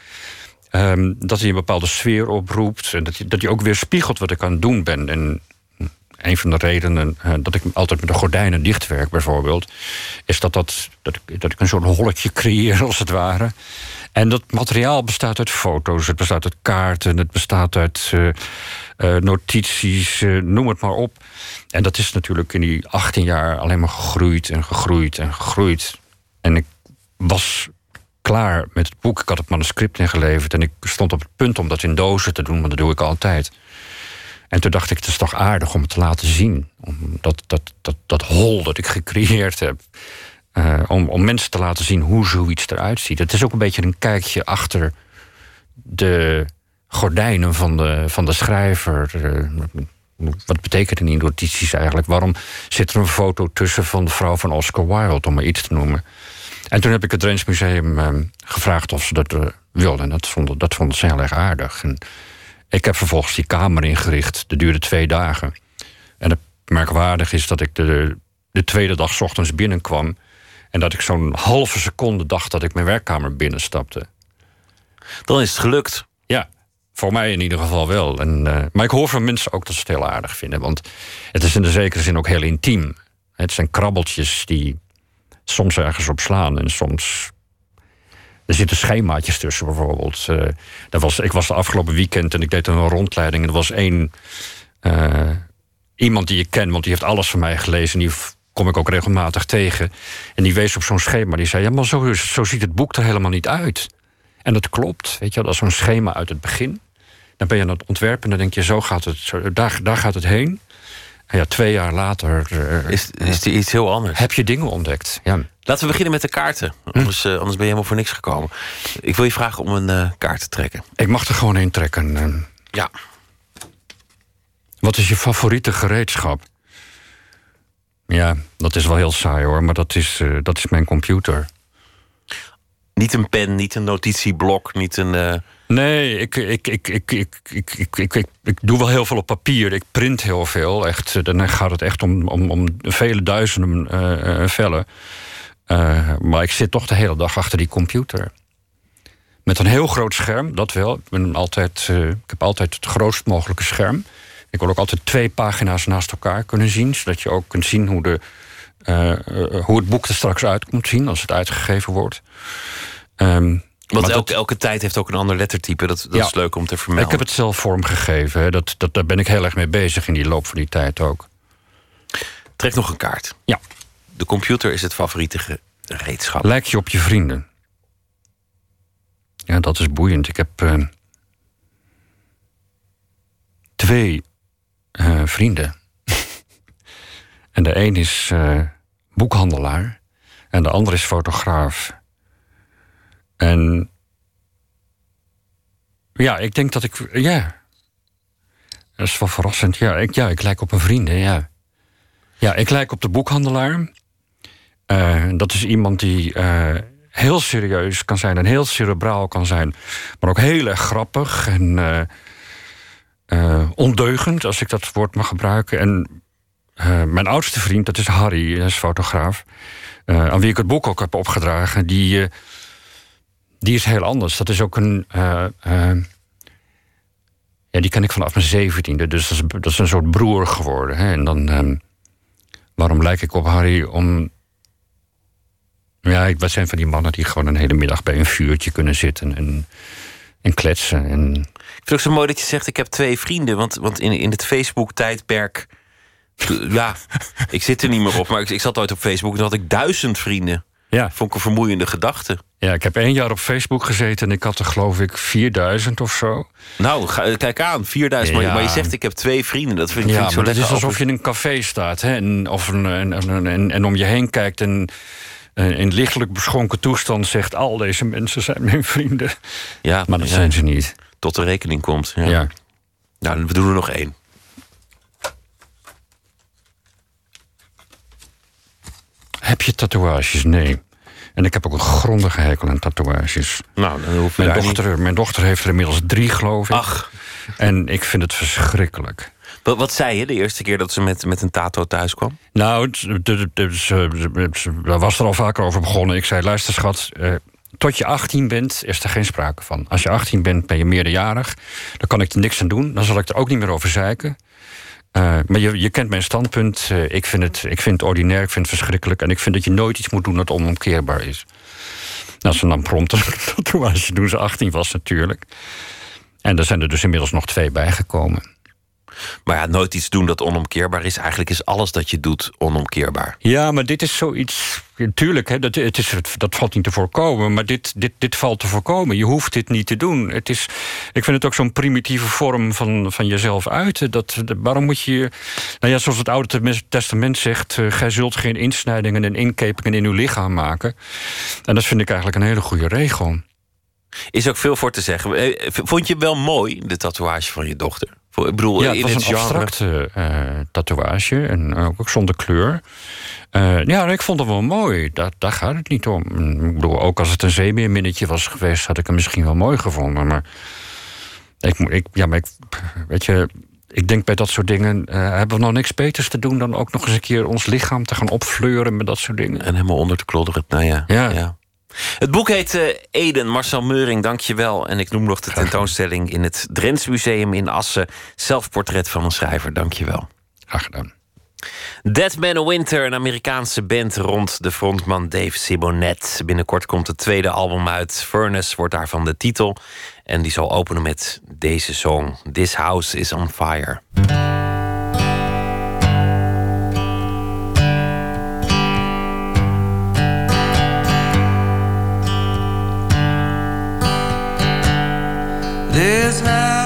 Um, dat hij een bepaalde sfeer oproept. En dat hij, dat hij ook weer spiegelt wat ik aan het doen ben. En een van de redenen uh, dat ik altijd met de gordijnen dichtwerk, bijvoorbeeld, is dat, dat, dat, dat ik een soort holletje creëer, [LAUGHS] als het ware. En dat materiaal bestaat uit foto's, het bestaat uit kaarten, het bestaat uit uh, uh, notities, noem het maar op. En dat is natuurlijk in die 18 jaar alleen maar gegroeid en gegroeid en gegroeid. En ik was klaar met het boek. Ik had het manuscript ingeleverd en ik stond op het punt om dat in dozen te doen, maar dat doe ik altijd. En toen dacht ik, het is toch aardig om het te laten zien. Om dat, dat, dat, dat hol dat ik gecreëerd heb. Uh, om, om mensen te laten zien hoe zoiets eruit ziet. Het is ook een beetje een kijkje achter de gordijnen van de, van de schrijver. Uh, wat betekenen die notities eigenlijk? Waarom zit er een foto tussen van de vrouw van Oscar Wilde, om maar iets te noemen? En toen heb ik het Drents Museum uh, gevraagd of ze dat wilden. En dat vonden, dat vonden ze heel erg aardig. En ik heb vervolgens die kamer ingericht. Dat duurde twee dagen. En het merkwaardig is dat ik de, de tweede dag ochtends binnenkwam. En dat ik zo'n halve seconde dacht dat ik mijn werkkamer binnenstapte. Dan is het gelukt. Ja, voor mij in ieder geval wel. En, uh, maar ik hoor van mensen ook dat ze het heel aardig vinden. Want het is in de zekere zin ook heel intiem. Het zijn krabbeltjes die soms ergens op slaan en soms er zitten schemaatjes tussen bijvoorbeeld. Uh, was, ik was de afgelopen weekend en ik deed een rondleiding. En er was één uh, iemand die ik ken, want die heeft alles van mij gelezen. En die kom ik ook regelmatig tegen. En die wees op zo'n schema. Die zei: Ja, maar zo, zo ziet het boek er helemaal niet uit. En dat klopt. Weet je, dat is zo'n schema uit het begin. Dan ben je aan het ontwerpen en dan denk je: Zo gaat het, zo, daar, daar gaat het heen. En ja, twee jaar later. Uh, is, is er iets heel anders? Heb je dingen ontdekt? Ja. Laten we beginnen met de kaarten. Anders, uh, anders ben je helemaal voor niks gekomen. Ik wil je vragen om een uh, kaart te trekken. Ik mag er gewoon een trekken. Ja. Wat is je favoriete gereedschap? Ja, dat is wel heel saai hoor, maar dat is, dat is mijn computer. Niet een pen, niet een notitieblok, niet een. Nee, ik, ik, ik, ik, ik, ik, ik, ik, ik, ik doe wel heel veel op papier. Ik print heel veel. Echt, dan gaat het echt om, om, om vele duizenden uh, vellen. Uh, maar ik zit toch de hele dag achter die computer. Met een heel groot scherm, dat wel. Ik, ben altijd, uh, ik heb altijd het grootst mogelijke scherm. Ik wil ook altijd twee pagina's naast elkaar kunnen zien. Zodat je ook kunt zien hoe, de, uh, hoe het boek er straks uit komt zien als het uitgegeven wordt. Um, want elke, elke tijd heeft ook een ander lettertype. Dat, dat ja, is leuk om te vermelden. Ik heb het zelf vormgegeven. Dat, dat, daar ben ik heel erg mee bezig in die loop van die tijd ook. Trek nog een kaart. Ja. De computer is het favoriete gereedschap. Lijk je op je vrienden? Ja, dat is boeiend. Ik heb uh, twee uh, vrienden. [LAUGHS] en de een is uh, boekhandelaar en de ander is fotograaf. En ja, ik denk dat ik. Ja. Dat is wel verrassend. Ja, ik, ja, ik lijk op een vrienden, ja. Ja, ik lijk op de boekhandelaar. Uh, dat is iemand die heel serieus kan zijn en heel cerebraal kan zijn. Maar ook heel erg grappig en ondeugend, als ik dat woord mag gebruiken. En mijn oudste vriend, dat is Harry, dat is fotograaf. aan wie ik het boek ook heb opgedragen. Die die is heel anders. Dat is ook een. Ja, die ken ik vanaf mijn zeventiende. Dus dat is, dat is, een soort broer geworden. Hè? En dan. Um, waarom lijk ik op Harry? Om. Ja, ik zijn van die mannen die gewoon een hele middag bij een vuurtje kunnen zitten en, en kletsen. En... Ik vind het ook zo mooi dat je zegt: ik heb twee vrienden. Want, want in, in het Facebook-tijdperk. [LAUGHS] ja, ik zit er niet meer op, maar ik, ik zat ooit op Facebook en had ik duizend vrienden. Ja. Vond ik een vermoeiende gedachte. Ja, ik heb één jaar op Facebook gezeten en ik had er geloof ik 4000 of zo. Nou, ga, kijk aan, 4000. Maar, je zegt ik heb twee vrienden. Dat vind ik, ja, vind ik zo maar het lekker is alsof je in een café staat hè, en, of een, en, en, en, en om je heen kijkt en in lichtelijk beschonken toestand zegt... al deze mensen zijn mijn vrienden. Ja, [LAUGHS] Maar dat ja. zijn ze niet. Tot de rekening komt. Ja. Ja. Nou, we doen er nog één. Heb je tatoeages? Nee. En ik heb ook een grondige hekel aan tatoeages. Nou, dan hoef je Mijn dochter, mijn dochter heeft er inmiddels drie, geloof ik. Ach. En ik vind het verschrikkelijk. Wat, zei je de eerste keer dat ze met, met een tato thuis kwam? Nou, daar was er al vaker over begonnen. Ik zei, luister schat, eh, tot je 18 bent is er geen sprake van. Als je 18 bent, ben je meerderjarig. Dan kan ik er niks aan doen. Dan zal ik er ook niet meer over zeiken. Eh, maar je, je kent mijn standpunt. Eh, ik, vind het, ik vind ordinair, ik vind het verschrikkelijk. En ik vind dat je nooit iets moet doen dat onomkeerbaar is. Nou, ze nam prompt een tatoeage toen ze 18 was natuurlijk. En er zijn er dus inmiddels nog twee bijgekomen. Maar ja, nooit iets doen dat onomkeerbaar is. Eigenlijk is alles dat je doet onomkeerbaar. Ja, maar dit is zoiets. Tuurlijk, hè, dat, het is, dat valt niet te voorkomen. Maar dit, dit, dit valt te voorkomen. Je hoeft dit niet te doen. Het is, ik vind het ook zo'n primitieve vorm van, van jezelf uiten. Dat, dat- waarom moet je. Nou ja, zoals het Oude Testament zegt. eh, gij zult geen insnijdingen en inkepingen in uw lichaam maken. En dat vind ik eigenlijk een hele goede regel. Is ook veel voor te zeggen. Eh, Vond je wel mooi, de tatoeage van je dochter? Voor- Ik bedoel, Ja, het in was het een genre. abstracte eh, tatoeage. En ook zonder kleur. Eh, ja, ik vond het wel mooi. Daar, daar gaat het niet om. Ik bedoel, ook als het een zeemeerminnetje was geweest... had ik hem misschien wel mooi gevonden. Maar ik, ik, ja, maar ik, weet je... Ik denk bij dat soort dingen... eh, hebben we nog niks beters te doen... dan ook nog eens een keer ons lichaam te gaan opfleuren... met dat soort dingen. En helemaal onder te klodderen. Nou ja. Ja. Het boek heet eh, Eden, Marcel Meuring, dank je wel. En ik noem nog de tentoonstelling in het Drents Museum in Assen. Zelfportret van een schrijver, dank je wel. Graag gedaan. Dead Man Winter, een Amerikaanse band rond de frontman Dave Simonet. Binnenkort komt het tweede album uit. Furnace wordt daarvan de titel. En die zal openen met deze song. This House is on Fire. This house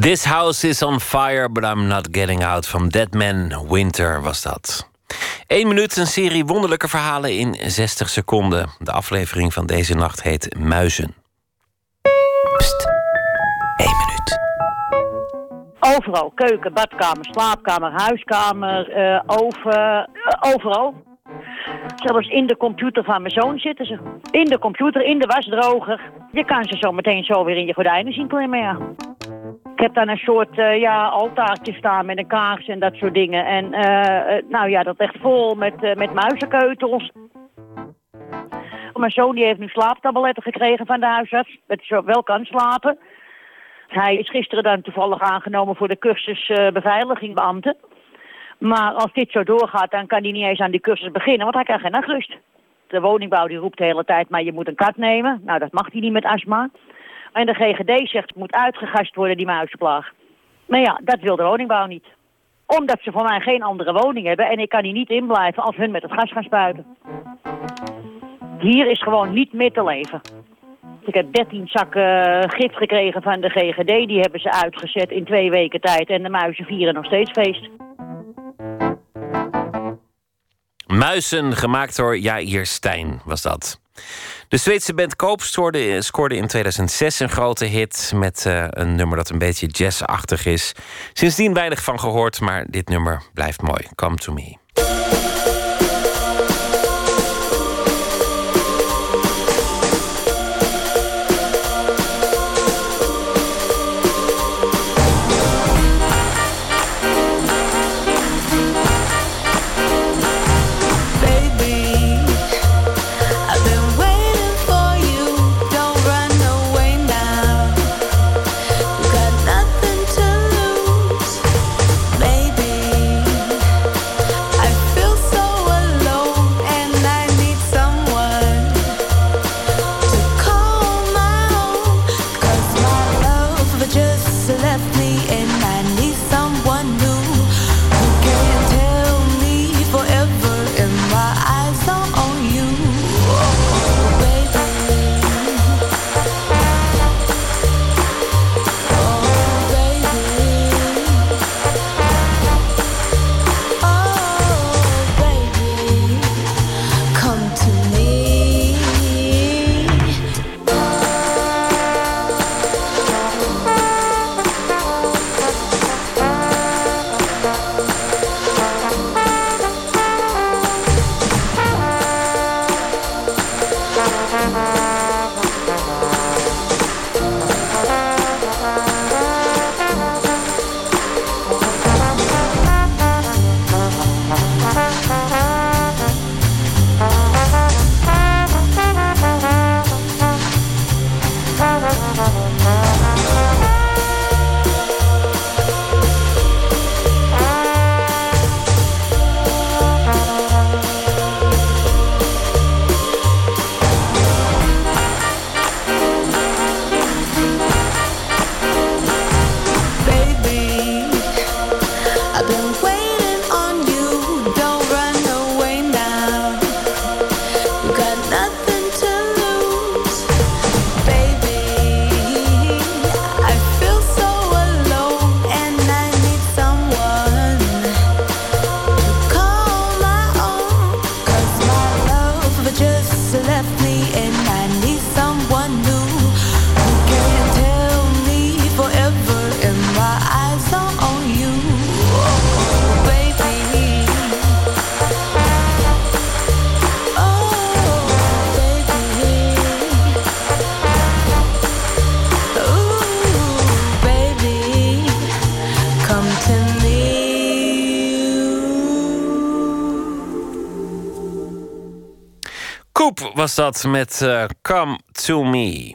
This house is on fire, but I'm not getting out. Van Dead Man Winter was dat. Eén minuut, een serie wonderlijke verhalen in 60 seconden. De aflevering van deze nacht heet Muizen. Pst, één minuut. Overal, keuken, badkamer, slaapkamer, huiskamer, uh, oven, uh, overal. Zelfs in de computer van mijn zoon zitten ze. In de computer, in de wasdroger. Je kan ze zo meteen zo weer in je gordijnen zien klimmen, ja. Ik heb dan een soort uh, ja, altaartje staan met een kaars en dat soort dingen. En uh, nou ja, dat echt vol met, met muizenkeutels. Mijn zoon die heeft nu slaaptabletten gekregen van de huisarts. Dat hij wel kan slapen. Hij is gisteren dan toevallig aangenomen voor de cursus beveiliging beambten. Maar als dit zo doorgaat, dan kan hij niet eens aan die cursus beginnen, want hij krijgt geen nachtrust. De woningbouw die roept de hele tijd, maar je moet een kat nemen. Nou, dat mag hij niet met astma. En de GGD zegt, het moet uitgegast worden, die muizenplaag. Maar ja, dat wil de woningbouw niet. Omdat ze voor mij geen andere woning hebben en ik kan hier niet inblijven als hun met het gas gaan spuiten. Hier is gewoon niet meer te leven. Ik heb 13 zakken gif gekregen van de GGD. Die hebben ze uitgezet in twee weken tijd. En de muizen vieren nog steeds feest. Muizen, gemaakt door Jair Stijn, was dat. De Zweedse band Koop scoorde, in 2006 een grote hit... met uh, een nummer dat een beetje jazzachtig is. Sindsdien weinig van gehoord, maar dit nummer blijft mooi. Come to me. Dat met uh, Come To Me.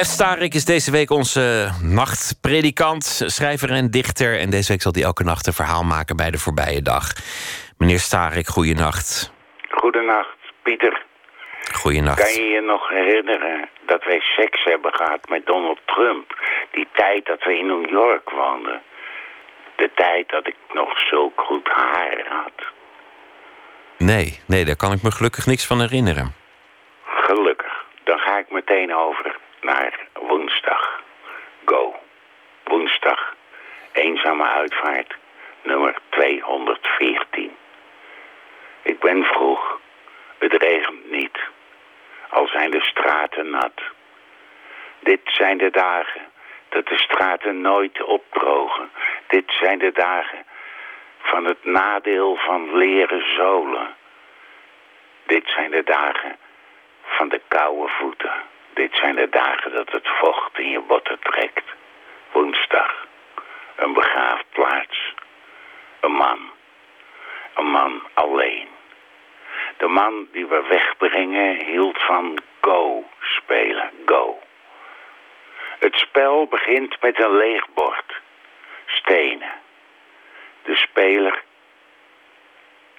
F. Starik is deze week onze nachtpredikant, schrijver en dichter. En deze week zal hij elke nacht een verhaal maken bij de voorbije dag. Meneer Starik, goeienacht. Goedenacht, Pieter. Goeienacht. Kan je je nog herinneren dat wij seks hebben gehad met Donald Trump? Die tijd dat we in New York woonden. De tijd dat ik nog zo goed haar had. Nee, nee, daar kan ik me gelukkig niks van herinneren. Gelukkig. Dan ga ik meteen over naar woensdag. Go. Woensdag. Eenzame uitvaart. Nummer 214. Ik ben vroeg. Het regent niet. Al zijn de straten nat. Dit zijn de dagen dat de straten nooit opdrogen. Dit zijn de dagen van het nadeel van leren zolen. Dit zijn de dagen van de koude voeten. Dit zijn de dagen dat het vocht in je botten trekt. Woensdag. Een begraafplaats. Een man. Een man alleen. De man die we wegbrengen hield van go spelen. Go. Het spel begint met een leeg bord. Stenen. De speler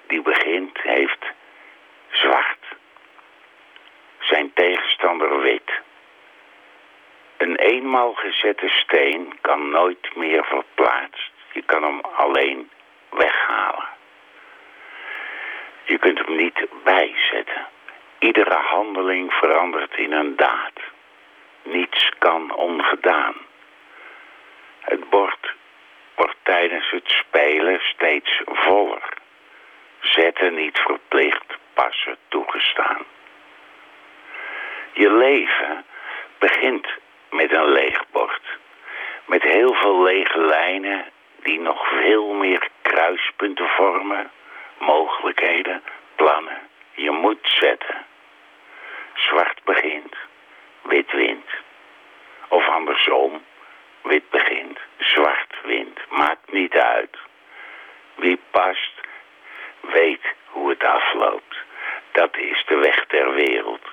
die begint heeft zwart. Zijn tegenstander wit. Een eenmaal gezette steen kan nooit meer verplaatst. Je kan hem alleen weghalen. Je kunt hem niet bijzetten. Iedere handeling verandert in een daad. Niets kan ongedaan. Het bord wordt tijdens het spelen steeds voller. Zetten niet verplicht, passen toegestaan. Je leven begint met een leeg bord. Met heel veel lege lijnen die nog veel meer kruispunten vormen, mogelijkheden, plannen. Je moet zetten. Zwart begint, wit wint. Of andersom, wit begint, zwart wint. Maakt niet uit. Wie past, weet hoe het afloopt. Dat is de weg ter wereld.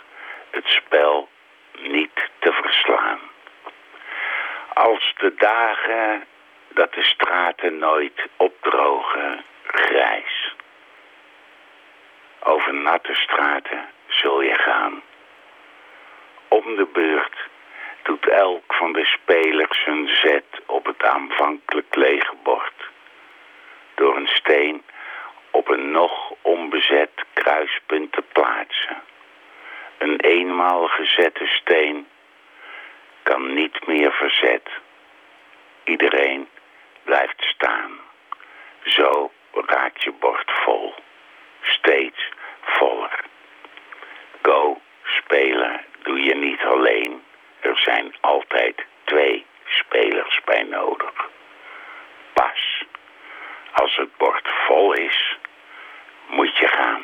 Het spel niet te verslaan. Als de dagen dat de straten nooit opdrogen, grijs. Over natte straten zul je gaan. Om de beurt doet elk van de spelers zijn zet op het aanvankelijk lege bord. Door een steen op een nog onbezet kruispunt te plaatsen. Een eenmaal gezette steen kan niet meer verzet. Iedereen blijft staan. Zo raakt je bord vol. Steeds voller. Go spelen doe je niet alleen. Er zijn altijd twee spelers bij nodig. Pas als het bord vol is, moet je gaan.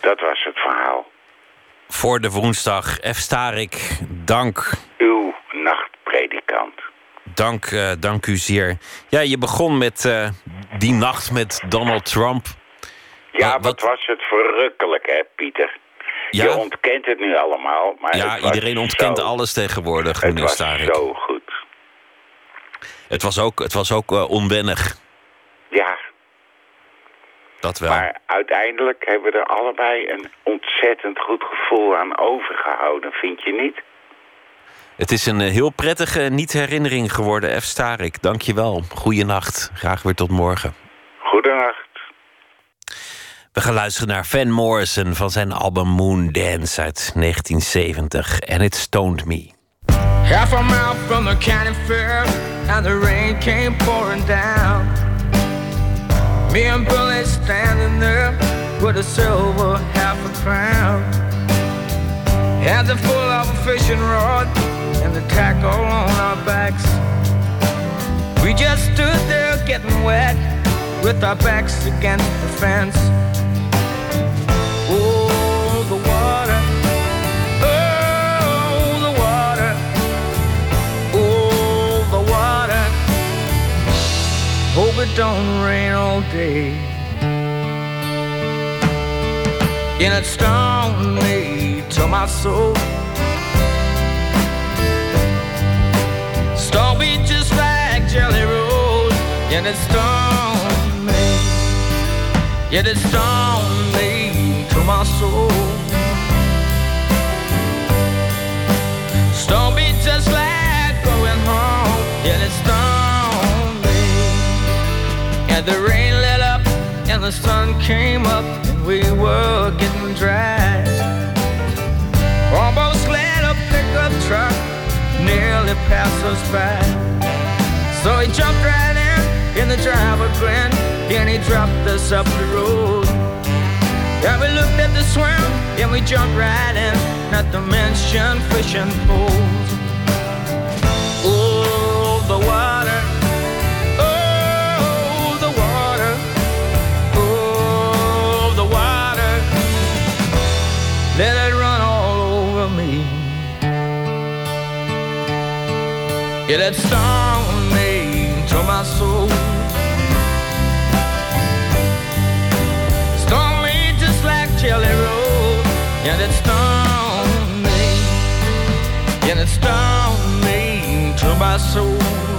Dat was het verhaal. Voor de woensdag, F. Starik, dank. Uw nachtpredikant. Dank, uh, dank u zeer. Ja, je begon met uh, die nacht met Donald Trump. Ja, wat, wat was het verrukkelijk, hè, Pieter? Ja? Je ontkent het nu allemaal, maar Ja, iedereen ontkent zo, alles tegenwoordig, meneer. Het was zo goed. Het was ook, het was ook uh, onwennig. Ja. Dat wel. Maar uiteindelijk hebben we er allebei een ontzettend goed gevoel aan overgehouden, vind je niet? Het is een heel prettige niet-herinnering geworden, F. Starik. Dank je wel. Goeienacht. Graag weer tot morgen. Goedenacht. We gaan luisteren naar Van Morrison van zijn album Moon Dance uit 1970. And It Stoned Me. Half a mile from the county fair And the rain came pouring down Me and Billy standing there With a silver half a crown Hands full of a fishing rod And the tackle on our backs. We just stood there getting wet With our backs against the fence. Oh, the water. Oh, the water. Oh, the water. Hope it don't rain all day. And it stung me to my soul Jelly Roll. And it stung me Yet it stung me to my soul. Stung me just like going home. Yet it stung me And the rain let up and the sun came up and we were getting dry. Almost let a pickup truck nearly pass us by. So he jumped right in, and the driver grinned, and he dropped us up the road. Yeah, we looked at the swim, and we jumped right in, not to mention fishing poles. Oh, the water. Oh, the water. Oh, the water. Let it run all over me. Yeah, that stung Yeah, that stung me to my soul.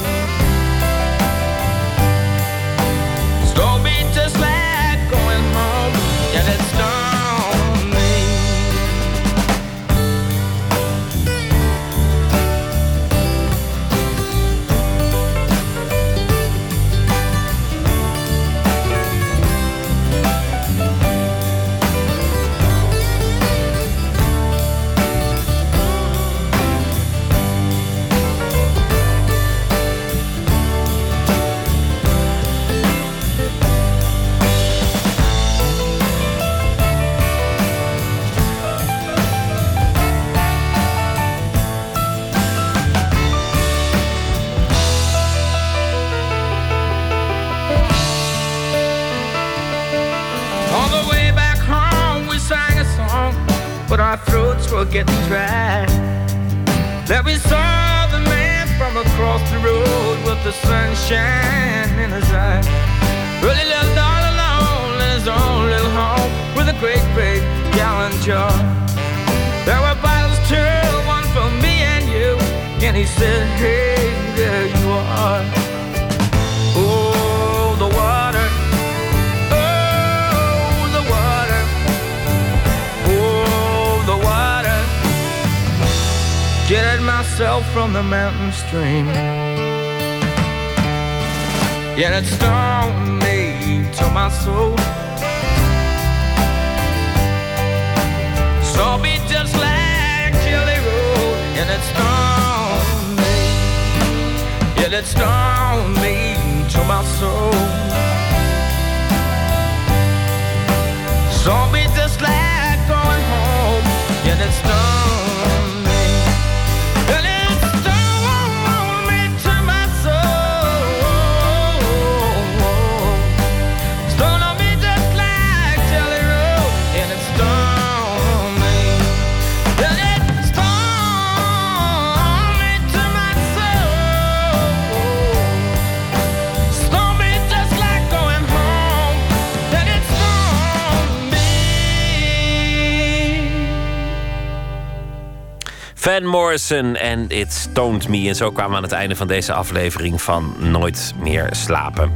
Van Morrison en It Me. En zo kwamen we aan het einde van deze aflevering van Nooit meer slapen.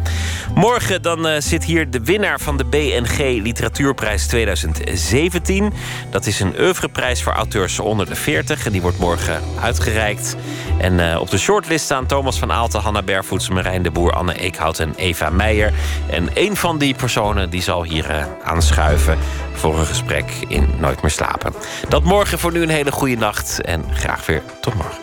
Morgen dan eh, zit hier de winnaar van de BNG Literatuurprijs 2017. Dat is een oeuvreprijs voor auteurs onder de 40. En die wordt morgen uitgereikt. En eh, op de shortlist staan Thomas van Aalten, Hanna Bervoets, Marijn de Boer, Anne Eekhout en Eva Meijer. En een van die personen die zal hier eh, aanschuiven voor een gesprek in Nooit meer slapen. Dat morgen voor nu een hele goede nacht en graag weer tot morgen.